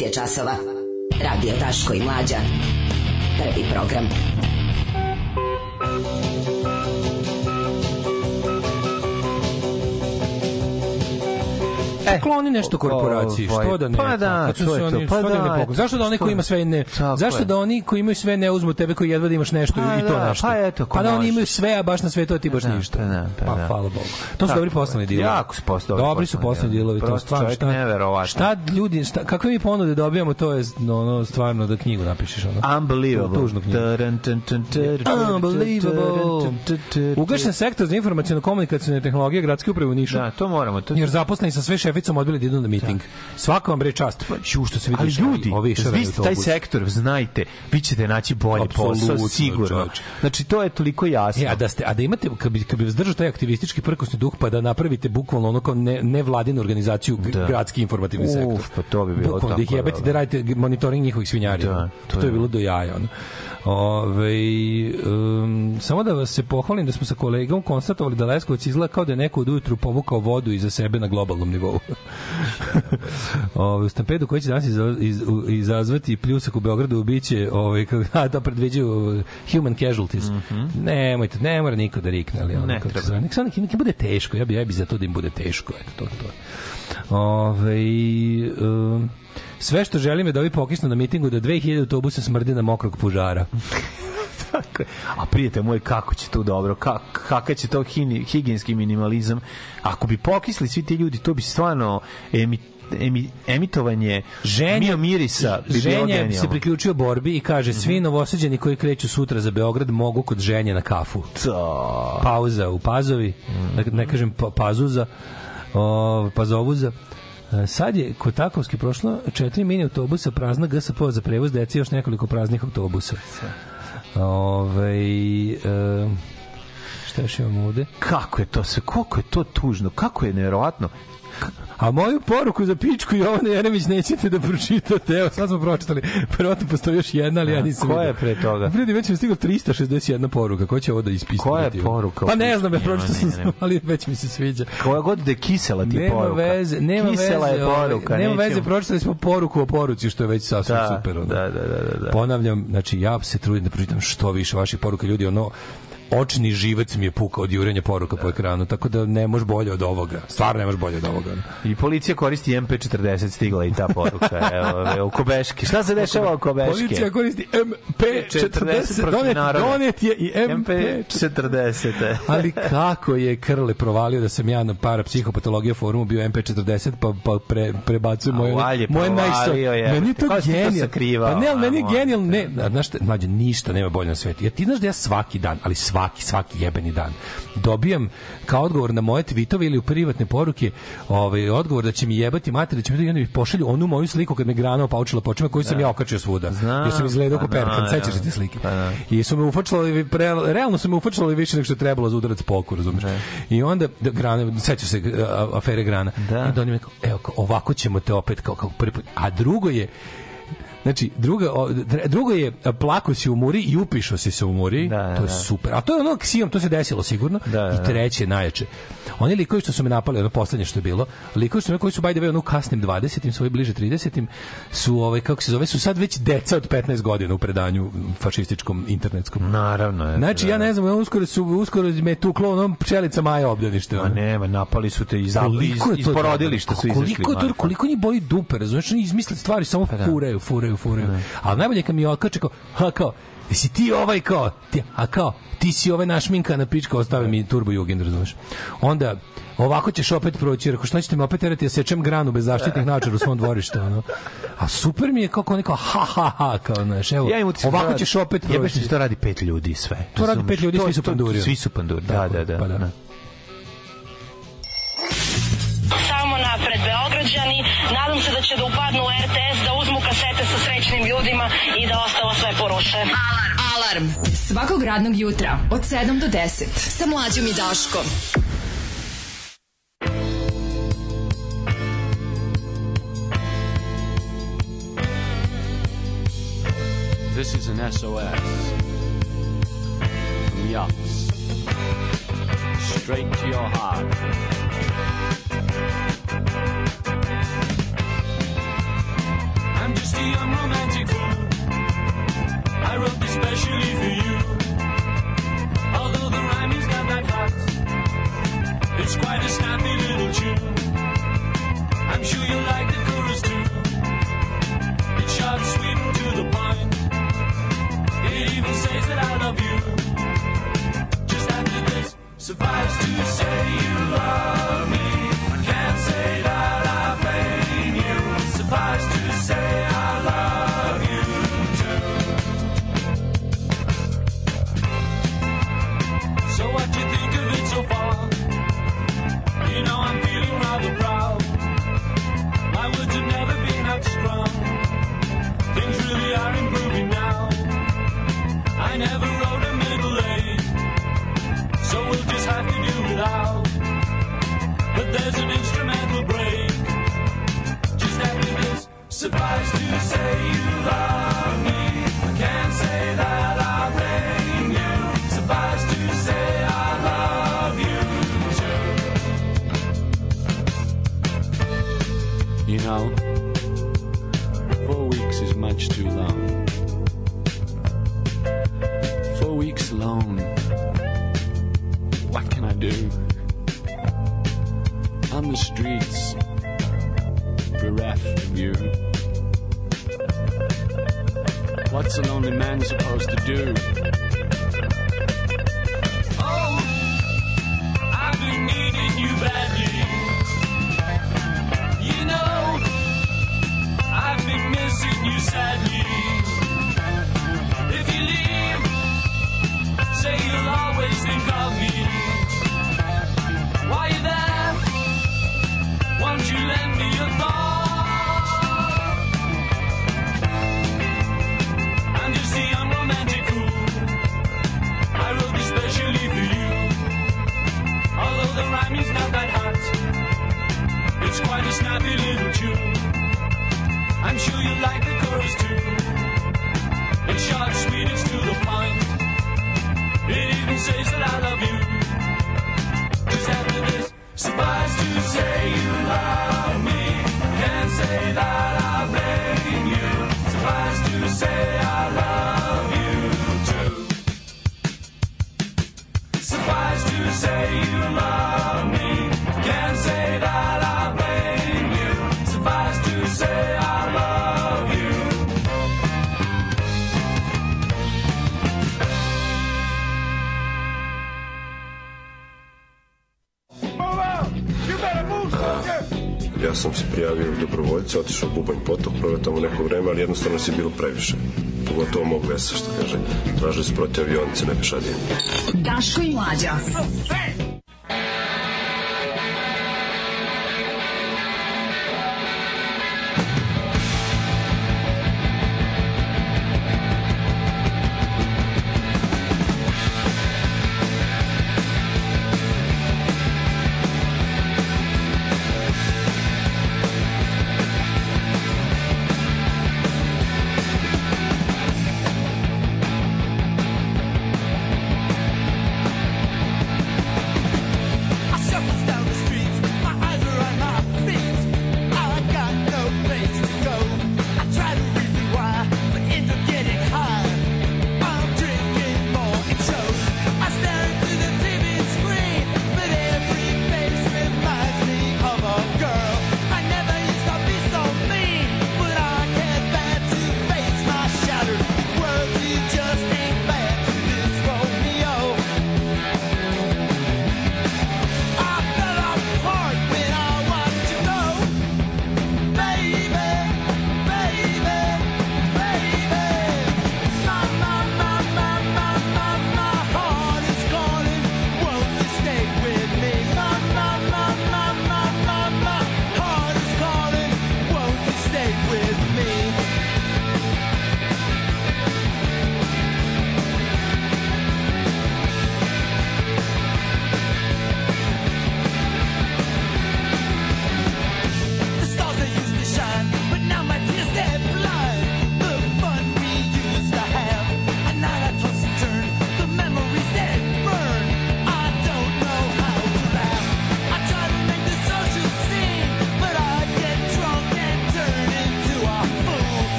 je časova. Radio Taško i Mlađa. Prvi program. E, kloni nešto ovaj, korporaciji, o, o, što ovaj, da ne? Pa da, su to je to. Pa da, da zašto da oni koji ima sve ne? Zašto da oni koji imaju sve ne da uzmu tebe koji jedva da imaš nešto pa i to da, nešto? Pa eto, pa da oni imaju sve, a baš na sve to ti baš ne, ništa. Pa, da, pa, da. hvala Bogu. To su dobri poslovni dilovi. Jako su poslo- dobri Dobri su poslovni poslovni dilovi. to stvarno šta. neverovatno. Šta ljudi, šta, kakve mi ponude dobijamo, to je no, no, stvarno da knjigu napišeš ono. Unbelievable. Tužnu knjigu. Unbelievable. Ugašen sektor za informacijno komunikacijne tehnologije gradske uprave u Nišu. Da, to moramo. To, Jer zaposleni sa sve šeficom odbili da idu na miting. Svaka vam bre čast. Ju što se vidi. ali ljudi, ovi vi ste taj sektor, znajte, vi ćete naći bolji posao, sigurno. Znači, to je toliko jasno. E, a da ste a da imate kad bi kad bi zdržao taj aktivistički prkosni duh pa da napravite bukvalno ono kao ne nevladinu organizaciju Da. gradski informativni Uf, sektor. pa to bi bilo bukvalno da ih tako jebete dobro. da radite g- monitoring njihovih svinjari. Da, to, to je je. bilo do jaja ono. Ove, um, samo da vas se pohvalim da smo sa kolegom konstatovali da Leskovac izgleda kao da je neko od ujutru povukao vodu iza sebe na globalnom nivou. Ove, u stampedu koji će danas izazvati pljusak u Beogradu biće ovaj da predviđaju uh, human casualties. Nemojte, ne mora niko da rikne, ali ono, Ne treba. nek nek, nek bude teško. Ja bi ja bi za to da im bude teško, eto to to. Ove, um, sve što želim je da ovi pokisnu na mitingu da 2000 autobusa smrdi na mokrog pužara. Tako je. A prijatelj moj, kako će to dobro, kak, kakav će to hini, higijenski minimalizam. Ako bi pokisli svi ti ljudi, to bi stvarno emi, emi, emitovanje Ženja mirisa bi Ženja se priključio borbi i kaže svi novosađeni koji kreću sutra za Beograd mogu kod ženje na kafu. Da. Pauza u Pazovi, ne, ne kažem pa, Pazuza, o, Pazovuza. E, Sad je kod Takovski prošlo četiri mini autobusa prazna GSP za prevoz dece i još nekoliko praznih autobusa. Ove, e, šta još imamo ovde? Kako je to sve, koliko je to tužno, kako je nevjerovatno. A moju poruku za pičku Jovana Jeremić nećete da pročitate. Evo, sad smo pročitali. Verovatno postoji još jedna, ali ja nisam Koja je pre toga? Prije već mi je stiglo 361 poruka. Ko će ovo da ispisati? Koja je poruka? Pa ne znam, ja Nema, pročitao sam, ne. ali već mi se sviđa. Koja god da je kisela ti Nema poruka. veze, nema kisela veze. je ovaj, poruka. nema nećemo- veze, pročitali smo poruku o poruci, što je već sasvim Da, super. Ono. da, da, da, da, da. Ponavljam, znači ja se trudim da pročitam što više vaših poruka ljudi, ono očni živac mi je pukao od jurenja poruka po ekranu, tako da ne može bolje od ovoga. Stvarno ne može bolje od ovoga. I policija koristi MP40, stigla i ta poruka. Evo, oko Beške. Šta se dešava oko Beške? Policija koristi MP40, protiv donet, donet je i MP MP40. Ali kako je Krle provalio da sam ja na parapsihopatologija forumu bio MP40 pa, pa pre, prebacujem moje, moje je. Meni je to sakrivao? Pa ne, ali meni je A, genijalno. Ne, znaš mlađe, ništa nema bolje na svetu. Ja ti znaš da ja svaki dan, ali svaki, svaki jebeni dan, dobijam kao odgovor na moje tweetove ili u privatne poruke ovaj, odgovor da će mi jebati mater, da će mi i onda mi pošalju onu moju sliku kad me grana opaučila počima koju sam ja okačio svuda. Znam, Jer sam izgledao pa kao perkan, da, sećaš se da. te slike. Pa da. I su me ufačali, pre, realno su me ufačali više nego što je trebalo za udarac po oku, razumeš? I onda, da, grane, sećaš se a, afere grana. Da. I onda oni mi kao, evo, ovako ćemo te opet, kao, kao prvi put. A drugo je, Znači, druga, drugo je plako si u muri i upišao si se u muri. Da, da, to je da. super. A to je ono ksijom, to se desilo sigurno. Da, da, I treće, najjače. Oni likovi što su me napali, ono poslednje što je bilo, likovi što me koji su by the way ono kasnim 20-im, svoji bliže 30-im, su ovaj kako se zove, su sad već deca od 15 godina u predanju fašističkom internetskom. Naravno. je, Znači, da. ja ne znam, uskoro su uskoro me tuklo onom pčelica Maja obdanište. Ma ono. nema, napali su te iz, iz, iz porodilišta su izašli. Koliko to, koliko njih boli dupe, razumiješ? Oni izmisle stvari, samo Pa da. Furaju, furaju, furaju. Ali najbolje kad mi okače kao, ha, kao, jesi ti ovaj kao, ti, a kao, ti si ovaj naš minka na pička, ostave mi turbo jugend, razumiješ? Onda, ovako ćeš opet proći, rekao, šta ćete me opet terati, ja sečem granu bez zaštitnih načara u svom dvorištu, ono. A super mi je kako neko, ha, ha, ha, kao, znaš, evo, Ja da ovako radi- ćeš opet Jebeš proći. mi to radi pet ljudi sve. To radi Razumeš? pet ljudi, To- svi su panduri. Svi su panduri, da, da, da. pa da. da. Samo napred Beograđani. Nadam se da će da upadnu u RTS, srećnim ljudima i da ostalo sve poruše. Alarm. Alarm. Svakog radnog jutra od 7 do 10. Sa mlađom i Daškom. This is an SOS from Yups. Straight to your heart. I wrote this specially for you. Although the rhyme is not that hot, it's quite a snappy little tune. I'm sure you like the chorus too. It's short, sweet, to the point. It even says that I love you. Just after this, suffice to say you love me. I can't say that I blame you. Suffice to say never wrote a middle eight, so we'll just have to do without. But there's an instrumental break. Just after this, suffice to say you love the streets, bereft of you. What's a lonely man supposed to do? Snappy little tune. I'm sure you like the chorus too. Dobrovoljce, otišao u Bubanj potok, proveo tamo neko vreme, ali jednostavno si bilo previše. Pogotovo mog vesa, što kaže. Tražili su protiv avionice, ne pešadije. Daško i mlađa.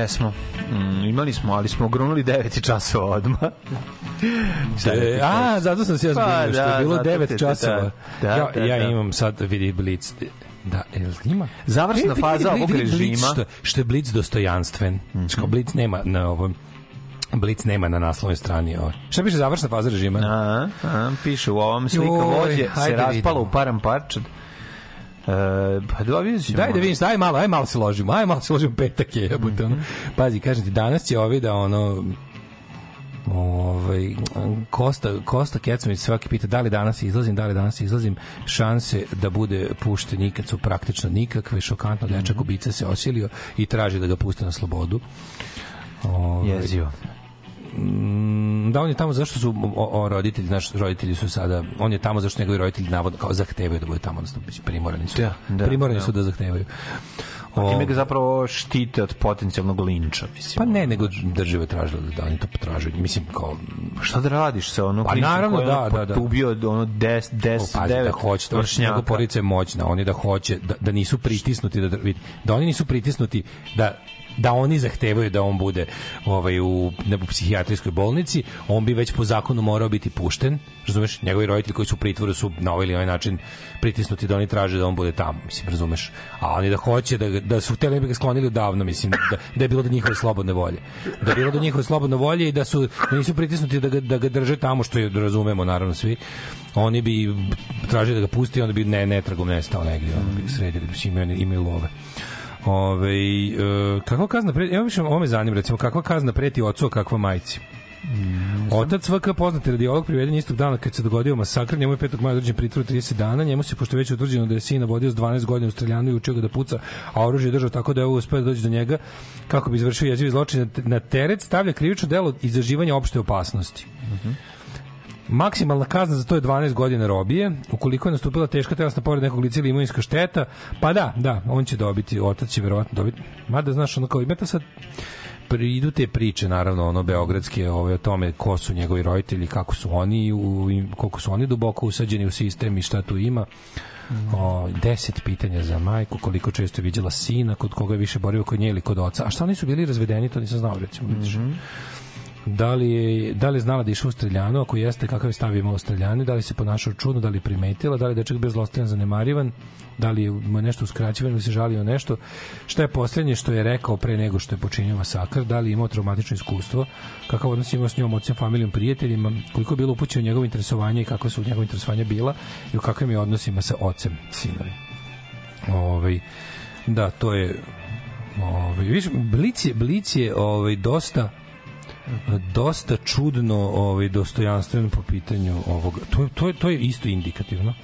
Jesmo. Mm, imali smo, ali smo grunuli 9 časova odmah. Šta da ti E, a, zato sam se ja Pa, zbunio, što da, je bilo zato 9 te- časova. da, da, ja, da, ja da. imam sad, vidi Blitz, da, jel ima? Završna Vidi, faza ovog režima. Što, što je Blitz dostojanstven. Mm -hmm. Blitz nema na ovom Blitz nema na naslovnoj strani. Ovo. Šta piše završna faza režima? A, a, piše u ovom slika vođe se raspala vidimo. u param parčad. E, pa da ćemo. Daj da vidiš, daj malo, aj malo se ložimo, aj malo se ložimo petak je, jebote, ono. Pazi, kažem ti, danas će ovi da ono, ovaj Kosta Kosta Kecmanić svaki pita da li danas izlazim, da li danas izlazim, šanse da bude pušten nikad su praktično nikakve, šokantno dečak ubica se osilio i traži da ga puste na slobodu. Ovaj, Jezivo. Mm, da on je tamo zašto su o, o, roditelji naš roditelji su sada on je tamo zašto njegovi roditelji navodno kao zahtevaju da bude tamo odnosno primorani su Da, da, primorani da. su da zahtevaju A time O, ga zapravo štite od potencijalnog linča, mislim. pa ne nego država tražila da oni to potražuju mislim kao Šta da radiš sa ono Pa klincem naravno, koji je da, ono da, da. potubio ono 10 10 pazi, 9 da hoće, to njegova porodica je moćna, oni da hoće, da, da nisu pritisnuti, da, da, da oni nisu pritisnuti, da da oni zahtevaju da on bude ovaj u ne u psihijatrijskoj bolnici, on bi već po zakonu morao biti pušten. Razumeš? Njegovi roditelji koji su u pritvoru su na ovaj ili onaj način pritisnuti da oni traže da on bude tamo, mislim, razumeš? A oni da hoće da da su hteli ne bi ga sklonili odavno, mislim, da, da je bilo do njihove slobodne volje. Da je bilo do njihove slobodne volje i da su da nisu pritisnuti da ga, da ga drže tamo što je razumemo naravno svi. Oni bi tražili da ga pusti, onda bi ne netragom nestao negdje, ono bi sredili, mislim, imaju, imaju love. Ove, e, kakva kazna preti, evo više ovo me zanima, recimo, kakva kazna preti ocu, a kakva majci? Otac VK poznati radiolog priveden istog dana kad se dogodio masakr, njemu je 5. maja određen pritvor 30 dana, njemu se pošto je već utvrđeno da je sina vodio s 12 godina u streljanu i učio ga da puca, a oružje je držao tako da je ovo uspeo da dođe do njega kako bi izvršio jezivi zločin na- teret stavlja krivično delo izaživanja opšte opasnosti. Maksimalna kazna za to je 12 godina robije. Ukoliko je nastupila teška telesna povreda nekog lica ili imovinska šteta, pa da, da, on će dobiti, otac će verovatno dobiti. Mada, znaš, ono kao, imate sad idu te priče naravno ono beogradske ove o tome ko su njegovi roditelji kako su oni u, koliko su oni duboko usađeni u sistem i šta tu ima. O, deset pitanja za majku koliko često je viđala sina kod koga je više borio kod nje ili kod oca. A šta oni su bili razvedeni to nisam znao recimo vidiš da li je, da li je znala da je išao u streljanu, ako jeste, kakav je stav imao u streljani, da li se ponašao čudno, da li primetila, da li je dečak bio zlostavljan zanemarivan, da li je nešto uskraćivano ili se žalio nešto, šta je poslednje što je rekao pre nego što je počinio masakr, da li je imao traumatično iskustvo, kakav odnos imao s njom, ocem, familijom, prijateljima, koliko je bilo upućeno njegovo interesovanje i kako su njegove interesovanja bila? I u kakvim je odnosima sa ocem sinovi. Ovaj, da, to je ovaj, viš, Blic je, Blic je ovaj, dosta dosta čudno ovaj dostojanstven po pitanju ovog to je to je to je isto indikativno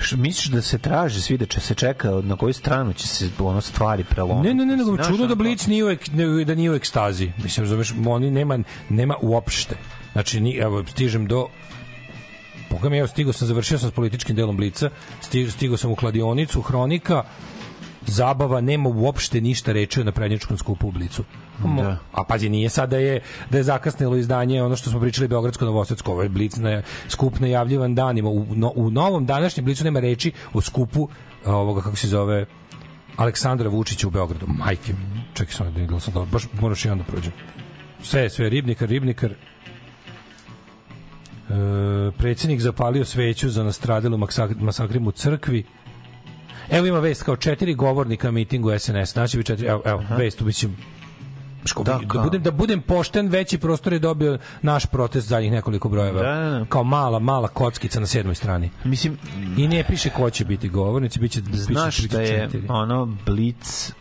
Š- misliš da se traži svi da će se čeka na koju stranu će se ono stvari prelomiti? Ne, ne, ne, nego čudno da Blic nije u, ek, ne- da nije u ekstazi. Mislim, razumeš, oni nema, nema uopšte. Znači, ni, evo, stižem do Boga mi, evo, stigao sam, završio sam s političkim delom Blica, stigao, stigao sam u kladionicu, hronika, zabava, nema uopšte ništa reči o naprednjačkom skupu u Blicu. Da. A pazi, nije sad da je, da je zakasnilo izdanje ono što smo pričali Beogradsko Novosadsko, ovo je Blic na, skup najavljivan danima. U, no, u novom današnjem Blicu nema reči o skupu ovoga, kako se zove, Aleksandra Vučića u Beogradu. Majke, čekaj samo da vidim, sam dobro, baš moraš i onda prođem. Sve, sve, ribnikar, ribnikar. E, predsjednik zapalio sveću za nastradelu masak- masakrima u crkvi. Evo ima vest kao četiri govornika mitingu SNS. Znači bi četiri, evo, evo vest, biće Ško, Da, da, kao. budem, da budem pošten, veći prostor je dobio naš protest zadnjih nekoliko brojeva. Da, da, da. Kao mala, mala kockica na sedmoj strani. Mislim, I ne piše ko će biti govornici, biće, znaš piše, da je četiri. ono Blitz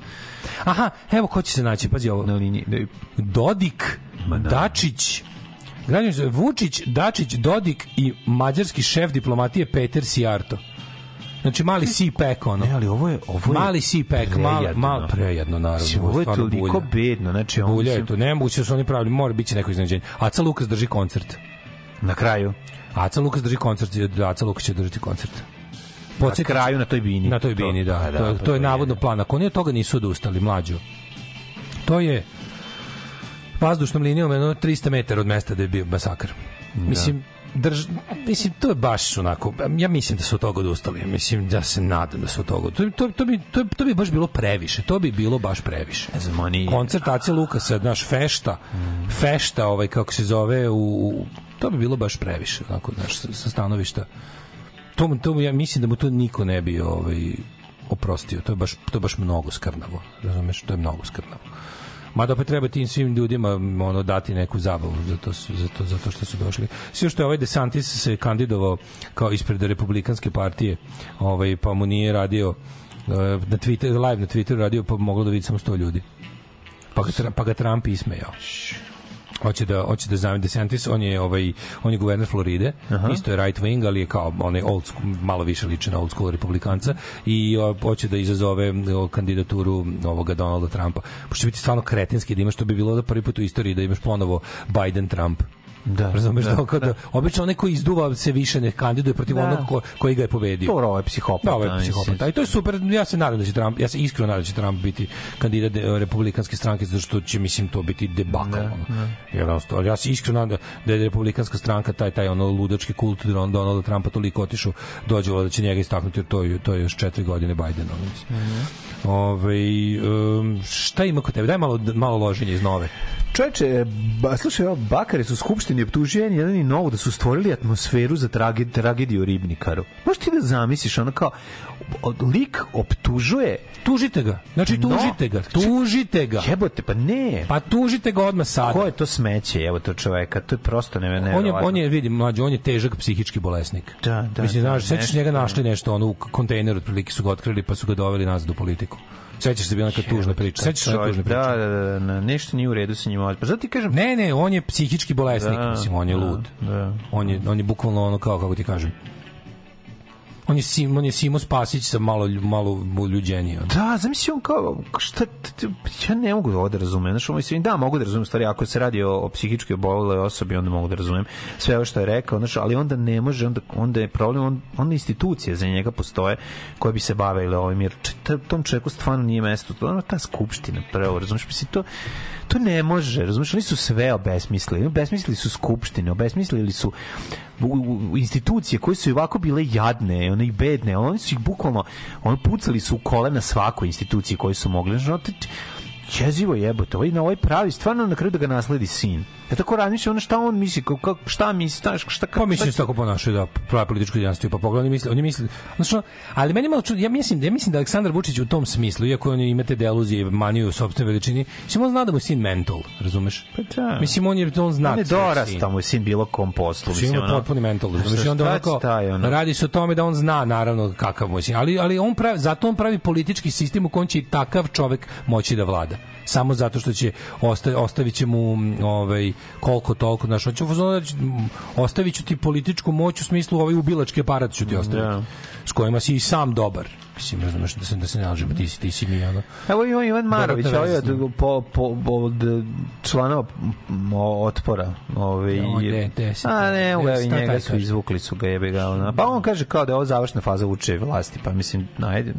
Aha, evo ko će se naći, pazi ovo. na liniji. da- Dodik, Dačić, Građani su Vučić, Dačić, Dodik i mađarski šef diplomatije Peter Sijarto. Znači mali C-pack ono. Ne, ali ovo je ovo je mali C-pack, mal, prejedno. mal, prejedno naravno. Mislim, ovo je toliko bedno, znači on Bulja je to, nemoguće da su oni pravili, mora biti neko iznenađenje. Aca Lukas drži koncert. na kraju Aca Lukas drži koncert, Aca Lukas će držati koncert. na Podsjetit- kraju na toj bini. Na toj bini, da. Pa To, to, to je navodno plan. Ako oni od toga nisu odustali, mlađo. To je vazdušnom linijom jedno 300 metara od mesta da je bio masakr. Mislim, drž, mislim, to je baš onako, ja mislim da su od toga odustali, mislim, ja se nadam da su od toga, to, to, to, bi, to, to bi baš bilo previše, to bi bilo baš previše. Ne znam, oni... Koncert Ace Lukasa, naš fešta, fešta, ovaj, kako se zove, u, u- to bi bilo baš previše, onako, znaš, sa, stanovišta. To, to, ja mislim da mu to niko ne bi ovaj, oprostio, to je baš, to je baš mnogo skrnavo, razumeš, to je mnogo skrnavo. Mada opet treba tim svim ljudima ono dati neku zabavu za to, su- za to, za to što su došli. Sve što je ovaj DeSantis se kandidovao kao ispred republikanske partije, ovaj, pa mu nije radio eh, na Twitter, live na Twitteru radio, pa moglo da vidi samo 100 ljudi. Pa ga, pa ga Trump ismejao hoće da hoće da zameni DeSantis, on je ovaj on je guverner Floride, Aha. isto je right wing, ali je kao onaj old school, malo više liči na old school republikanca i o, hoće da izazove o, kandidaturu ovoga Donalda Trumpa. Pošto biti stvarno kretenski da imaš to bi bilo da prvi put u istoriji da imaš ponovo Biden Trump. Da, Razumeš da, da, da, da, obično onaj ko izduva se više ne kandiduje protiv Da. onog ko, koji ga je pobedio. Dobro, ovo je psihopata. Da, mislim. psihopata. I to je super. Ja se nadam da će Trump, ja se iskreno nadam da će Trump biti kandidat de- republikanske stranke zato što će mislim to biti debakl. Da, ono. da. Jednostavno, ali ja se iskreno nadam da je republikanska stranka taj taj ono ludački kult Don- Donalda Trumpa toliko otišao dođe da će njega istaknuti jer to je to je još četiri godine Bidena mislim. Mhm. Ovaj um, šta ima kod tebe? Daj malo malo loženja iz nove. Čoveče, ba, slušaj, evo, Bakare su u skupštini optuženi jedan i novo da su stvorili atmosferu za trage, tragediju u Ribnikaru. Možeš ti da zamisliš, ono kao, od- lik optužuje Tužite ga. Znači No. tužite ga. Tužite ga. Jebote, pa ne. Pa tužite ga odmah sad. Ko je to smeće, evo to čoveka? To je prosto ne, ne on je on je vidi mlađi on je težak psihički bolesnik. Da, da, Mislim da, znaš, sećaš njega našli nešto ono u kontejneru otprilike su ga otkrili pa su ga doveli nazad u politiku. Sećaš se bila neka tužna priča. Sećaš se tužne priče? Da, da, da, da, nešto nije u redu sa njim. Pa zato ti kažem, Ne, ne, on je psihički bolesnik, Da, mislim, on je da, lud. da. On je on je bukvalno ono kao kako ti kažem. On je Sim, on je Simo Spasić sa malo malo ljuđenije. ono. Da, zamisli on kao, šta, ja ne mogu ovo da razumem. Ovo mislim, da, mogu da razumem stvari, ako se radi o, o psihički oboleloj osobi, onda mogu da razumem sve ovo što je rekao, znaš, ali onda ne može, onda, onda je problem, on, onda institucije za njega postoje koje bi se bavile ovim, jer tom čovjeku stvarno nije mesto, to ono ta skupština prvo, razumeš, mislim, to, to ne može, razumeš, oni su sve obesmislili, obesmislili su skupštine, obesmislili su institucije koje su i ovako bile jadne, one i bedne, oni su ih bukvalno, ono pucali su u kolena svakoj instituciji koju su mogli. Znači, jezivo jebote, ovaj na ovaj pravi, stvarno na kraju da ga nasledi sin. Ja tako razmišljam, ono šta on misli, kako, kako- šta misli, šta, šta, Pa mislim da se tako ponašaju da pravi političku dinastiju, pa pogledaj, oni misle, oni misle, znači, ali meni je malo čudno, ja mislim, ja mislim da Aleksandar Vučić u tom smislu, iako on ima te deluzije, maniju u sopstvenoj veličini, mislim on zna da mu je sin mental, razumeš? Pa da. Mislim on je on zna. On je svoj sin. dorastao mu je sin bilo kom poslu. Mislim, ima potpuni mental, razumeš? I onda šta onako, ono? radi se o tome da on zna naravno kakav mu je sin, ali, ali on pravi, zato on pravi politički sistem u kojem će i takav čovek moći da vlada samo zato što će osta, ostavit će mu ovaj, koliko toliko znaš, hoće da će, m, ostavit ću ti političku moć u smislu ovaj ubilački aparat ću ti ostaviti Da. s kojima si i sam dobar mislim, razumeš da se, da se ne lažemo ti, si- ti si mi ono Evo ima Ivan Marović, Dodatna ovaj od, po, po, od članova otpora. Ovaj, Ja, gde- gde si- a ne, gde evo, si- i šta njega su izvukli su ga jebe ga. Ona. Pa on kaže kao da je ovo završna faza uče vlasti, pa mislim, ajde,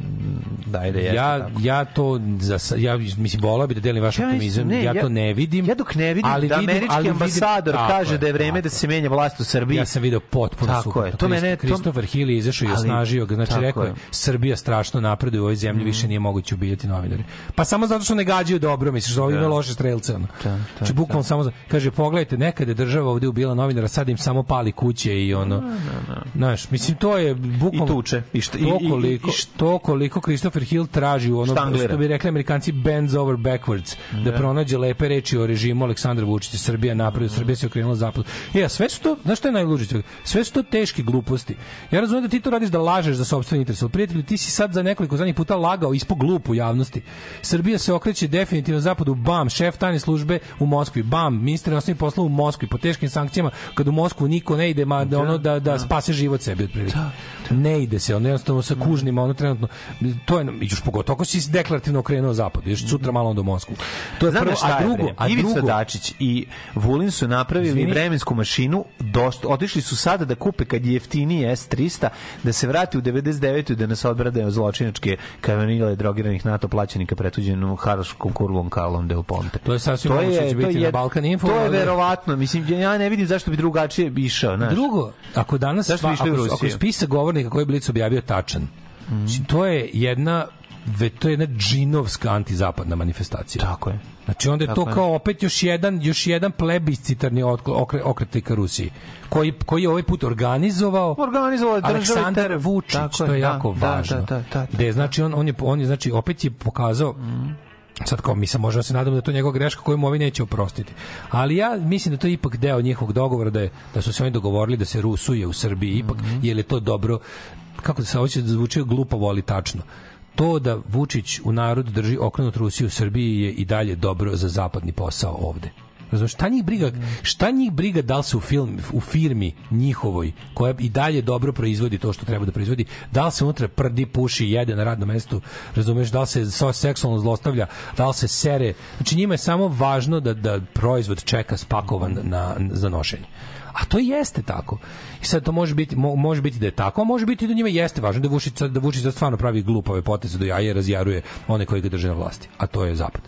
da ajde, jeste ja, tako. ja to za, ja mislim volao bi da delim vaš Ja optimizam ne, ja, ja- to ne vidim Ja dok ne vidim ali da vidim- američki ali vidim- ambasador Tako kaže da je vreme da se menja vlast u Srbiji. Ja sam video potpuno Tako suprotno. je, to mene- to- Kristofer Hill je izašao i osnažio ga. Znači rekao je. Srbija strašno napreduje u ovoj zemlji, više nije moguće ubijati novinare. Pa samo zato što ne gađaju dobro, misliš da ovdje ima loše strelce. Ono. Da, Znači bukvalno samo za, kaže pogledajte, nekada je država ovdje ubila novinara, sad im samo pali kuće i ono. Znaš, mislim to je bukvalno I tuče. I šta- i- to i- i- koliko, i šta- to koliko Christopher Hill traži u ono Štanglira. što bi rekli Amerikanci bends over backwards da pronađe lepe reči o režimu Aleksandra Vučića Srbija napred Srbija se okrenula zapad e a sve su to znaš šta je najluđe sve su to teške gluposti ja razumem da ti to radiš da lažeš za sopstveni interes ali prijatelju ti si sad za nekoliko zadnjih puta lagao ispod glup u javnosti Srbija se okreće definitivno zapadu bam šef tajne službe u Moskvi bam ministar inostranih poslova u Moskvi po teškim sankcijama kad u Moskvu niko ne ide ma da ono da da spase život sebi otprilike ne ide se, on jednostavno sa kužnima, ono trenutno, to je, još pogotovo ako si deklarativno okrenuo zapad, još sutra malo onda u Moskvu. To je Znam prvo, na a drugo, a Ivica drugo, Dačić i Vulin su napravili Izvini. vremensku mašinu, dost, otišli su sada da kupe kad je jeftiniji S300, da se vrati u 99. i da nas odbrade zločinačke kamenile drogiranih NATO plaćenika pretuđenu haraškom kurvom Karlom Del Ponte. To je sasvim moguće da će biti na Balkan Info, To je ali- verovatno. Mislim, ja ne vidim zašto bi drugačije išao. Znaš. Drugo, ako danas sva, ako, ako je spisak govornika koji je Blic objavio tačan, znači, to je jedna ve, to je jedna džinovska antizapadna manifestacija. Tako je. Znači onda je Tako to kao opet još jedan još jedan plebiscitarni okre, okret ka Rusiji koji koji je ovaj put organizovao Organizovao Aleksandar. Vučić, Tako to je, je da, jako da, važno. da, da, da, da. Gde, znači on, on je on je znači opet je pokazao sad kao mi se možemo se nadamo da to njegova greška koju mu ovi neće oprostiti. Ali ja mislim da to je ipak deo njihovog dogovora da je da su se oni dogovorili da se rusuje u Srbiji ipak jer je to dobro kako da se hoće da zvuči glupavo ali tačno. To da Vučić u narod drži okrenut Rusiju u Srbiji je i dalje dobro za zapadni posao ovde. Razumeš, šta njih briga, šta njih briga da li se u, film, u firmi njihovoj, koja i dalje dobro proizvodi to što treba da proizvodi, da li se unutra prdi, puši, jede na radnom mestu, razumeš, da li se seksualno zlostavlja, da li se sere. Znači njima je samo važno da, da proizvod čeka spakovan na, za nošenje. A to jeste tako. I sad to može biti mo, može biti da je tako, a može biti da njima jeste važno da Vučić da Vučić sad stvarno pravi glupave poteze do jaja i razjaruje one koji ga drže na vlasti, a to je zapad.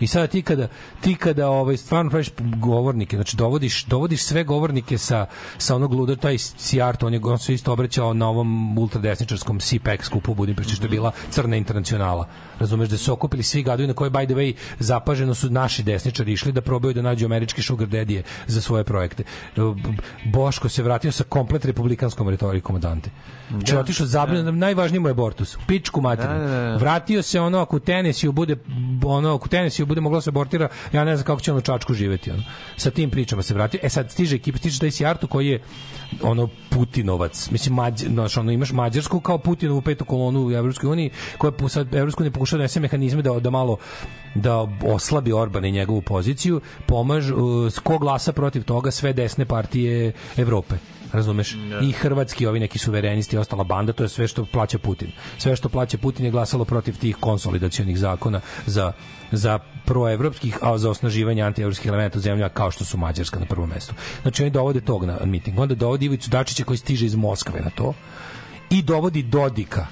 I sada ti kada ti kada ovaj stvarno praviš govornike, znači dovodiš dovodiš sve govornike sa sa onog luda taj Sijart, on je on se isto obraćao na ovom ultradesničarskom CPEC skupu u Budimpešti što je bila crna internacionala. Razumeš da su okupili svi gadovi na koje by the way zapaženo su naši desničari išli da probaju da nađu američki sugar daddy za svoje projekte. Boško se vratio sa komplet republikanskom retorikom Dante. Znači Da, otišao zabrinut, najvažniji mu je abortus. U Pičku materinu. Da, da, da. Vratio se ono ako u Tenesiju bude ono ako u Tenesiju bude moglo da se abortira, ja ne znam kako će on u Čačku živeti ono. Sa tim pričama se vratio. E sad stiže ekipa, stiže taj Sijartu koji je ono Putinovac. Mislim Mađ, znaš, ono imaš Mađarsku kao Putinovu petu kolonu u Evropskoj uniji koja sad Evropska unija pokušava da nese mehanizme da da malo da oslabi Orbana i njegovu poziciju, pomaž uh, ko glasa protiv toga sve desne partije Evrope razumeš? I hrvatski ovi neki suverenisti i ostala banda, to je sve što plaća Putin. Sve što plaća Putin je glasalo protiv tih konsolidacionih zakona za za proevropskih, a za osnaživanje antievropskih elementa u zemlja kao što su Mađarska na prvom mestu. Znači oni dovode tog na miting. Onda dovodi Ivicu Dačića koji stiže iz Moskve na to i dovodi Dodika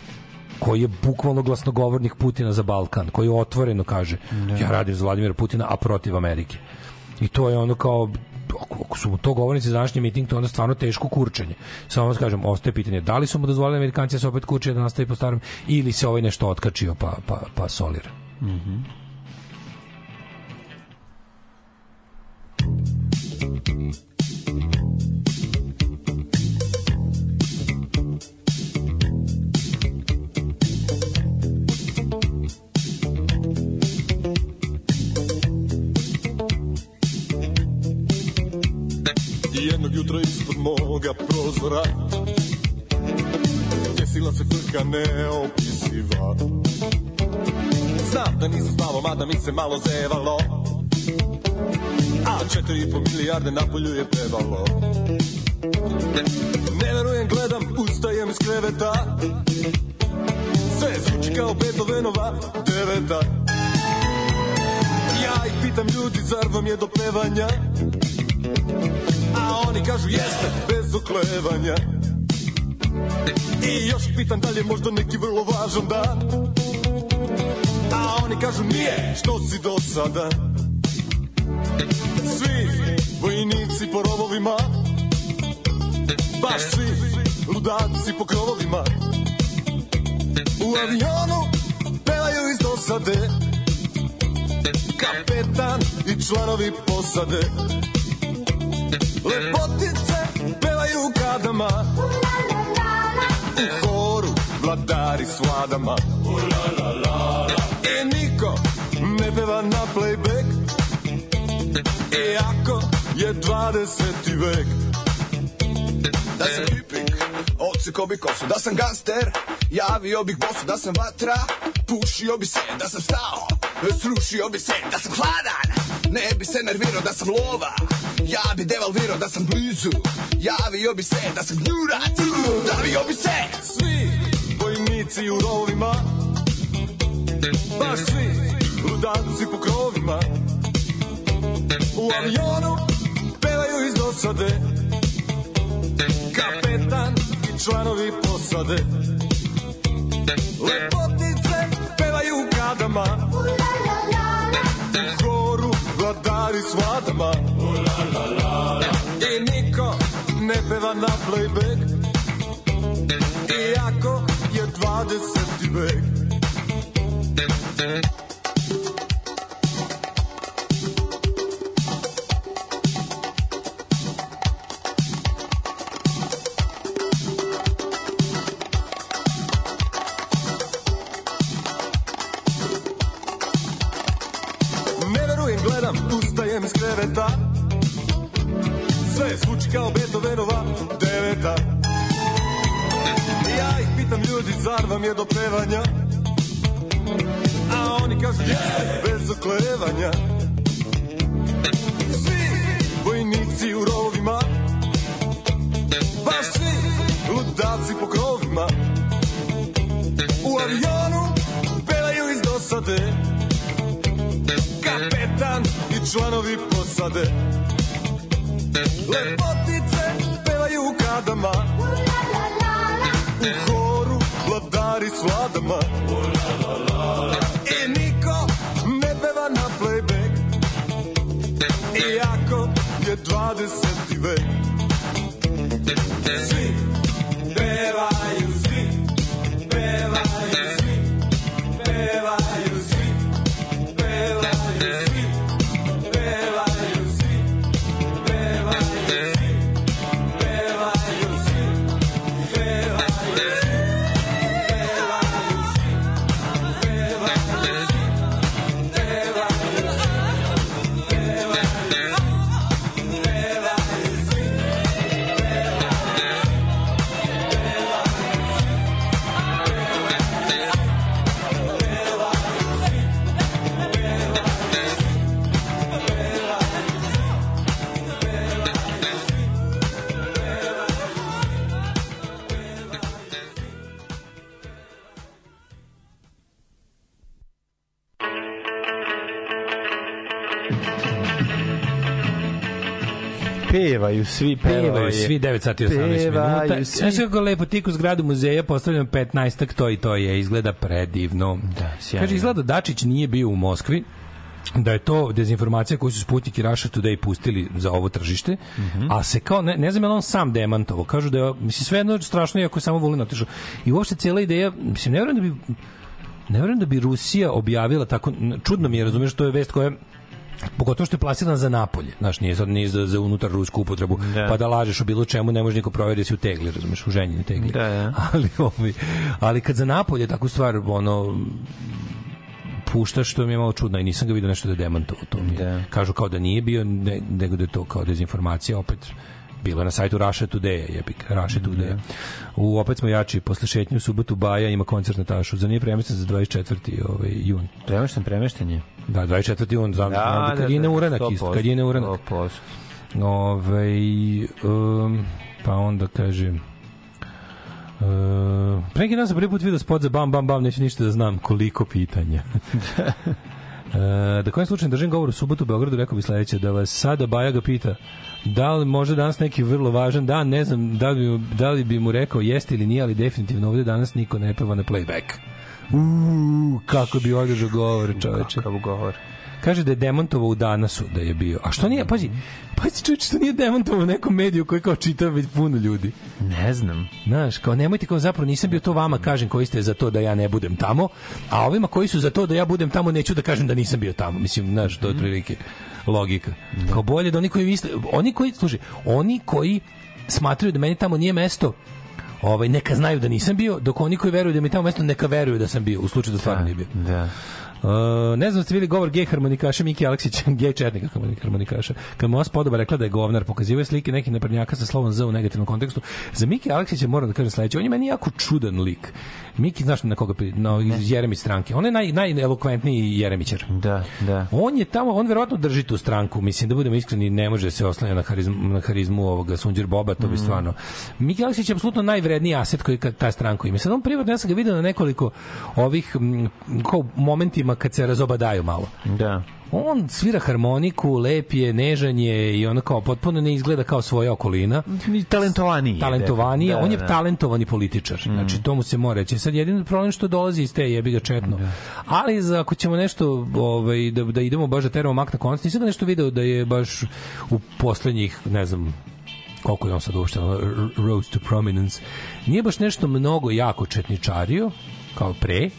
koji je bukvalno glasnogovornik Putina za Balkan, koji otvoreno kaže ja radim za Vladimira Putina, a protiv Amerike. I to je ono kao ako, su mu to govornici za današnji miting, to je onda stvarno teško kurčenje. Samo vam kažem, ostaje pitanje da li su mu dozvolili Amerikanci da se opet kurče da nastavi po starom ili se ovaj nešto otkačio pa, pa, pa solira. I jednog jutra ispod moga prozora Desila se frka neopisiva. Znam da nisam spavao, mada mi se malo zevalo četiri i po milijarde na polju je pevalo Ne verujem, gledam, ustajem iz kreveta. Sve zvuči kao Beethovenova deveta Ja ih pitam ljudi, zar vam je do pevanja? A oni kažu jeste, bez oklevanja. I još pitan da li je možda neki vrlo važan dan? A oni kažu nije, što si do sada Svi vojnici po rovovima. Baš svi ludaci po krovovima. U avionu pevaju iz dosade. Kapetan i članovi posade. Lepotice pevaju u kadama. U horu vladari s vladama. I niko ne peva na playback Iako je 20. vek Da sam pipik, odsekao bi kosu Da sam gangster, javio bih bosu Da sam vatra, pušio bi se Da sam stao, srušio bi se Da sam hladan, ne bi se nervirao Da sam lova, ja bi devalvirao Da sam blizu, javio bi se Da sam gnjurac, davio bi se Svi vojnici u rovima Baš svi ludaci po krovima U avionu pevaju iz dosade. Kapetan i članovi posade. Lepotice pevaju u kadama U horu vladari s vladama. I niko ne peva na playback. Iako je 20 vek. Je do pevanja? A oni kažu, jeste, bez oklevanja. Svi vojnici u rovima. Baš svi ludaci po krovima. U avionu pevaju iz dosade. Kapetan i članovi posade. Lepotice pevaju u kadama. U vladari s vladama I niko ne peva na playback Iako je 20. vek Svi svi, pevaju. Pevaju svi 9 sati i 18 minuta. Svi. Znaš kako lepo tik u zgradu muzeja postavljam 15 to i to je, izgleda predivno. Da, sjajno. Kaže, izgleda da Dačić nije bio u Moskvi, da je to dezinformacija koju su Sputnik i Russia Today pustili za ovo tržište, Mhm. a se kao, ne, ne znam je on sam demantovo, kažu da je, mislim, sve jedno strašno iako je samo volio otišao. I uopšte cijela ideja, mislim, ne verujem da bi ne verujem da bi Rusija objavila tako, čudno mi je, razumiješ, to je vest koja pogotovo što je plasirana za napolje, znaš, nije sad nije za, za unutar rusku upotrebu, Da. pa da lažeš o bilo čemu, ne može niko proveriti da si u tegli, razumeš, u ženjini tegli. Da, da. Ali, ovi, ali kad za napolje takvu stvar, ono, puštaš, to mi je malo čudno i nisam ga vidio nešto da je demantovao to. Mi je. Da. Kažu kao da nije bio, ne, nego da je to kao dezinformacija opet bilo na sajtu Russia Today, jebik, Russia Today. U opet smo jači, posle šetnje u subotu Baja ima koncert na Tašu, za nije premješten za 24. Ovaj, jun. Premešten, premešten je. Da, 24. jun, znam, Da, znam, da, kad je da, neuranak 100%, isto, kad je neuranak. 100%. Ove, um, pa onda kaže Uh, pre neki dan sam prvi put vidio spot za bam bam bam, neću ništa da znam koliko pitanja. Uh, da kojem slučaju držim govor u subotu u Beogradu, rekao bi sledeće, da vas sada Baja ga pita da li može danas neki vrlo važan dan, ne znam da li, da li bi mu rekao jeste ili nije, ali definitivno ovde danas niko ne peva na playback. Uuu, kako bi održao govor, čoveče. Kakav govor. Kaže da je demontovao u danasu da je bio. A što nije, pazi, pazi čovječe, što nije demontovao u nekom mediju koji kao čita već puno ljudi. Ne znam. Znaš, kao nemojte kao zapravo nisam bio to vama kažem koji ste za to da ja ne budem tamo, a ovima koji su za to da ja budem tamo neću da kažem da nisam bio tamo. Mislim, znaš, to je otprilike logika. Kao bolje da oni koji misle, oni koji, slušaj, oni koji smatraju da meni tamo nije mesto, ovaj neka znaju da nisam bio, dok oni koji veruju da mi tamo mesto neka veruju da sam bio, u slučaju da stvarno nije bio. Da. Uh, ne znam da ste videli govor gej harmonikaša Miki Aleksića, gej četnika harmonik- harmonikaša. Kad mu spodoba rekla da je govnar, pokazivaju slike nekih naprednjaka sa slovom Z u negativnom kontekstu. Za Miki Aleksića moram da kažem sledeće, on je meni jako čudan lik. Miki, znaš na koga na, iz Jeremić stranke. On je naj, najelokventniji Jeremićar. Da, da. On je tamo, on verovatno drži tu stranku, mislim da budemo iskreni, ne može se oslanja na harizmu, na harizmu ovoga Sunđer Boba, to bi stvarno. Miki Aleksić je apsolutno najvredniji aset koji ta stranka ima. Sad on privatno, ja sam ga vidio na nekoliko ovih m, kao momentima kad se razobadaju malo. Da. On svira harmoniku, lep je, nežan je i ono kao potpuno ne izgleda kao svoja okolina. Talentovaniji Talentovaniji, da, on je da. talentovani političar. Znači, to mu se mora reći. Sad jedini problem što dolazi iz te jebi ga četno. Ali za, ako ćemo nešto ovaj, da, da idemo baš da teramo mak na konac, nisam ga nešto video da je baš u poslednjih, ne znam, koliko je on sad uopšte, ono, r- Road to Prominence, nije baš nešto mnogo jako četničario, kao pre,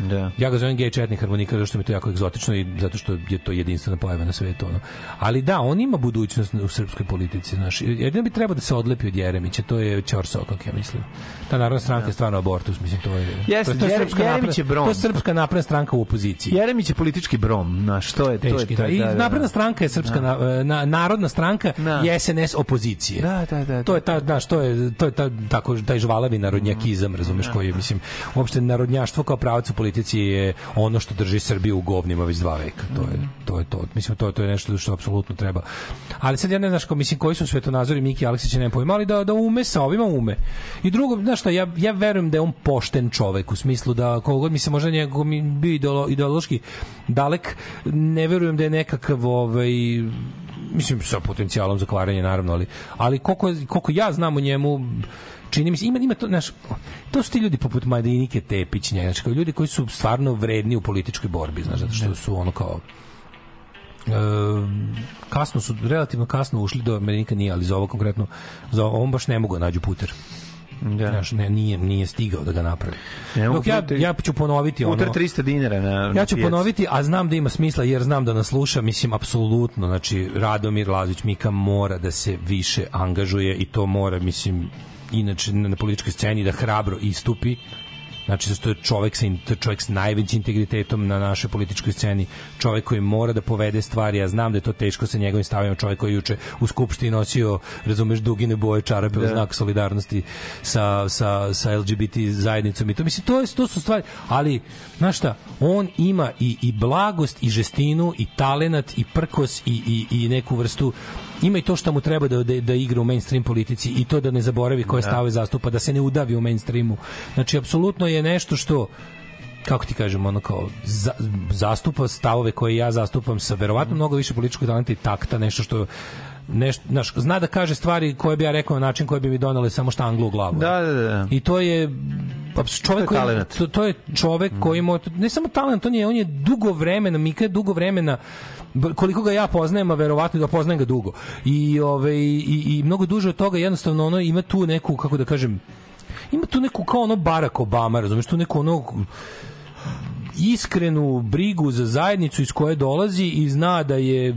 Da. Ja ga zovem gej četnik harmonika zato što mi je to jako egzotično i zato što je to jedinstvena pojava na svetu. Ono. Ali da, on ima budućnost u srpskoj politici. Znaš. Jedino bi trebao da se odlepi od Jeremića, to je Ćor Sokak, ja mislim. Ta narodna stranka je stvarno abortus, mislim, to je... Jeste, to, je- to je srpska Jeremić je brom. To je srpska napredna stranka u opoziciji. Jeremić je politički brom, znaš, to je to je Teški, to da. je- I da, da, da. napredna stranka je srpska na, na, narodna stranka Da. je SNS opozicije. Da, da, da, To je ta, znaš, to je to je ta tako taj žvalavi narodnjakizam, razumeš, koji je, mislim, uopšte narodnjaštvo kao pravac u politici je ono što drži Srbiju u govnima već dva veka. To je to je to. Mislim to to je nešto što apsolutno treba. Ali sad ja ne znaš kao mislim koji su svetonazori Miki Aleksića ne pojma, ali da da ume sa ovima ume. I drugo, znaš šta, ja ja verujem da je on pošten čovek u smislu da koliko god mi se možda njegov mi bio ideolo, ideološki dalek, ne verujem da je nekakav ovaj mislim sa potencijalom za kvarenje naravno, ali ali koliko koliko ja znam o njemu čini mi se ima ima to znaš to su ti ljudi poput Marinike Tepić znači kao ljudi koji su stvarno vredni u političkoj borbi znaš zato što su ono kao e, kasno su relativno kasno ušli do Marinika nije ali za ovo konkretno za ovo, on baš ne mogu da nađu puter Da. Znaš, ne, nije, nije stigao da ga napravi. Ne mogu Dok ja, ja ću ponoviti ono... Puter 300 dinara na Ja ću pijaci. ponoviti, a znam da ima smisla jer znam da nas sluša, mislim apsolutno, znači Radomir Lazović Mika mora da se više angažuje i to mora, mislim, inače na, političkoj sceni da hrabro istupi. Znači, što je čovek sa, to je čovek s najvećim integritetom na našoj političkoj sceni, čovek koji mora da povede stvari, ja znam da je to teško sa njegovim stavima, čovek koji juče u skupštini nosio, razumeš, dugine boje čarape u Da. znak solidarnosti sa, sa, sa LGBT zajednicom. I to, mislim, to, je, to su stvari, ali, znaš šta, on ima i, i blagost, i žestinu, i talenat, i prkos, i, i, i neku vrstu ima i to što mu treba da, da, da igra u mainstream politici i to da ne zaboravi koje stave zastupa, da se ne udavi u mainstreamu. Znači, apsolutno je nešto što kako ti kažem, ono kao za, zastupa stavove koje ja zastupam sa verovatno mnogo više političkog talenta i takta, nešto što nešto, znaš, zna da kaže stvari koje bi ja rekao na način koje bi mi donale samo štanglu u glavu. Da, da, da. I to je To je koji to, to je čovek koji ima ne samo talent, on je on je dugo vremena, Mika je dugo vremena koliko ga ja poznajem, a verovatno da poznajem ga dugo. I ove i, i mnogo duže od toga jednostavno ono ima tu neku kako da kažem ima tu neku kao ono Barack Obama, razumeš, tu neku ono iskrenu brigu za zajednicu iz koje dolazi i zna da je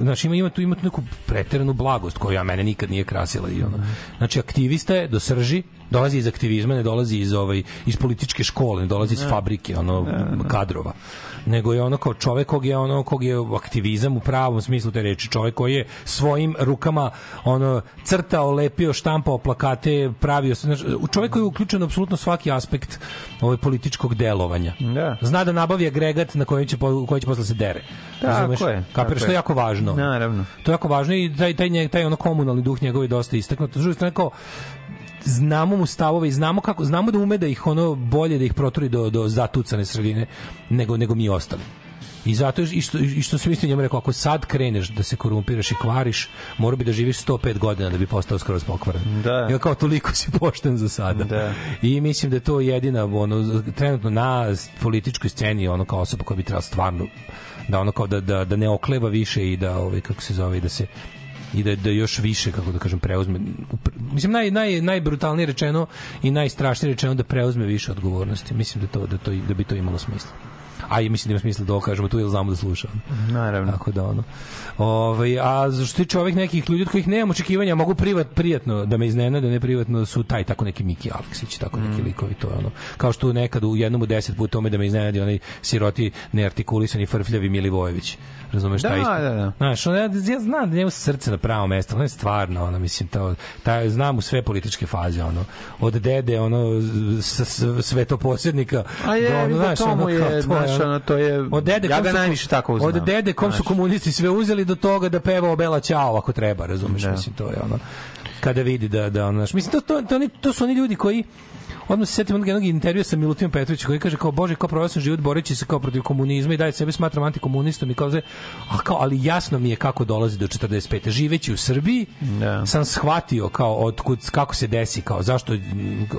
znači ima, ima tu ima tu neku preteranu blagost koja mene nikad nije krasila i ono. Znači aktivista je do srži, dolazi iz aktivizma, ne dolazi iz ovaj iz političke škole, ne dolazi iz fabrike, ono kadrova nego je ono kao čovek kog je ono kog je aktivizam u pravom smislu te reči, čovek koji je svojim rukama ono crtao, lepio, štampao plakate, pravio se, znači, čovek koji je uključen u apsolutno svaki aspekt ovaj političkog delovanja. Da. Zna da nabavi agregat na kojem će koji će posle se dere. Tako Razumeš? je, Kapiraš, tako to je. jako važno. Naravno. To je jako važno i taj taj taj ono komunalni duh njegov je dosta istaknut. S druge strane kao znamo mu stavove i znamo kako znamo da ume da ih ono bolje da ih proturi do do zatucane sredine nego nego mi ostali. I zato i što, i što sam isto njemu rekao, ako sad kreneš da se korumpiraš i kvariš, mora bi da živiš 105 godina da bi postao skroz pokvaren. Da. Ja kao toliko si pošten za sada. Da. I mislim da je to jedina ono trenutno na političkoj sceni ono kao osoba koja bi trebala stvarno da ono kao da, da, da ne okleva više i da ovaj kako se zove da se i da, da još više kako da kažem preuzme mislim naj naj najbrutalnije rečeno i najstrašnije rečeno da preuzme više odgovornosti. Mislim da to da to da bi to imalo smisla. A i mislim da ima smisla da ovo kažemo tu jer znamo da sluša Naravno. tako da ono. Ovaj a što tiče ovih nekih ljudi od kojih nemam očekivanja mogu privat prijatno da me iznenade ne privatno su taj tako neki Miki Aleksić tako neki likovi to je ono. Kao što nekad u jednom u deset puta tome da me iznenadi onaj siroti neartikulisani frfljavi Milivojević razumeš Da, taj isto da, da. Znaš, ono, ja, ja znam da njemu srce na pravo mesto, ono je stvarno, ono, mislim, to, taj, znam u sve političke faze, ono, od dede, ono, s, s, svetoposjednika, A je, do, ono, da znaš, to ono, je, kao, to znaš, ono, to je- od dede ja ga najviše tako Od znam, dede kom su komunisti sve uzeli do toga da peva Bela Ćao ako treba, razumeš, Da. mislim, to je ono, kada vidi da, da ono, znaš, mislim, to, to, to, oni- to su oni ljudi koji, Odmah se setim onog jednog intervjua sa Milutinom Petrovićem koji kaže kao bože kao proveo sam život boreći se kao protiv komunizma i dalje sebe smatram antikomunistom i kao a kao ali jasno mi je kako dolazi do 45. Živeći u Srbiji Da. sam shvatio kao otkud kako se desi kao zašto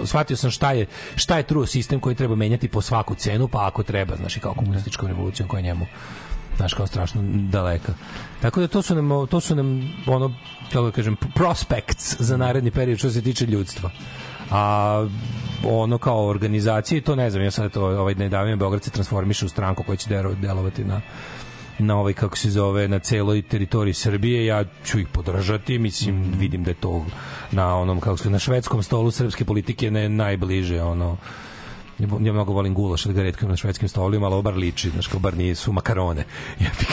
shvatio sam šta je šta je true sistem koji treba menjati po svaku cenu pa ako treba znači kao komunističkom revolucijom koja je njemu znaš kao strašno daleka. Tako da to su nam to su nam ono kako da kažem prospects za naredni period što se tiče ljudstva. A ono kao organizacije, to ne znam, ja sad to ovaj nedavno Beograd se transformiše u stranku koja će delovati na na ovaj kako se zove na celoj teritoriji Srbije ja ću ih podržati mislim vidim da je to na onom kako se na švedskom stolu srpske politike ne najbliže ono ja, mnogo volim gulaš da ga retko imam na švedskim stolima, ali ovo bar liči, znaš, kao bar nisu makarone. Jebi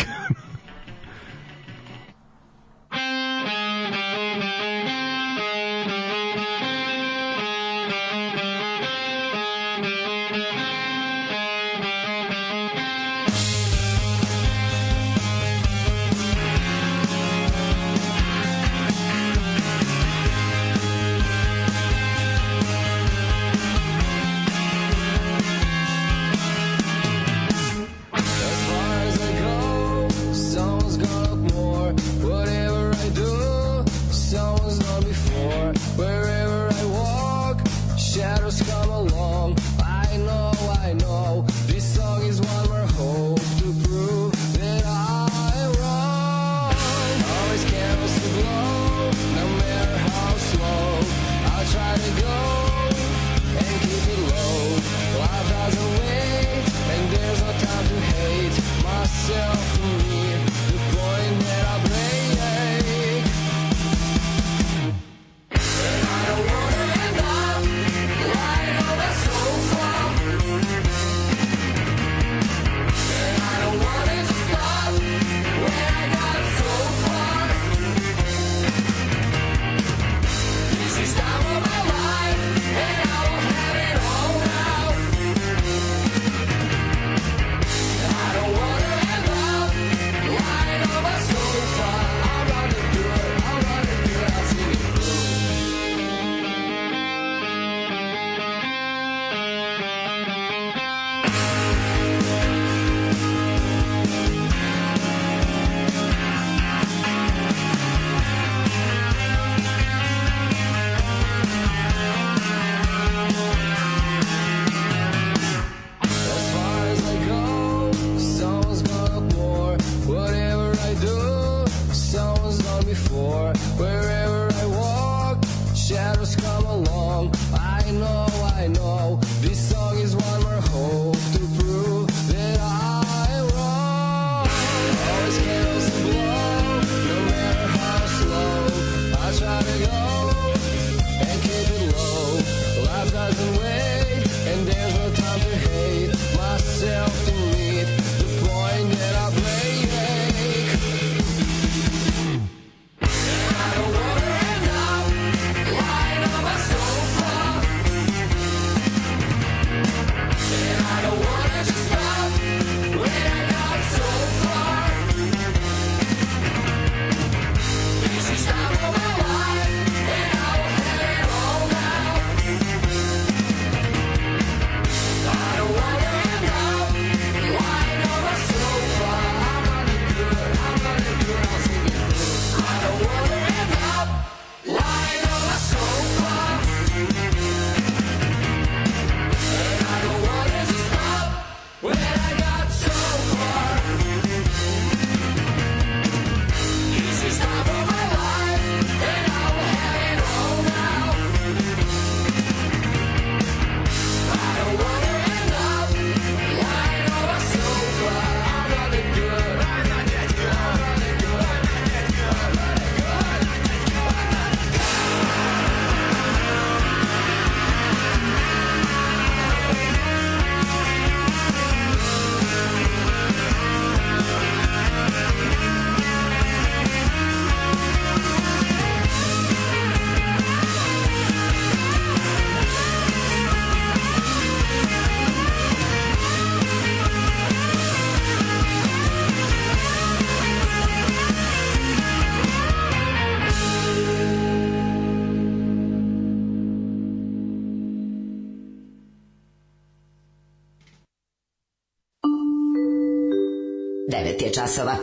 9 je časova.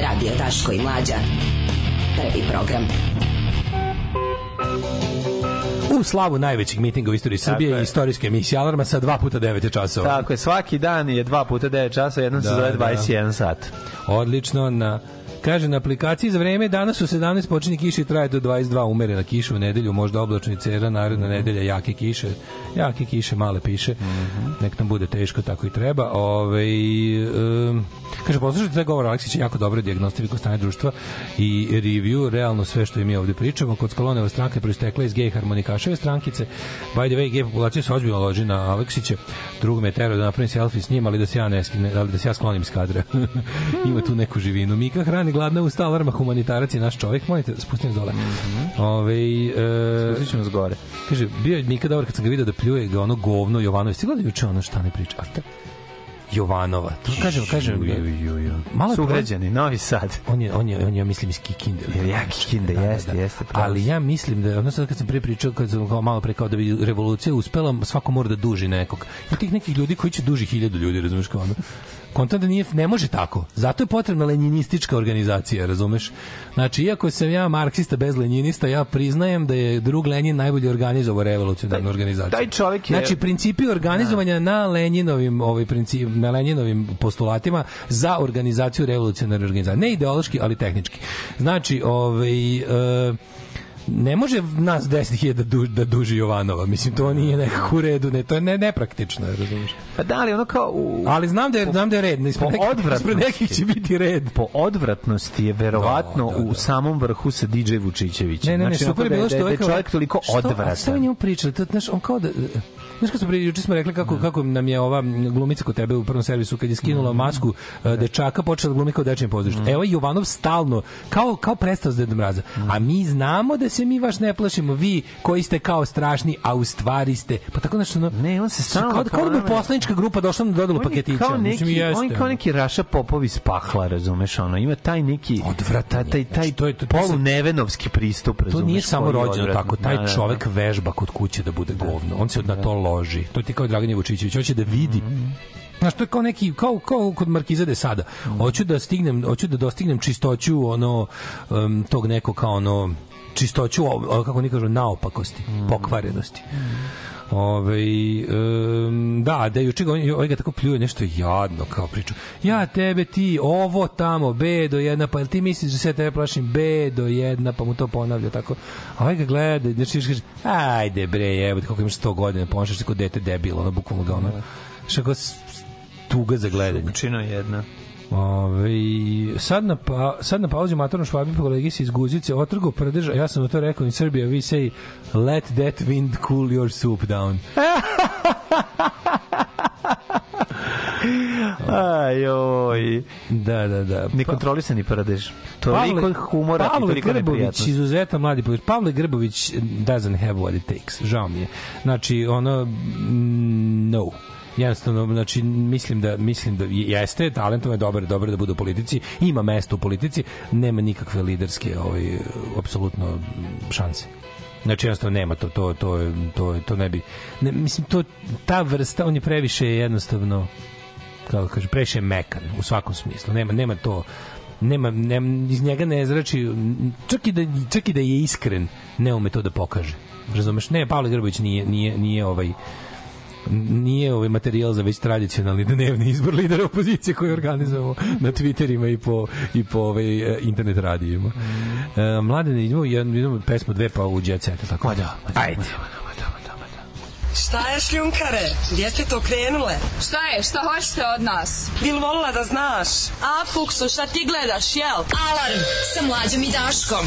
Radio Daško i Mlađa. Prvi program. U slavu najvećeg mitinga u istoriji Srbije je. istorijske emisije Alarma sa 2 puta 9 je časova. Tako je, svaki dan je 2 puta 9 časa, jednom se Da, zove da. 21 sat. Odlično na Kaže, na aplikaciji za vreme danas u 17 počinje kiša i traje do 22 umerena kiša u nedelju, možda oblačni cera, naredna nedelja jake kiše, jake kiše, male piše, nek nam bude teško, tako i treba. Ove, um, kaže, poslušajte taj govor Aleksića, jako dobro diagnostifiku stanje društva i review, realno sve što i mi ovde pričamo. Kod Skoloneva stranka je proistekla iz gej harmonikaševe strankice. By the way, gej populacija se ozbiljno loži na Aleksića. Drugo me je terao da napravim selfie s njim, ali da se ja ne skine, ali da se ja sklonim iz kadra. Ima tu neku živinu. Mika hrani gladna usta, alarma humanitarac je naš čovjek. Molite, spustim dole. Ove, e, Spustit ćemo s gore. Kaže, bio je Mika dobar kad sam ga vidio da pljuje ga ono govno Jovanović. Da juče ono šta ne priča. A Jovanova. To kažem, kažem. Malo je Sugrađani, Novi Sad. on je, on je, on je, ja mislim, iz Kikinde. Jer ja Kikinde, jeste, jeste, pravo Ali ja mislim da, ono sad kad sam prije pričao, kad sam kao malo pre kao da bi revolucija uspela, svako mora da duži nekog. Ima tih nekih ljudi koji će duži hiljadu ljudi, razumeš kao ono. Kontam da nije, ne može tako. Zato je potrebna lenjinistička organizacija, razumeš? Znači, iako sam ja marksista bez lenjinista, ja priznajem da je drug Lenin najbolje organizovao revolucionarnu organizaciju. taj čovjek je- Znači, principi organizovanja na Lenjinovim ovaj princip na Lenjinovim postulatima za organizaciju revolucionarne organizacije. Ne ideološki, ali tehnički. Znači, ovaj e, ne može nas 10.000 da, duži, da duži Jovanova. Mislim, to nije nekako u redu. Ne, to je ne, nepraktično, razumiješ? Pa da li ono kao u, Ali znam da je, znam da je red. Ispred, po nekih, ispred nekih će biti red. po odvratnosti je verovatno Da, da, da. u samom vrhu sa DJ Vučićevićem. Ne, ne, ne, Znači, super je bilo da što da je kao- čovjek toliko što- a Šta odvratan. njemu pričali? To, znaš, on kao da... Znaš kad smo pre, juče smo rekli kako, kako nam je ova glumica kod tebe u prvom servisu kad je skinula masku uh, dečaka počela da glumi kao u dečijem pozorištu. Evo Jovanov stalno kao kao prestao s Dedom Mraza. A mi znamo da se mi vaš ne plašimo. Vi koji ste kao strašni, a u stvari ste. Pa tako nešto ono, Ne, on se stalno kao, kao da bi poslanička grupa došla na dodelu paketića. kao Mislim, neki, jeste, on je kao neki Raša Popov iz Pahla, razumeš, ono, ima taj neki Odvratan je. taj, taj, Znači, to taj je- to- to se- polunevenovski pristup, To razumeš. nije samo rođeno tako, taj Da, da, da. čovek vežba kod kuće da bude govno. On se na to loži. To ti kao Dragan Vučićević, hoće da vidi. Znaš, to je kao neki, kao, kao kod Markiza de Sada. Hoću da stignem, hoću da dostignem čistoću ono, um, tog neko kao ono, čistoću, kako oni kažu, naopakosti, pokvarenosti. Ove, um, da, da juče on- ovaj ga tako pljuje nešto jadno kao priču. Ja tebe ti, ovo tamo, B do jedna, pa jel ti misliš da se tebe plašim B do jedna, pa mu to ponavlja tako. A ovaj ga gleda, znači kaže, ajde bre, jebote, koliko imaš 100 godina, ponašaš se kao dete debil, ono, bukvalno ga ono, što kao s- tuga za gledanje. Čino jedna. Ove, sad, na pa, sad na pauzi matorno švabi kolegi se iz Guzice otrgo prdeža, ja sam mu to rekao in Srbija, we say let that wind cool your soup down. Ajoj. Da, da, da. Nekontrolisani prdež. Toliko humora i Pavle toliko Grbović, izuzetan mladi političar. Pavle Grbović doesn't have what it takes. Žao mi je. Znači, ono, no jednostavno znači mislim da mislim da jeste talentovan je dobar dobar da bude u politici ima mesto u politici nema nikakve liderske ovaj apsolutno šanse. Znači jednostavno nema to to to to to ne bi ne, mislim to ta vrsta on je previše jednostavno kako kaže previše mekan u svakom smislu. Nema nema to nema, nema iz njega ne zrači čak i da čak i da je iskren ne ume to da pokaže. Razumeš? Ne Pavle Grbović nije nije nije ovaj nije ovaj materijal za već tradicionalni dnevni izbor lidera opozicije koji organizujemo na Twitterima i po, i po ovaj, eh, internet radijima. E, mladene, idemo, jednu, idemo pesmu dve pa u jet set. Tako. Ma da, Ajde. Šta je šljunkare? Gdje ste to krenule? Šta je? Šta hoćete od nas? Bil volila da znaš? A, Fuksu, šta ti gledaš, jel? Alarm sa mlađom i Daškom.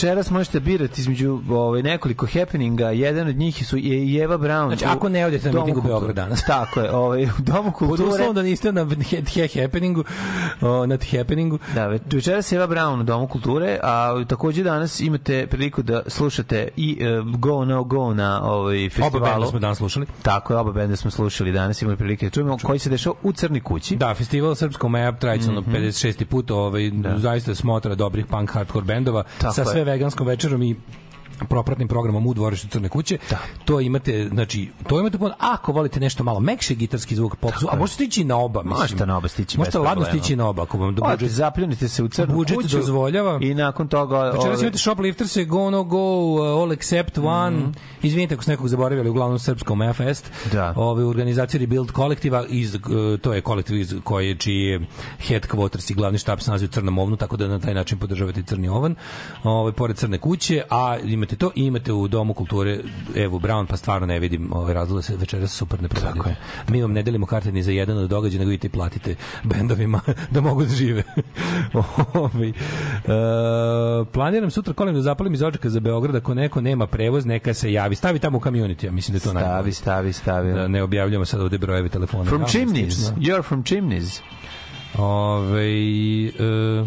Večeras možete birati između ovaj, nekoliko happeninga. Jedan od njih su je i Eva Brown. Znači, ako ne odete na miting u kulture. Beograd danas. Tako je, ovaj, u Domu Pod kulture. uslovom da niste na he- he- happeningu, o, na happeningu. Da, ve- večeras je Eva Brown u Domu kulture, a takođe danas imate priliku da slušate i uh, Go No Go na ovaj festivalu. Oba benda smo danas slušali. Tako je, oba benda smo slušali danas, imali prilike da čujemo koji se dešava u Crnoj kući. Da, festival Srpsko Map, tradicionalno Mhm. 56. put, ovaj, zaista smotra dobrih punk hardcore bendova Tako sa je. sve veganskom večerom i propratnim programom u dvorištu Crne kuće. To imate, znači, to imate pon- ako volite nešto malo mekši gitarski zvuk, pop a možete stići na oba, mislim. Možete na oba stići Možete ladno stići na oba, ako vam do Odite, budžet zapljunite se u Crnu budžet kuću dozvoljava. i nakon toga... Večeras ovaj, imate Shoplifters, Go No Go, uh, All Except One, izvinite ako se nekog zaboravili, uglavnom srpsko Mea Fest, Da. ove, u organizaciji Rebuild kolektiva, iz, uh, to je kolektiv iz koje, čiji je headquarters i glavni štab se nalazi u Crnom ovnu, tako da na taj način podržavate Crni ovan, ove, pored Crne kuće, a imate to i imate u Domu kulture Evu Brown, pa stvarno ne vidim ove razloga da se večeras super ne provedete. Mi vam ne delimo karte ni za jedan od događaja, nego idite i platite bendovima da mogu da žive. Ovaj, e, planiram sutra kolim da zapalim iz očaka za Beograd, ako neko nema prevoz, neka se javi. Stavi tamo u community, ja mislim da je to najbolje. Stavi, stavi, stavi. Da ne objavljamo sad ovde brojeve telefona. From Chimneys. You're from Chimneys. Ove, e,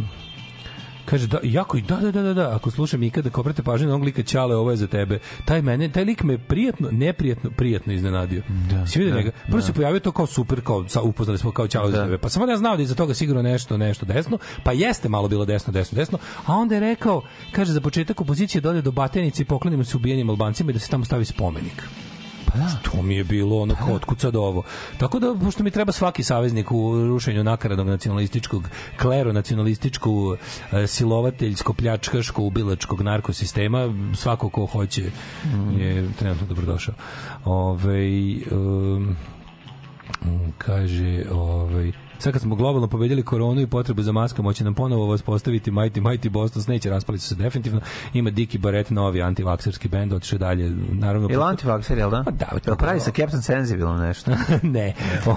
kaže da jako i da da da da da ako slušam ikada ko obrate pažnju na onog lika Ćale ovo je za tebe. Taj mene taj lik me prijatno neprijatno prijatno iznenadio. Da, si vidio da, njega? Prvo da. se pojavio to kao super kao sa, upoznali smo kao Ćale za Da. tebe. Pa sam onda znao da iza toga sigurno nešto nešto desno pa jeste malo bilo desno desno desno a onda je rekao kaže za početak opozicije dode do Batenice i poklonimo se ubijenim Albancima i da se tamo stavi spomenik Pa da. To mi je bilo ono kao otkud sad ovo. Tako da, pošto mi treba svaki saveznik u rušenju nakaradnog nacionalističkog klero, nacionalističku e, silovateljsko, pljačkaško, ubilačkog narkosistema, svako ko hoće je trenutno dobrodošao. Ove, um, kaže, ovaj sad kad smo globalno pobedili koronu i potrebu za maskama, će nam ponovo vas postaviti Mighty Mighty Boston, neće raspaliti se definitivno. Ima Diki Barrett, novi antivakserski bend, otišao je dalje. Naravno, Je li antivakser, jel da? Pa da, Jel pravi sa Captain Sensible nešto? ne.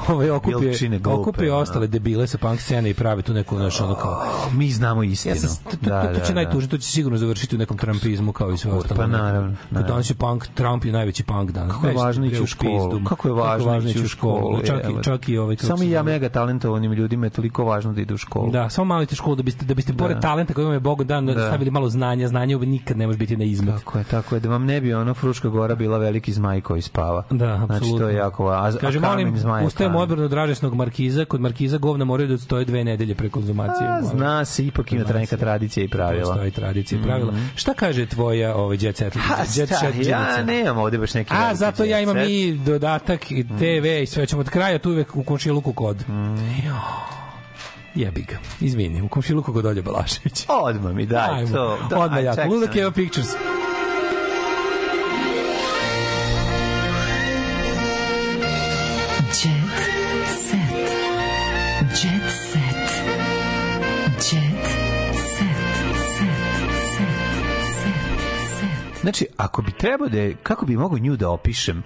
Ovaj okupio, okupio ostale debile sa punk scene i pravi tu neku naš ono kao Mi znamo istinu. Ja sam, to, Da, to, to će da, najtužnije, to će sigurno završiti u nekom trumpizmu kao i sve ostalo. pa naravno, Kad naravno. Danas je punk, Trump je najveći punk danas. Kako je važno ići u školu? Kako je važno ići u školu? Čak i, ovaj, Samo ja mega talentovanim ljudima je toliko važno da idu u školu. Da, samo malo idete školu da biste da biste pored talenta koji vam je Bog dan Da. stavili malo znanja, znanje nikad ne može biti na izmet. Tako je, tako je, da vam ne bi ono Fruška gora bila veliki zmaj koji spava. Da, apsolutno. Znači, to je jako važno. Kaže, molim, ustajem odbranu od ražesnog markiza, kod markiza govna moraju da odstoje dve nedelje pre konzumacije. A, zna se, ipak ima neka tradicija i pravila. Postoji tradicija i Mhm. pravila. Šta kaže tvoja ovaj jet set? Ha, jet set ja nemam ovde baš neki A, zato ja imam i dodatak i TV i sve ćemo od kraja tu uvek u komšiluku kod. Mhm. Jebi ga. Izvini, u komšiluku kod Olje Balašević. Odmah mi daj Ajmo. to. Da, Odmah jako. čekaj Ludak. Eva Pictures. Jet set. Jet set. Jet set. Set. Set. Set. Znači, ako bi trebao da je, kako bi mogao nju da opišem,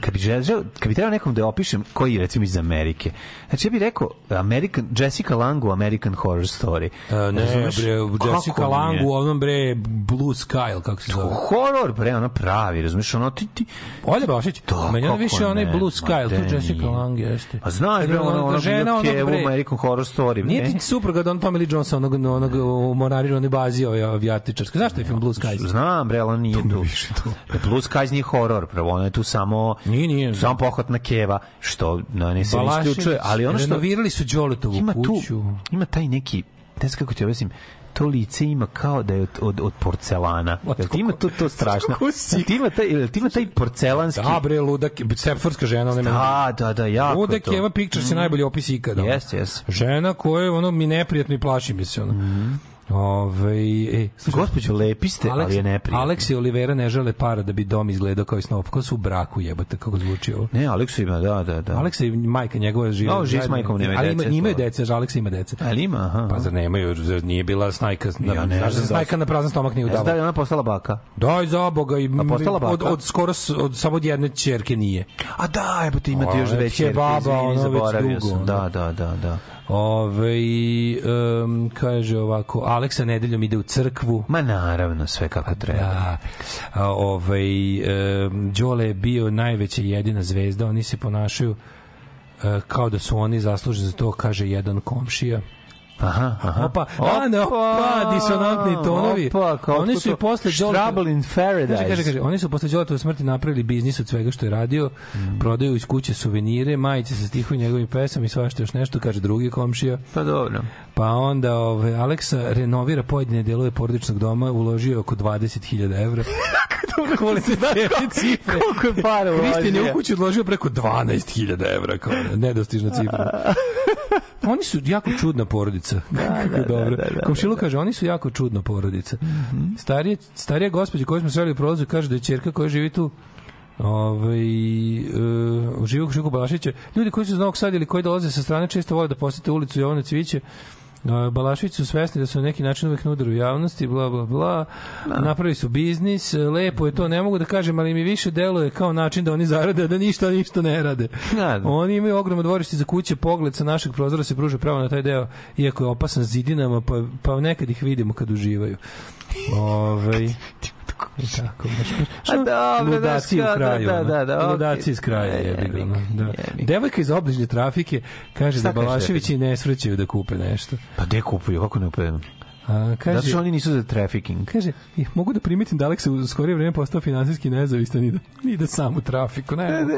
kad bi želeo, kad bi trebao nekom da opišem koji je recimo iz Amerike. Znači, ja bih rekao American, Jessica Lange u American Horror Story. E, ne, Razumeš? bre, Jessica? Lange u onom bre Blue Sky, kako se zove. Horor, bre, ono pravi, razumiješ, ono ti, ti... Olja Balašić, Da, meni on više onaj Blue Sky, to Jessica. Lange jeste. A znaš, bre, ono, ono, žena ono, onog, u bre, American Horror Story, Nije ti supruga Don Tommy Lee Jonesa, onog, onog u Morari, onoj bazi ovaj, avijatičarske. Zašto je film Blue Skies? Znam, bre, ali on nije tu. Blue Skies nije horor, pravo, ono je tu samo... Nije, nije. Samo pohvatna keva, što no, ne se isključuje, ali ono što... Renovirali su Đoletovu ima tu, kuću. ima taj neki, ne znam kako ti objasnim, to lice ima kao da je od, od, od porcelana. Jel ti ima to, to strašno? Jel ti ima taj, jel ti ima taj porcelanski... Da, bre, ludak, sepforska žena, ona Da, da, da, jako Ludak to. Eva Pictures je najbolji opis ikada. Jeste, jeste. Žena koja je ono mi neprijatno i plaši mi se ono. Ove, e, slušaj, Gospođo, lepi ste, ali je neprijatno. Alex i Olivera ne žele para da bi dom izgledao kao i snop. Kako su u braku jebote, kako zvuči ovo. Ne, Aleksu ima, da, da, da. Aleksa i majka njegova žive. No, živi s majkom, nemaju Ali dece, ima, imaju dece, že Aleksa ima dece. Ali ima, aha. Pa zar nemaju, zar nije bila snajka, na, Ja ne znaš da snajka na prazan stomak nije da udavala. li je ona postala baka? Daj za Boga i A postala baka? od, od skoro od samo od jedne ćerke nije. A da, ti imate još dve baba, izvini, zaboravio sam. ono. Da, da, da, da. Ove, um, kaže ovako, Aleksa nedeljom ide u crkvu. Ma naravno, sve kako treba. Da. A, ovaj, um, Đole je bio najveća jedina zvezda, oni se ponašaju uh, kao da su oni zasluženi za to, kaže jedan komšija. Aha, aha. Opa, a ne, opa, disonantni tonovi. Opa, kao oni su i posle Trouble in Paradise. Kaže, kaže, kaže, oni su posle Đoletove smrti napravili biznis od svega što je radio, Mm. prodaju iz kuće suvenire, majice sa stihovim njegovim pesama i svašta još nešto, kaže drugi komšija. Pa dobro. Pa onda ove, Aleksa renovira pojedine delove porodičnog doma, uložio je oko 20.000 evra. Te cifre. Koliko je para Kristijan je uložio? u kuću odložio preko 12.000 evra, kao nedostižna cifra. Oni su jako čudna porodica. Kako da, dobro. da, da, Komšilo kaže, oni su jako čudna porodica. Starije, starija gospođa koju smo sreli u prolazu kaže da je ćerka koja živi tu ovaj uh, živi u Krušiku Balašića. Ljudi koji su iz Novog Sada ili koji dolaze sa strane često vole da posete ulicu Jovane Cviće. Balašević su svesni da su na neki način uvek na udaru javnosti, bla, bla, bla. Napravili su biznis, lepo je to, ne mogu da kažem, ali mi više deluje kao način da oni zarade, da ništa, ništa ne rade. Oni imaju ogromno dvorište za kuće, pogled sa našeg prozora se pruža pravo na taj deo, iako je opasan zidinama, pa, pa nekad ih vidimo kad uživaju. Ove, I tako, baš, baš, A dobro, ludaci u kao, kraju. da, da, da, okej. Ludaci iz kraja, E, jebi ga. ono, Da. jebi Devojka iz obližnje trafike kaže Šta da Balaševići ne svraćaju da kupe nešto. Pa gde kupuju, kako ne upadem? A, kaže, Zato što oni nisu za trafficking. Kaže, "Ih, mogu da primetim da Aleksa u skorije vreme postao finansijski nezavistan i da, i da sam u trafiku. Ne, mogu.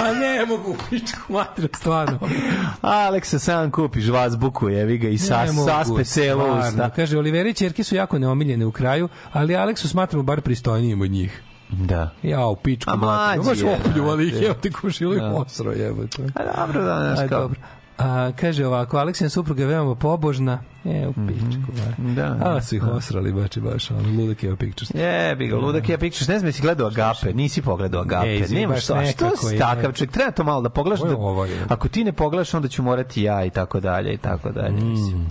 A ne mogu, pičku materiju, stvarno. Aleksa sam kupiš vazbuku, jevi ga, i sa, Ne mogu, saspe celo usta. Kaže, Olivera i čerke su jako neomiljene u kraju, ali Aleksu smatramo bar pristojnijim od njih. Da. Ja, u pičku A mlađi Baš je, opljuvali ih, da. evo te kušilo i Da. posro, jebote. A dobro, da, znaš kao. dobro. A, kaže ovako, Aleksina supruga je veoma pobožna. E, u pičku. Mm Da. A, su ih osrali, baš i baš, ono, ludak je pictures. Jebi ga, ludak je pictures. Ne znam, jesi gledao Agape, nisi pogledao Agape. Ne, izvini, Nemaš baš što, a što si je. takav čovjek? Treba to malo da pogledaš. Je Da, je. ako ti ne pogledaš, onda ću morati ja i tako dalje i tako dalje. Mislim.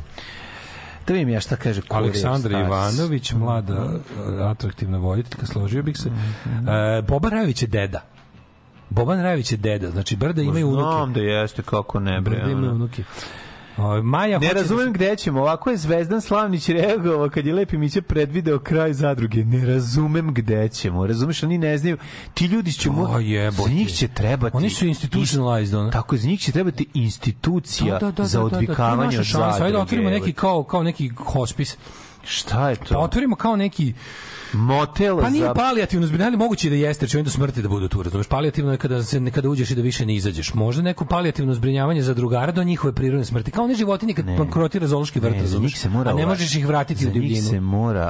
Da vidim ja šta kaže Kurir Aleksandra. Ivanović, mlada, atraktivna voditeljka, složio bih se. E, Boban Rajović je deda. Boban Rajović je deda, znači Brda imaju unuke. Znam da jeste, kako ne bre. Brda imaju unuke. O, Maja Ne da razumem gde ćemo. Ovako je Zvezdan Slavnić reagovao kad je Lepi Miće predvideo kraj zadruge. Ne razumem gde ćemo. Razumeš, oni ne znaju. Ti ljudi će mu... Za njih će trebati... Oni su institutionalized, ono. Tako, za njih će trebati institucija za odvikavanje je od naša šansa. zadruge. Ajde otvorimo neki kao, kao neki hospis. Šta je Pa to? otvorimo kao neki Motel Pa nije za... palijativno zbrinjavanje, moguće da jeste, će do smrti da budu tu, razumeš? Palijativno je kada se kada uđeš i da više ne izađeš. Možda neko palijativno zbrinjavanje za drugara do njihove prirodne smrti. Kao one životinje kad bankrotira zoološki vrt, Ne, razumeš? njih se mora A ne možeš ih vratiti u divljinu. se mora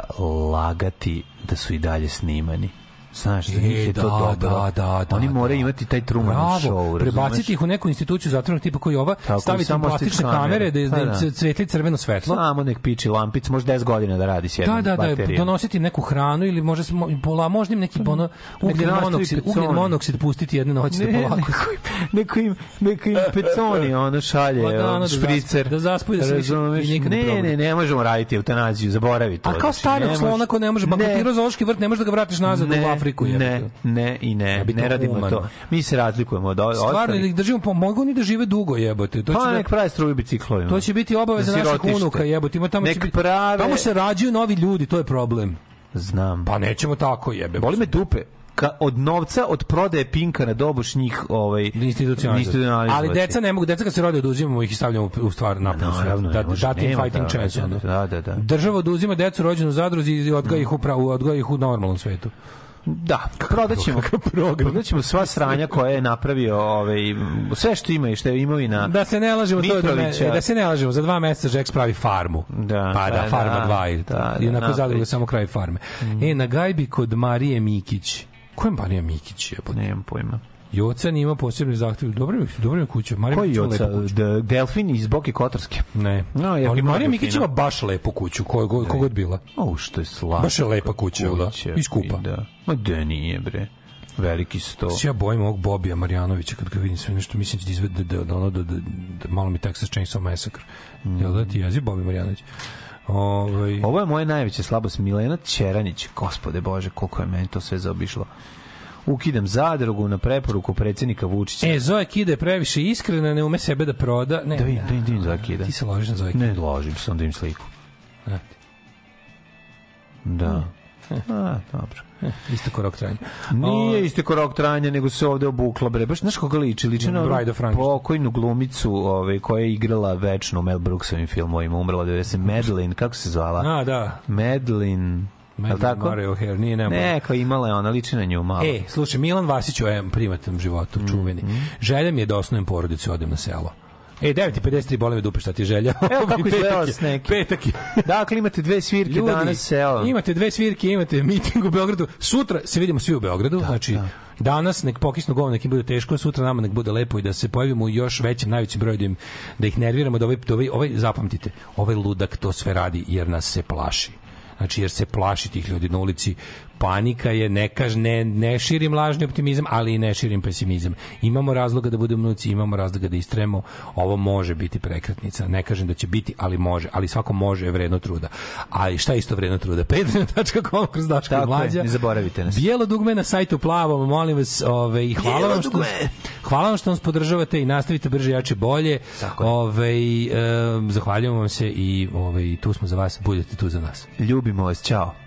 lagati da su i dalje snimani. Znaš, za njih je to da, dobro. da, da, da, Oni da. moraju imati taj Truman Bravo, show, prebaciti ih u neku instituciju zatvornog tipa koji ova, Tako, staviti im plastične stič kamere. da, Pa da, da. im svetli crveno svetlo. Samo nek piči lampic, može 10 godina da radi s jednom Da, da, da, baterijom. donositi neku hranu ili može se mo- pola, možda im neki ono ugljen monoksid, ugljen monoksid pustiti jedne noći da Ne, polako. neko im, neko im, peconi, ono šalje, Lagano ono, da špricer. da zaspu i da se više- Razumeš? i nikad ne Ne, ne, ne možemo raditi eutanaziju, zaboravi to. A kao Znači, starog slona ko ne može, bankrotirao zoološki vrt, ne može da ga vratiš nazad u Afriku. Jebote. Ne, ne i ne, bi to ne radimo humano. to. Mi se razlikujemo od Stvarno, ostalih. ili ih držimo, po, mogu oni da žive dugo, jebote. To će Pa da- nek pravi struju biciklovima. To će biti obaveza Na naših unuka, jebote. Ima tamo Nek će biti, prave- Tamo se rađuju novi ljudi, to je problem. Znam. Pa nećemo tako, jebe. Boli me dupe. Ka, od novca, od prodaje pinka na doboš njih ovaj, institucionalizovati. Ali deca ne mogu, deca kad se rode oduzimamo ih i stavljamo u stvar napolju. Naravno, da, im nema fighting da, chance. da, da, da, da. Država oduzima decu rođenu u zadruzi i odgaja ih u, pravu, odgaja ih u normalnom svetu. Da, prodaćemo, prodaćemo sva sranja koje je napravio, ovaj, sve što ima i što je imovina Da se ne lažemo, to je da, Mitrovića. da se ne lažemo, za dva meseca Jax pravi farmu. Da, pa da, farma da, 2 ili da, da, da, I onako zadruga će. samo kraj farme. E, na gajbi kod Marije Mikić. Ko je Marija Mikić? Je, Nemam pojma. Joca ima posebni zahtev. Dobro mi, dobro mi je kuća. Marija Koji Mikić ima oca? lepu kuću. De, delfin iz Boke Kotorske. Ne. No, jer Ali Marija. Mikić ima baš lepu kuću, god, kogod bila. O, što je slatko. Baš je lepa kuća, da? I skupa. Da. Ma da nije, bre. Veliki sto. Ja bojim ovog Bobija Marjanovića kad ga vidim sve nešto mislim da izvede da, da, ono, da, da, da, malo mi Texas Chainsaw Massacre. Mm. Jel da ti jezi Bobi Marjanović? Ovaj Ovo je moja najveća slabost. Milena Ćeranić, gospode Bože, koliko je meni to sve zaobišlo. Ukidam zadrugu na preporuku predsjednika Vučića. E, Zoe Kida je previše iskrena, ne ume sebe da proda. Ne, Da vidim, da vidim, da Zoe Kida. Ti se ložiš na Zoe Kida. Ne ložim se, onda im sliku. Da. A, dobro. Isto korok trajanja. Nije isteko rok trajanja, nego se ovde obukla, bre. Baš, znaš koga liči? Liči na Bride of Frankenstein. pokojnu glumicu ovaj, koja je igrala večno u Mel Brooksovim filmovima, umrla 90. Madeline, kako se zvala? A, da. Madeline, li tako? Mario O'Hare, nije nema. Ne, kao imala je ona, liči na nju malo. E, slušaj, Milan Vasić o em privatnom životu, Mm, čuveni. Želja mi je da osnovim porodicu odem na selo. E, 9.53, boli me dupe, šta ti želja? Evo kako je, s nekim. Petak je. Dakle, imate dve svirke Ljudi, danas, seo. imate dve svirke, imate miting u Beogradu. Sutra se vidimo svi u Beogradu. znači, danas nek pokisnu govno, nek im bude teško, a sutra nama nek bude lepo i da se pojavimo u još većem, najvećem broju da, im, da ih nerviramo, da ovaj, da ovaj, ovaj, zapamtite, ovaj ludak to sve radi jer nas se plaši. Znači, jer se plaši tih ljudi na ulici. Panika je, ne, kaž, ne, ne širim lažni optimizam, ali i ne širim pesimizam. Imamo razloga da budemo nuci, imamo razloga da istremo. Ovo može biti prekretnica. Ne kažem da će biti, ali može. Ali svako može je vredno truda. Ali šta je isto vredno truda? Patreon.com kroz Daško Tako je, Mlađa. ne zaboravite nas. Bijelo dugme na sajtu plavom, molim vas, ove, i hvala Bijelo vam što dugme. hvala vam što nas podržavate i nastavite brže, jače, bolje. Ove, e, zahvaljujemo vam se i ove, tu smo za vas, budete tu za nas. Ljubimo vas, čao.